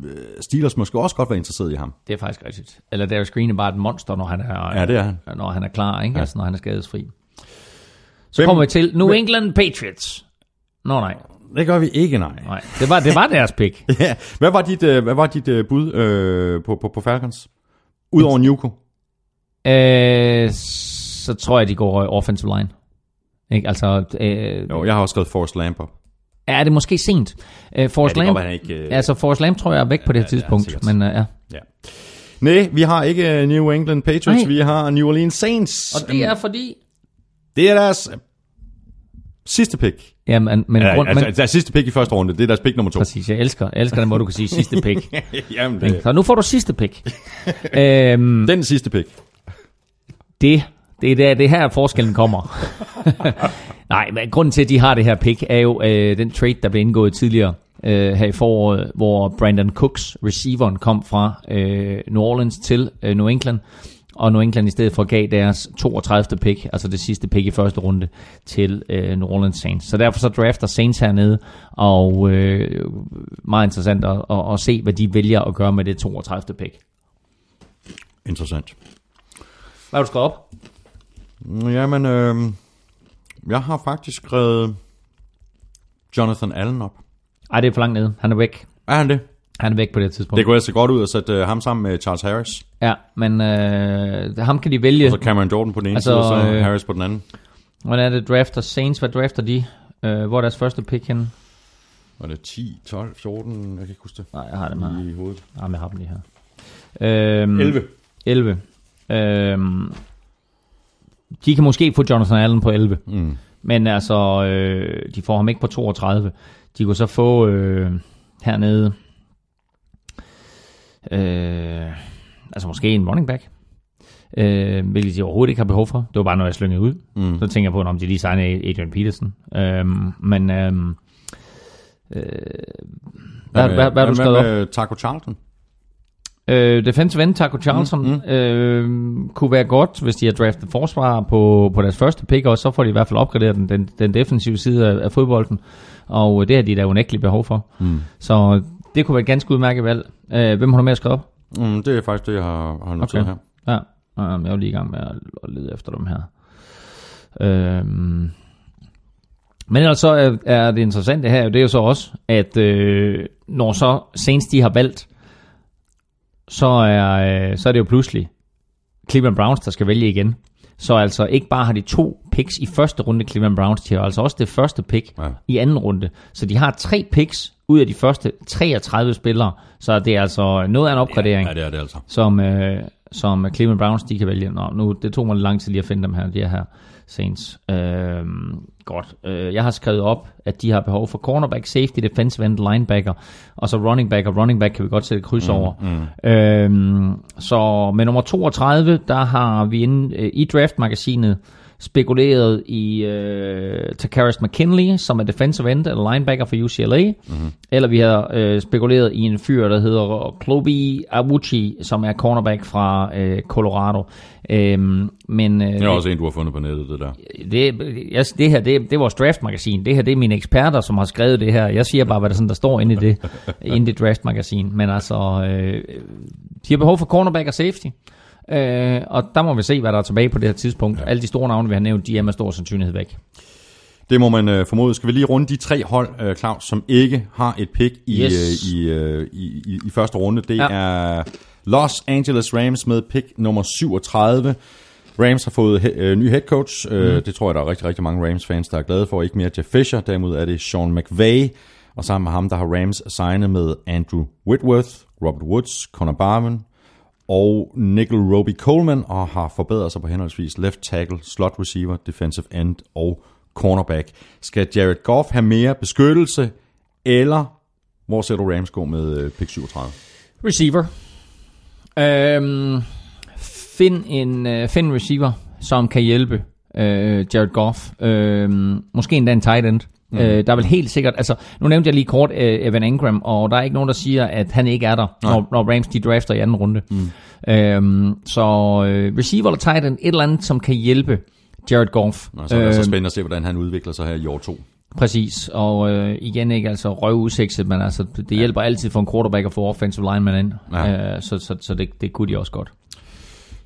S1: Steelers måske også godt være interesseret i ham.
S3: Det er faktisk rigtigt. Eller Darius Green er bare et monster, når han er,
S1: Ja, det er han.
S3: Når han er klar, ikke? Ja. Altså, når han er skadesfri. Så
S1: Hvem-
S3: kommer vi til New
S1: hvem-
S3: England Patriots. Nå nej,
S1: Det gør vi ikke, nej.
S3: nej. Det var, det var deres pick.
S1: Ja. Hvad var dit, øh, hvad var dit øh, bud øh, på, på, på Falcons? Udover Nuko?
S3: øh, så tror jeg, de går offensive line. Ikke? Altså, øh,
S1: Jo, jeg har også skrevet Forrest Lamp op.
S3: er det måske sent? Øh, Forrest
S1: Ja,
S3: Lamp,
S1: godt ikke, øh,
S3: altså Forrest Lamp tror jeg er væk på det her
S1: ja,
S3: tidspunkt.
S1: sikkert.
S3: men øh, ja.
S1: Ja. Nej, vi har ikke øh, New England Patriots,
S3: Nej.
S1: vi har New Orleans Saints.
S3: Og det er fordi...
S1: det er deres øh, sidste pick.
S3: Ja, men, men,
S1: Ja,
S3: grund,
S1: altså,
S3: men
S1: deres sidste pick i første runde, det er deres pick nummer to.
S3: præcis, jeg elsker, jeg elsker den måde, du kan sige sidste pick.
S1: Jamen, det,
S3: Så nu får du sidste pick. øhm,
S1: den sidste pick.
S3: det, det er der, det er her forskellen kommer. Nej, men grunden til, at de har det her pick, er jo øh, den trade, der blev indgået tidligere øh, her i foråret, hvor Brandon Cooks, receiveren, kom fra øh, New Orleans til øh, New England, og New England i stedet for gav deres 32. pick, altså det sidste pick i første runde, til øh, New Orleans Saints. Så derfor så drafter Saints hernede, og øh, meget interessant at, at, at se, hvad de vælger at gøre med det 32. pick.
S1: Interessant.
S3: Hvad har du skrevet op?
S1: Jamen, øh, jeg har faktisk skrevet Jonathan Allen op.
S3: Ej, det er for langt nede. Han er væk.
S1: Er han det?
S3: Han er væk på det tidspunkt.
S1: Det kunne altså godt ud at sætte øh, ham sammen med Charles Harris.
S3: Ja, men øh, ham kan de vælge.
S1: Og så Cameron Jordan på den ene
S3: Altså,
S1: side, og så
S3: øh,
S1: Harris på den anden.
S3: Hvordan er det drafter Saints? Hvad drafter de? Øh, hvor er deres første pick henne?
S1: Var det 10, 12, 14? Jeg kan ikke huske det.
S3: Nej, jeg har dem her.
S1: I hovedet.
S3: Nej, jeg har dem lige her. Øhm,
S1: 11.
S3: 11. Øhm, de kan måske få Jonathan Allen på 11.
S1: Mm.
S3: Men altså, øh, de får ham ikke på 32. De kunne så få øh, hernede, øh, altså måske en running back. Øh, hvilket de overhovedet ikke har behov for. Det var bare noget, jeg slyngede ud.
S1: Mm.
S3: Så tænker jeg på, om de lige signer Adrian Peterson. Øhm, men øhm, øh, hvad, hvad, hvad, hvad
S1: med Taco Charlton?
S3: Øh, defensive end Taco Charlton mm, mm. Øh, kunne være godt, hvis de har draftet forsvar på, på deres første pick, og så får de i hvert fald opgraderet den, den, den defensive side af, af fodbolden. Og det har de da unægteligt behov for.
S1: Mm.
S3: Så det kunne være et ganske udmærket valg. Øh, hvem har du med at skrive op?
S1: Mm, det er faktisk det, jeg har, har noteret
S3: Okay.
S1: her.
S3: Ja, um, jeg er lige i gang med at, at lede efter dem her. Øhm. Men ellers så er, er det interessante her, det er jo så også, at øh, når så Saints de har valgt, så er, øh, så er det jo pludselig Cleveland Browns, der skal vælge igen. Så altså ikke bare har de to picks i første runde Cleveland Browns, de har altså også det første pick
S1: Ja.
S3: i anden runde. Så de har tre picks ud af de første 33 spillere, så det er altså noget af en opgradering
S1: Ja, det er det altså.
S3: som, øh, som Cleveland Browns de kan vælge. Nå, nu, det tog mig lang tid lige at finde dem her, de her Saints. Øh, godt. Øh, jeg har skrevet op, at de har behov for cornerback, safety, defensive end, linebacker, og så running back, og running back kan vi godt sætte kryds mm, over. Mm. Øh, så med nummer 32, der har vi inde øh, i draft-magasinet spekuleret i øh, Takaris McKinley, som er defensive end eller linebacker for UCLA. Mm-hmm. Eller vi har øh, spekuleret i en fyr, der hedder Klobi Awuchi, som er cornerback fra øh, Colorado. Øhm, men øh,
S1: Det er også en, du har fundet på nettet, det der.
S3: det, jeg, det her, det, det er vores draft-magasin. Det her, det er mine eksperter, som har skrevet det her. Jeg siger bare, hvad der, sådan, der står inde i det, inde i det draft-magasin. Men altså, øh, de har behov for cornerback og safety. Øh, og der må vi se, hvad der er tilbage på det her tidspunkt. Ja. Alle de store navne, vi har nævnt, de er med stor sandsynlighed væk.
S1: Det må man øh, formode. Skal vi lige runde de tre hold, øh, Claus, som ikke har et pick i,
S3: Yes.
S1: øh, i, øh, i, i, i første runde. Det
S3: Ja.
S1: er Los Angeles Rams med pick nummer 37. Rams har fået he- øh, ny head coach. Mm. Øh, det tror jeg, der er rigtig, rigtig mange Rams-fans, der er glade for. Ikke mere Jeff Fisher. Derimod er det Sean McVay. Og sammen med ham, der har Rams signet med Andrew Whitworth, Robert Woods, Connor Barman og Nickel Roby Coleman, og har forbedret sig på henholdsvis left tackle, slot receiver, defensive end og cornerback. Skal Jared Goff have mere beskyttelse, eller hvor ser du Rams gå med øh, pick 37?
S3: Receiver. Øhm, find, en, øh, find receiver, som kan hjælpe øh, Jared Goff. Øhm, måske endda en tight end. Mm. Øh, der er vel helt sikkert, altså nu nævnte jeg lige kort øh, Evan Ingram, og der er ikke nogen, der siger, at han ikke er der, når, når Rams de drafter i anden runde. Mm. Øhm, så øh, receiver eller tight end, et eller andet, som kan hjælpe Jared Goff.
S1: Og så er det så
S3: Øhm,
S1: spændende at se, hvordan han udvikler sig her i år 2.
S3: Præcis, og øh, igen ikke altså røvudsigtet, men altså det hjælper altid for en quarterback at få offensive lineman ind,
S1: Ja.
S3: ja. øh, så, så, så det, det kunne de også godt.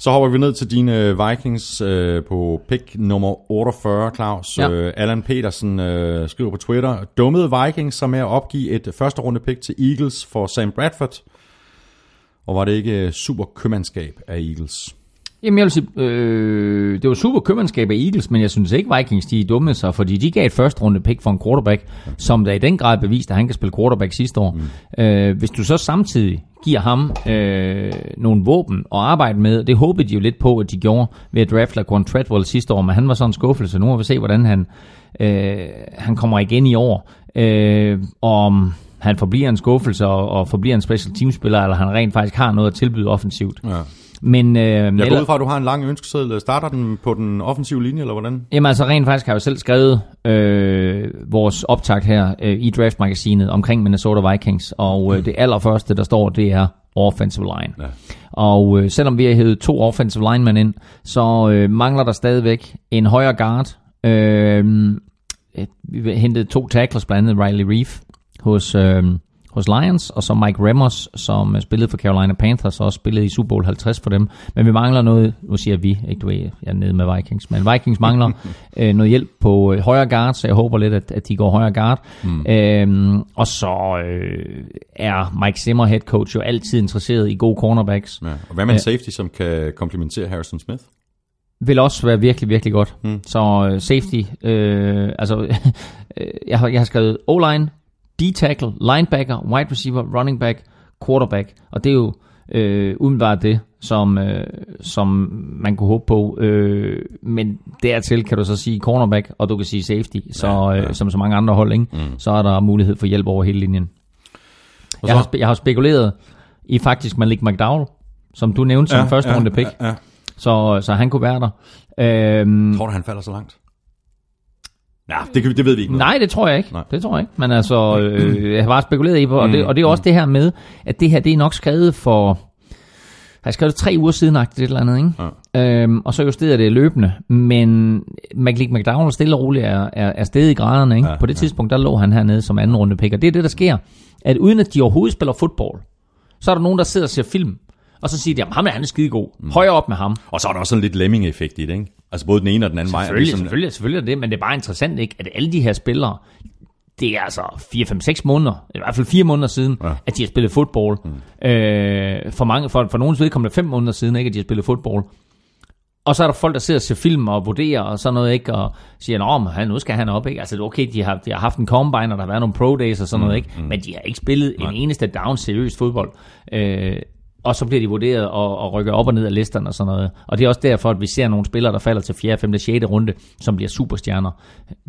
S1: Så hopper vi ned til dine Vikings øh, på pick nummer 48, Claus.
S3: Ja.
S1: Øh, Allan Petersen øh, skriver på Twitter, dummede Vikings sig med at opgive et første runde pick til Eagles for Sam Bradford? Og var det ikke super købmandskab af Eagles?
S3: Jamen jeg vil sige, øh, det var super købmandskab af Eagles, men jeg synes ikke Vikings de dumme sig, fordi de gav et første runde pick for en quarterback, som der i den grad beviste, at han kan spille quarterback sidste år. Mm. Øh, hvis du så samtidig giver ham øh, nogle våben at arbejde med, det håbede de jo lidt på, at de gjorde ved at drafte Laquan Treadwell sidste år, men han var sådan en skuffelse. Nu må vi se, hvordan han, øh, han kommer igen i år. Øh, om han forbliver en skuffelse og, og forbliver en special teamspiller, eller han rent faktisk har noget at tilbyde offensivt.
S1: Ja.
S3: Men, øh,
S1: Jeg går ud fra, at du har en lang ønskeseddel. Starter den på den offensive linje, eller hvordan?
S3: Jamen altså rent faktisk har jeg jo selv skrevet øh, vores optag her øh, i Draft-magasinet omkring Minnesota Vikings, og øh, det allerførste, der står, det er offensive line.
S1: Ja.
S3: Og øh, selvom vi har hævet to offensive linemen ind, så øh, mangler der stadigvæk en højre guard. Øh, vi hentede to tackles, blandt andet Riley Reef hos, øh, hos Lions, og så Mike Remmers, som øh, spillede for Carolina Panthers, og også spillede i Super Bowl 50 for dem. Men vi mangler noget, nu siger vi, ikke du ved, jeg er nede med Vikings, men Vikings mangler øh, noget hjælp på øh, højre guard, så jeg håber lidt, at, at de går højre guard. Mm. Øhm, og så øh, er Mike Zimmer, head coach, jo altid interesseret i gode cornerbacks.
S1: Ja. Og hvad med en safety, som kan komplementere Harrison Smith?
S3: vil også være virkelig, virkelig godt. Mm. Så øh, safety, øh, altså øh, jeg, har, jeg har skrevet O-line, D-tackle, linebacker, wide receiver, running back, quarterback, og det er jo øh, umiddelbart det, som, øh, som man kunne håbe på. Øh, men dertil kan du så sige cornerback, og du kan sige safety, så, ja, ja. Øh, som så mange andre hold, ikke? Mm. så er der mulighed for hjælp over hele linjen.
S1: Og
S3: Jeg har, jeg har spekuleret i faktisk Malik McDowell, som du nævnte som ja, første runde pick,
S1: Ja, ja.
S3: så, så han kunne være der. Øhm,
S1: Tror du, han falder så langt? Ja, det, det ved vi ikke noget.
S3: Nej, det tror jeg ikke.
S1: Nej.
S3: Det tror jeg ikke. Men altså, øh, jeg har bare spekuleret i, og det, og det er også det her med, at det her, det er nok skrevet for, har jeg skrevet det tre uger siden, et eller andet, ikke? Ja. Øhm, og så justerer det løbende. Men Malik McDowell stille og roligt er, er, er stedet i graderne, ikke?
S1: Ja,
S3: Ja, På det tidspunkt, der lå han hernede som anden runde pick. Og det er det, der sker, at uden at de overhovedet spiller fodbold, så er der nogen, der sidder og ser film, og så siger de, jamen ham er han skidegod. Mm. Højere op med ham.
S1: Og så er der også sådan lidt lemming-effekt i det, ikke? Altså både den ene og den anden vej.
S3: Selvfølgelig,
S1: Ligesom-
S3: selvfølgelig, selvfølgelig er det, men det er bare interessant, ikke, at alle de her spillere, det er altså 4-5-6 måneder, i hvert fald 4 måneder siden,
S1: Ja.
S3: at de har spillet fodbold. Mm. Øh, for, mange, for, for nogens vedkommende 5 måneder siden, ikke, at de har spillet fodbold. Og så er der folk, der sidder og ser film og vurderer og sådan noget, ikke? Og siger, men han- nu skal han op, ikke? Altså, okay, de har, de har haft en combine, og der har været nogle pro days og sådan noget, ikke? Men de har ikke spillet en eneste down seriøst fodbold. Øh, og så bliver de vurderet og, og rykker op og ned af listerne og sådan noget. Og det er også derfor, at vi ser nogle spillere, der falder til 4., 5., 6. runde, som bliver superstjerner.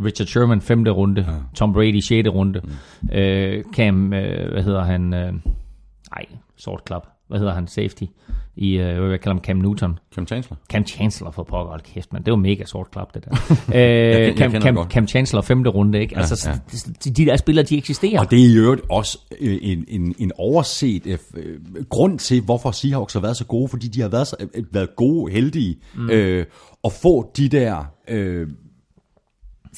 S3: Richard Sherman 5. runde, ja. Tom Brady 6. runde, mm. øh, Cam, øh, hvad hedder han? Øh, ej, sort klap. Hvad hedder han? Safety. I, øh, hvad jeg kalder ham Cam Newton.
S1: Cam Chancellor.
S3: Cam Chancellor for pokker, hold kæft, man. Det var mega sort klap, det der. øh,
S1: jeg
S3: Cam,
S1: kender
S3: Cam. Cam Chancellor, femte runde, ikke? Altså,
S1: ja.
S3: de, de der spillere, de eksisterer.
S1: Og det er i øvrigt også øh, en, en, en overset øh, øh, grund til, hvorfor Seahawks har været så gode, fordi de har været, så, øh, været gode, heldige, mm. øh, at få de der øh,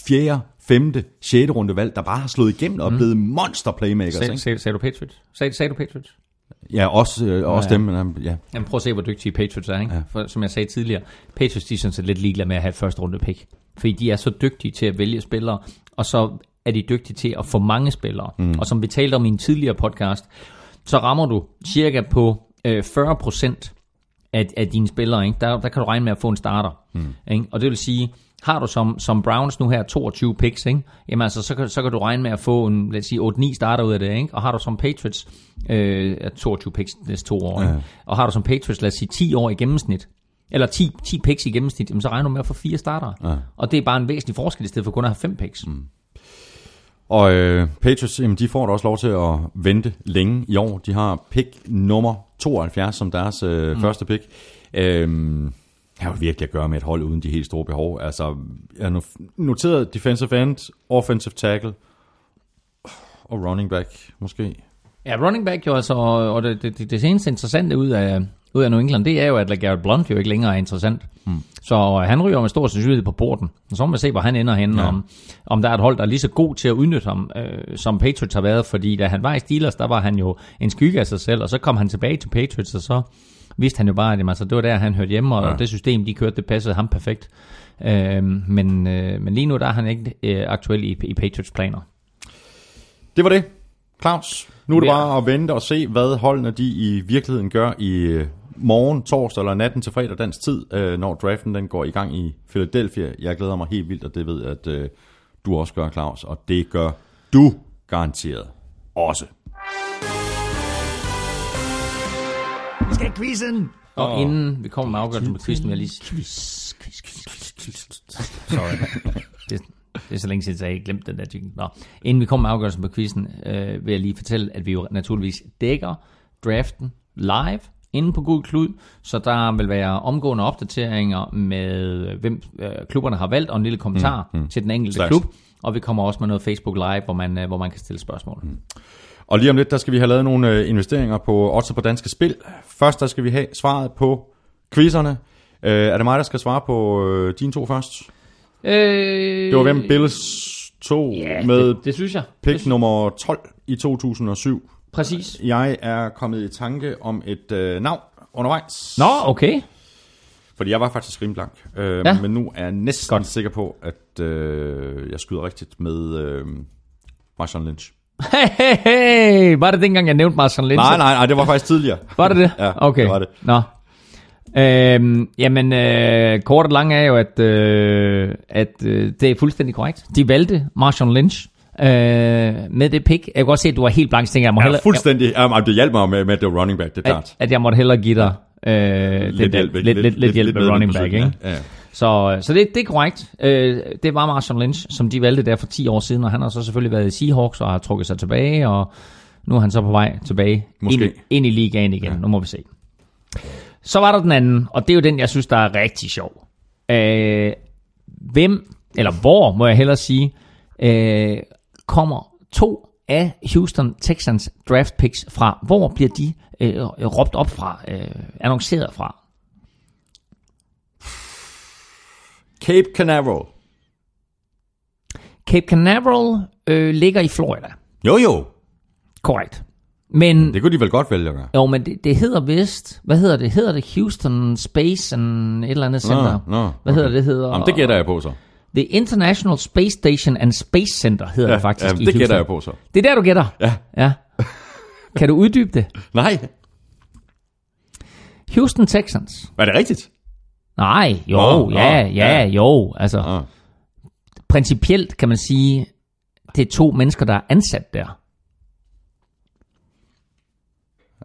S1: fjerde, femte, sjette runde valg, der bare har slået igennem og blevet monster playmakers.
S3: Sag, sag, sagde du Patriots? Sag, sagde du Patriots?
S1: Ja, også, øh, også
S3: Ja.
S1: dem. Men, ja.
S3: Jamen prøv at se, hvor dygtige Patriots er, ikke? Ja. For, som jeg sagde tidligere, Patriots de er sådan set lidt ligeglade med at have et første runde pick. fordi de er så dygtige til at vælge spillere, og så er de dygtige til at få mange spillere. Mm. Og som vi talte om i en tidligere podcast, så rammer du cirka på øh, 40% af, af dine spillere. Ikke? Der, der kan du regne med at få en starter. Mm. Ikke? Og det vil sige, har du som, som Browns nu her 22 picks, ikke? Jamen altså, så kan, så kan du regne med at få en, lad os sige, 8-9 starter ud af det, ikke? Og har du som Patriots, øh, 22 picks næste to år, ja. og har du som Patriots, lad os sige, 10 år i gennemsnit, eller 10, 10 picks i gennemsnit, jamen så regner du med at få fire starter. Ja. Og det er bare en væsentlig forskel, i stedet for kun at have 5 picks. Mm.
S1: Og øh, Patriots, jamen, de får da også lov til at vente længe i år. De har pick nummer 72 som deres øh, mm. første pick. Jeg har jo virkelig at gøre med et hold uden de helt store behov. Altså, jeg har noteret defensive end, offensive tackle og running back måske.
S3: Ja, running back jo altså, og det, det, det, det seneste interessante ud af, ud af New England, det er jo, at LeGarrette Blunt jo ikke længere er interessant. Hmm. Så han ryger med stor sandsynlighed på porten. Og så må man se, hvor han ender henne, ja. om, om der er et hold, der er lige så god til at udnytte ham, øh, som Patriots har været. Fordi da han var i Steelers, der var han jo en skygge af sig selv, og så kom han tilbage til Patriots, og så vidste han jo bare, at altså, det var der, han hørte hjemme, og ja. det system, de kørte, det passede ham perfekt. Øh, men, øh, men lige nu, der er han ikke øh, aktuel i, i Patriots planer.
S1: Det var det. Claus, nu er det ja. bare at vente og se, hvad holdene de i virkeligheden gør i øh, morgen, torsdag eller natten til fredag dansk tid, øh, når draften den går i gang i Philadelphia. Jeg glæder mig helt vildt, og det ved at øh, du også gør, Claus, og det gør du garanteret også.
S3: Vi skal have quizzen! Og oh. inden vi kommer med afgørelsen på quizzen, vil jeg lige... Quiz, quiz, quiz, quiz, quiz. Sorry. det, det er så længe siden, at jeg glemt den der jingle. Nå. Inden vi kommer med afgørelsen på quizzen, øh, vil jeg lige fortælle, at vi jo naturligvis dækker draften live inde på Google Klud, så der vil være omgående opdateringer med, hvem øh, klubberne har valgt, og en lille kommentar mm, mm. til den enkelte Slags. klub. Og vi kommer også med noget Facebook Live, hvor man, øh, hvor man kan stille spørgsmål. Mm.
S1: Og lige om lidt, der skal vi have lavet nogle øh, investeringer på også på danske spil. Først, der skal vi have svaret på quizerne. Øh, er det mig, der skal svare på øh, dine to først?
S3: Øh,
S1: det var hvem Bills to
S3: ja,
S1: med
S3: det, det synes jeg.
S1: pick nummer 12 i 2007.
S3: Præcis.
S1: Jeg er kommet i tanke om et øh, navn undervejs.
S3: Nå, okay.
S1: Fordi jeg var faktisk rimelig blank. Øh, ja. Men nu er jeg næsten Godt. sikker på, at øh, jeg skyder rigtigt med øh, Marshawn Lynch.
S3: Hey, hey, hey. Var det dengang, jeg nævnte Marshawn Lynch?
S1: Nej, nej, nej, det var faktisk tidligere.
S3: Var det det?
S1: ja,
S3: okay.
S1: det var det.
S3: Nå. Øhm, jamen, øh, kort og lang er jo, at, øh, at øh, det er fuldstændig korrekt. De valgte Marshawn Lynch øh, med det pick. Jeg kan godt se, at du var helt blank, så tænker jeg, må
S1: ja,
S3: hellere,
S1: fuldstændig. Jeg, det hjalp mig med, med det running back, det er
S3: at,
S1: klart.
S3: at jeg måtte hellere give dig øh, lidt, lidt, hjælp, lidt, lidt, lidt, lidt hjælp med running back. Ikke? Ja. Ja. Så, så det, det er korrekt. Øh, det var Marshawn Lynch, som de valgte der for 10 år siden, og han har så selvfølgelig været i Seahawks og har trukket sig tilbage, og nu er han så på vej tilbage
S1: Måske.
S3: ind, ind i ligaen igen. Ja. Nu må vi se. Så var der den anden, og det er jo den, jeg synes, der er rigtig sjov. Øh, hvem, eller hvor, må jeg hellere sige, øh, kommer to af Houston Texans draft picks fra? Hvor bliver de øh, råbt op fra, øh, annonceret fra?
S1: Cape Canaveral.
S3: Cape Canaveral øh, ligger i Florida.
S1: Jo, jo.
S3: Korrekt. Men,
S1: Det kunne de vel godt vælge at gøre.
S3: jo, men det, det hedder vist, hvad hedder det? Hedder det Houston Space and et eller andet center?
S1: nå,
S3: Hvad
S1: okay.
S3: hedder det? hedder,
S1: Jamen, det gætter jeg på så.
S3: The International Space Station and Space Center hedder
S1: Ja,
S3: det faktisk
S1: ja,
S3: i
S1: det
S3: Houston.
S1: gætter jeg på så.
S3: Det er der, du gætter?
S1: Ja.
S3: ja. Kan du uddybe det?
S1: Nej,
S3: Houston Texans.
S1: er det rigtigt?
S3: Nej, jo,
S1: Nå,
S3: ja,
S1: nå,
S3: ja,
S1: ja.
S3: jo. Altså,
S1: Ah.
S3: principielt kan man sige, det er to mennesker, der er ansat der.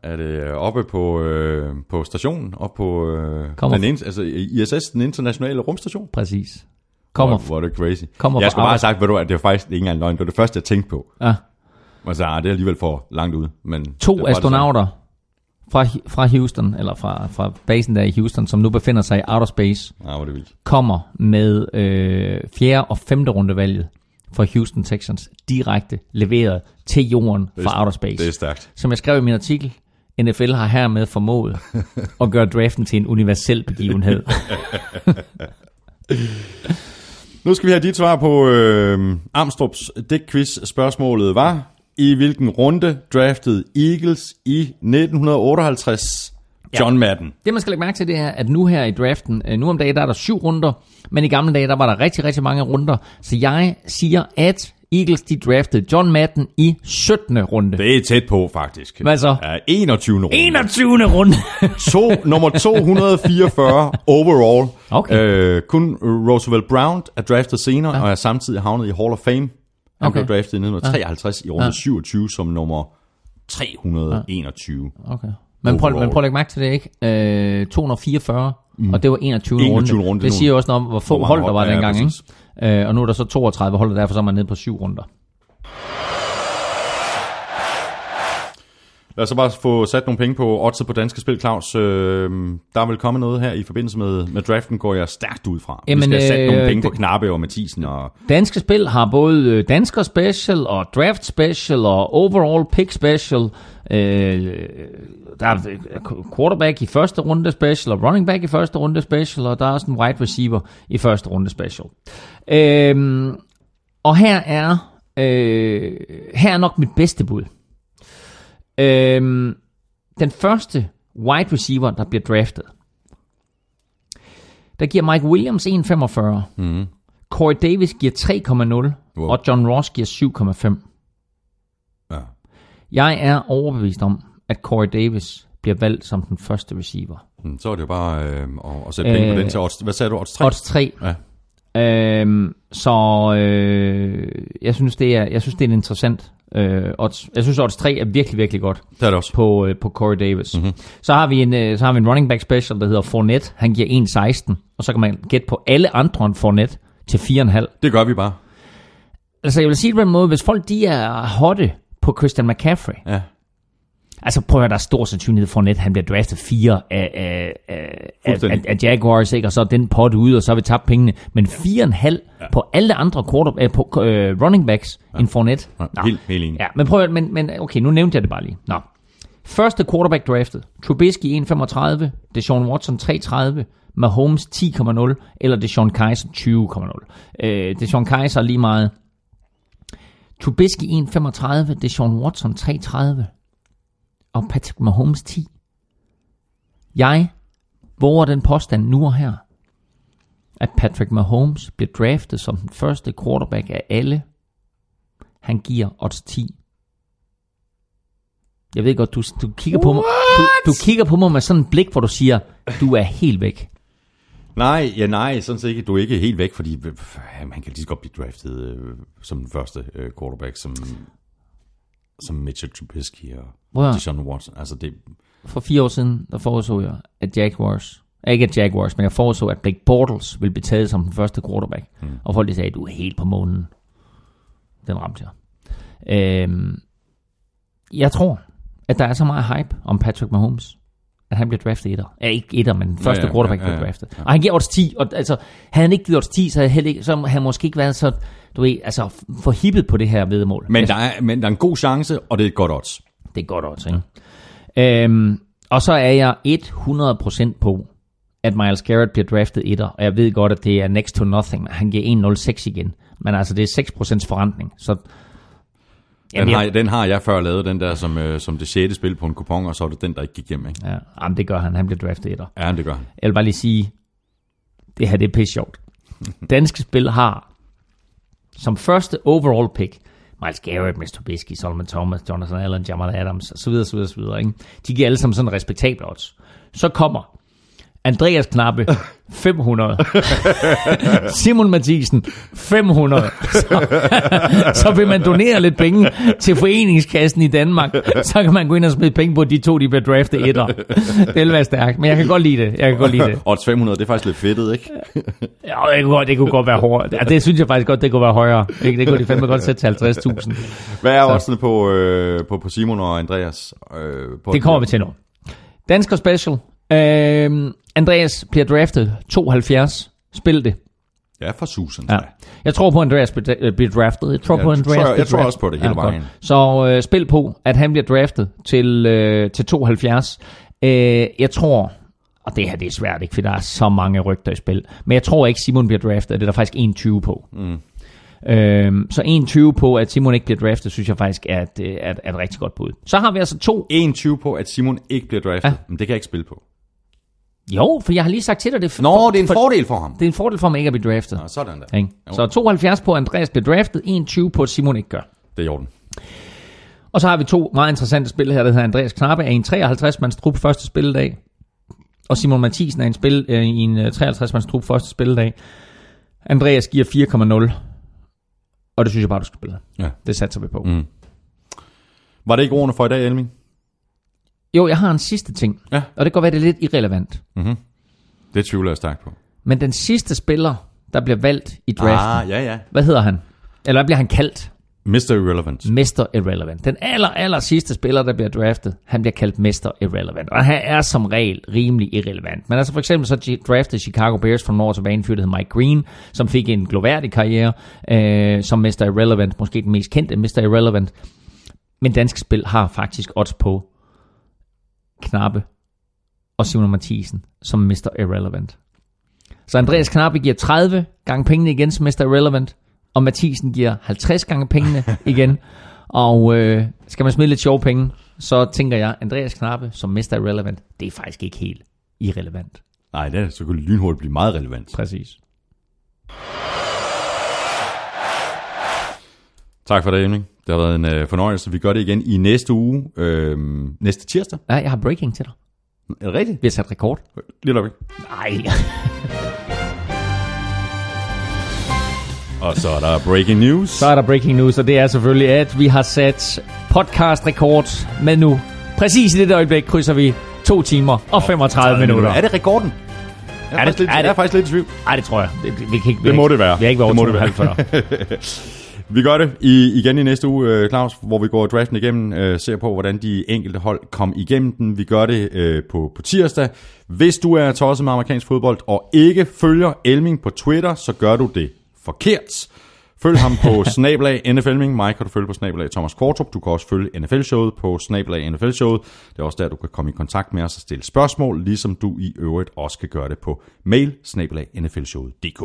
S1: Er det oppe på, øh, på stationen og på øh,
S3: Kommer
S1: den, altså ISS, den internationale rumstation?
S3: Præcis. Kommer,
S1: hvor, hvor er det crazy.
S3: kommer
S1: jeg skulle bare have sagt, ved du, at det var faktisk ikke engang løgn. Det var det første, jeg tænkte på.
S3: ja,
S1: Og så, ah, det er alligevel for langt ude. Men
S3: to astronauter fra, fra Houston, eller fra, fra basen der i Houston, som nu befinder sig i outer space.
S1: Ah, hvor det vildt.
S3: kommer med øh, fjerde og femte rundevalget for Houston Texans direkte leveret til jorden
S1: Det er-
S3: fra outer space.
S1: Det er stærkt.
S3: Som jeg skrev i min artikel, NFL har hermed formået at gøre draften til en universel begivenhed.
S1: Nu skal vi have dit svar på øh, Amstrup's Dick Quiz. Spørgsmålet var, i hvilken runde draftede Eagles i 1958 John Madden.
S3: Det man skal lægge mærke til, det er, at nu her i draften, øh, nu om dagen, der er der syv runder, men i gamle dage, der var der rigtig, rigtig mange runder. Så jeg siger, at Eagles, de draftede John Madden i 17. runde.
S1: Det er tæt på, faktisk.
S3: Hvad så?
S1: Ja, 21. runde.
S3: 21. runde.
S1: to, nummer 244 overall.
S3: Okay.
S1: Øh, kun Roosevelt Brown er draftet senere, ja. og er samtidig havnet i Hall of Fame. Han
S3: Okay.
S1: blev draftet i 1953 ja. i runde
S3: Ja.
S1: ja. 27 som nummer 321.
S3: Okay. Men prøv, men prøv at lægge mærke til det, ikke? Øh, 244, mm. og det var 21.
S1: 21.
S3: runde.
S1: runde,
S3: Det siger også noget om, hvor få
S1: Hvor
S3: hold der var
S1: ja,
S3: dengang,
S1: præcis.
S3: ikke? Øh, og nu er der så 32 hold, og derfor så er man nede på syv runder.
S1: Lad os så bare få sat nogle penge på oddset på danske spil, Claus. Øh, der er vel kommet noget her i forbindelse med, med draften, går jeg stærkt ud fra.
S3: Jamen,
S1: Vi skal have sat
S3: øh,
S1: nogle penge
S3: det-
S1: på Knappe og Mathisen. Og,
S3: Danske spil har både øh, Dansker Special og Draft Special og Overall Pick Special. Øh, der er øh, quarterback i første runde special og running back i første runde special, og der er også en wide receiver i første runde special. Øh, og her er, øh, her er nok mit bedste bud. Øh, den første wide receiver, der bliver draftet, der giver Mike Williams 1,45.
S1: mm,
S3: Corey Davis giver 3,0,
S1: Wow.
S3: og John Ross giver 7,5.
S1: ja.
S3: Jeg er overbevist om, at Corey Davis bliver valgt som den første receiver.
S1: Mm, Så er det jo bare øh, at, at sætte penge
S3: Øh,
S1: på den til odds. Hvad sagde du? Odds 3?
S3: Odds 3.
S1: Ja.
S3: Øhm, så øh, jeg synes det er jeg synes det er interessant øh, odds. Jeg synes odds 3 er virkelig virkelig godt
S1: Det er det også.
S3: på øh, på Corey Davis.
S1: Mhm.
S3: Mm-hmm. Så har vi en øh, så har vi en running back special der hedder Fournette. Han giver 1.16 og så kan man gætte på alle andre end Fournette til 4,5.
S1: Det gør vi bare.
S3: Altså jeg vil sige det på en måde, hvis folk de er hotte på Christian McCaffrey,
S1: Ja.
S3: Altså prøv at høre, der er stor sandsynlighed for, at net, han bliver draftet fire af, af, af, af, af Jaguars, ikke? og så er den pot ude, og så har vi tabt pengene. Men fire og en halv ja. på alle andre quarter, øh, på, øh, running backs ja. end Fournette.
S1: Ja, helt- helt enig.
S3: Ja, men prøv at, men, men okay, nu nævnte jeg det bare lige. Nå. Første quarterback draftet. Trubisky 1,35, Deshaun Watson 3,30, Mahomes 10,0, eller Deshaun Kaiser 20,0. Øh, Deshaun Kaiser er lige meget. Trubisky 1,35, Deshaun Watson 3,30 og Patrick Mahomes 10. Jeg våger den påstand nu og her, at Patrick Mahomes bliver draftet som den første quarterback af alle. Han giver odds 10. Jeg ved godt, du, du, kigger på mig, du, du kigger på mig med sådan et blik, hvor du siger, du er helt væk.
S1: Nej, ja, nej, sådan set ikke. Du er ikke helt væk, fordi øh, man kan lige så godt blive draftet øh, som den første øh, quarterback, som, som Mitchell Trubisky og Deshaun Watson. Altså, det,
S3: for fire år siden, der foreså jeg, at Jaguars, ikke at Jaguars, men jeg foreså, at Blake Bortles ville blive taget som den første quarterback. Mm. Og folk de sagde, du er helt på månen. Den ramte jeg. Øhm, jeg tror, at der er så meget hype om Patrick Mahomes, at han bliver draftet etter. Ja, ikke etter, men den første
S1: ja,
S3: ja, quarterback
S1: ja, ja,
S3: bliver
S1: ja.
S3: draftet. Og han giver odds 10, og altså, havde han ikke givet odds 10, så havde, heller ikke, så havde han måske ikke været så, du ved, altså, for hippet på det her vedmål.
S1: men, der er, men der er en god chance, og det er et godt odds.
S3: Det er godt odds, ikke? Øhm, og så er jeg 100% på, at Miles Garrett bliver draftet etter, og jeg ved godt, at det er next to nothing. Han giver 1,06 igen. Men altså, det er 6% forrentning. Så,
S1: Den, har,
S3: jeg,
S1: den har jeg før lavet, den der som, øh, som det sjette spil på en kupon, og så er det den, der ikke gik hjem. Ikke?
S3: ja, jamen, det gør han. Han bliver draftet etter.
S1: Ja, det gør han.
S3: Jeg vil bare lige sige, det her det er pisse sjovt. Danske spil har som første overall pick, Miles Garrett, Mr. Trubisky, Solomon Thomas, Jonathan Allen, Jamal Adams, osv. så videre, videre. Ikke? De giver alle sammen sådan respektable odds. Så kommer Andreas Knappe, 500. Simon Mathisen, 500. Så, så vil man donere lidt penge til foreningskassen i Danmark, så kan man gå ind og smide penge på, at de to de bliver draftet etter. Det vil være stærkt, men jeg kan godt lide det. Jeg kan godt lide det.
S1: Odds 500, det er faktisk lidt fedtet, ikke?
S3: Ja, det kunne, godt, det kunne godt være hårdere. Ja, det synes jeg faktisk godt, det kunne være højere. Det kunne de fandme godt sætte til 50.000.
S1: Hvad er oddsene på, øh, på, på Simon og Andreas? Øh, på
S3: Det kommer vi til nu. Dansker Special. Øhm, Andreas bliver draftet 72. Spil det.
S1: Ja, for Susan.
S3: Ja. Jeg tror på, at Andreas bliver øh, draftet. Jeg tror
S1: Ja,
S3: på, Andreas
S1: tror jeg- jeg tror også på det hele vejen.
S3: godt. Så øh, spil på, at han bliver draftet til, øh, til 72. Øh, jeg tror, og det her det er svært, ikke, for der er så mange rygter i spil, men jeg tror ikke, Simon bliver draftet. Det er der faktisk 21 på. Mm. Øhm, så 21 på, at Simon ikke bliver draftet, synes jeg faktisk er et, er, et, er et rigtig godt bud. Så har vi altså to.
S1: 21 på, at Simon ikke bliver draftet. Ja. Men det kan jeg ikke spille på.
S3: Jo, for jeg har lige sagt til dig, det,
S1: Nå, det er en fordel for ham.
S3: det er en fordel for mig ikke at blive draftet.
S1: Nå, sådan der.
S3: Ikke? Så 72 på, Andreas bliver draftet, 21 på, Simon ikke gør.
S1: Det er i orden.
S3: Og så har vi to meget interessante spil her, der hedder Andreas Knappe er en 53-mands trup første spilledag, og Simon Mathisen er i en, spil, øh, i en øh, 53-mands trup første spilledag. Andreas giver 4,0, og det synes jeg bare, du skal spille.
S1: Ja.
S3: Det satser vi på.
S1: Mm. Var det ikke ordene for i dag, Elming?
S3: Jo, jeg har en sidste ting,
S1: Ja.
S3: og det kan godt være, det er lidt irrelevant.
S1: Det tvivler jeg stærkt på.
S3: Men den sidste spiller, der bliver valgt i draften,
S1: Ah, ja, ja.
S3: hvad hedder han? Eller hvad bliver han kaldt?
S1: Mr. Irrelevant.
S3: Mr. Irrelevant. Den aller, aller sidste spiller, der bliver draftet, han bliver kaldt Mr. Irrelevant. Og han er som regel rimelig irrelevant. Men altså for eksempel så draftede Chicago Bears for nogle år tilbage en fyr, der hed Mike Green, som fik en gloværdig karriere øh, som Mr. Irrelevant. Måske den mest kendte Mr. Irrelevant. Men dansk spil har faktisk odds på Knappe og Simon Mathisen som Mr. Irrelevant. Så Andreas Knappe giver 30 gange pengene igen som Mr. Irrelevant, og Mathisen giver 50 gange pengene igen. Og øh, skal man smide lidt sjove penge, så tænker jeg, Andreas Knappe som Mr. Irrelevant, det er faktisk ikke helt irrelevant.
S1: Nej, det er så kunne lynhurtigt blive meget relevant.
S3: Præcis.
S1: Tak for det, Elming. Det har været en øh, fornøjelse. Vi gør det igen i næste uge. Øh, næste tirsdag.
S3: Ja, jeg har breaking til dig.
S1: Er det rigtigt?
S3: Vi har sat rekord.
S1: Lidt op.
S3: Nej.
S1: Og så er der breaking news.
S3: Så er der breaking news, og det er selvfølgelig, at vi har sat podcast-rekord med nu. Præcis i det øjeblik krydser vi 2 timer og 35 minutter.
S1: Er det rekorden? Jeg er,
S3: Er det-
S1: lidt,
S3: er det-
S1: jeg er faktisk lidt i tvivl.
S3: Ej, det tror jeg. Det, vi kan ikke, vi
S1: Det må
S3: ikke-
S1: det være.
S3: Vi har ikke været
S1: Det må
S3: over
S1: det
S3: 2,5 før.
S1: Vi gør det i, igen i næste uge, øh, Claus, hvor vi går draften igennem, øh, ser på, hvordan de enkelte hold kom igennem den. Vi gør det øh, på, på tirsdag. Hvis du er tosset med amerikansk fodbold og ikke følger Elming på Twitter, så gør du det forkert. Følg ham på snabelag NFLming. Mig kan du følge på snabelag Thomas Kvartrup. Du kan også følge NFL-showet på snabelag NFL-showet. Det er også der, du kan komme i kontakt med os og stille spørgsmål, ligesom du i øvrigt også kan gøre det på mail snabelag nflshowet.dk.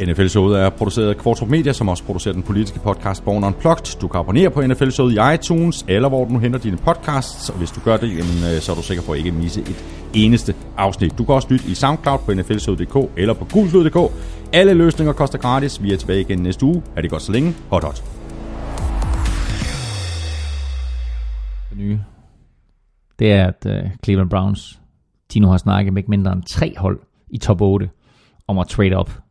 S1: NFL-showet er produceret af Kvartrup Media, som også producerer den politiske podcast Born Unplugged. Du kan abonnere på NFL-showet i iTunes, eller hvor du nu henter dine podcasts, og hvis du gør det, jamen, øh, så er du sikker på at ikke misse et eneste afsnit. Du kan også lytte i SoundCloud på nflshowet.dk eller på gulslød.dk. Alle løsninger koster gratis. Vi er tilbage igen næste uge. Er det godt så længe? Hot hot.
S3: Det nye, det er, at øh, Cleveland Browns, de nu har snakket med ikke mindre end tre hold i top 8 om at trade op.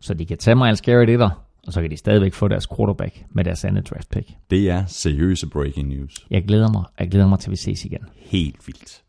S3: Så de kan tage Miles Garrett etter, og så kan de stadigvæk få deres quarterback med deres andet draft pick.
S1: Det er seriøse breaking news.
S3: Jeg glæder mig, jeg glæder mig til, at vi ses igen.
S1: Helt vildt.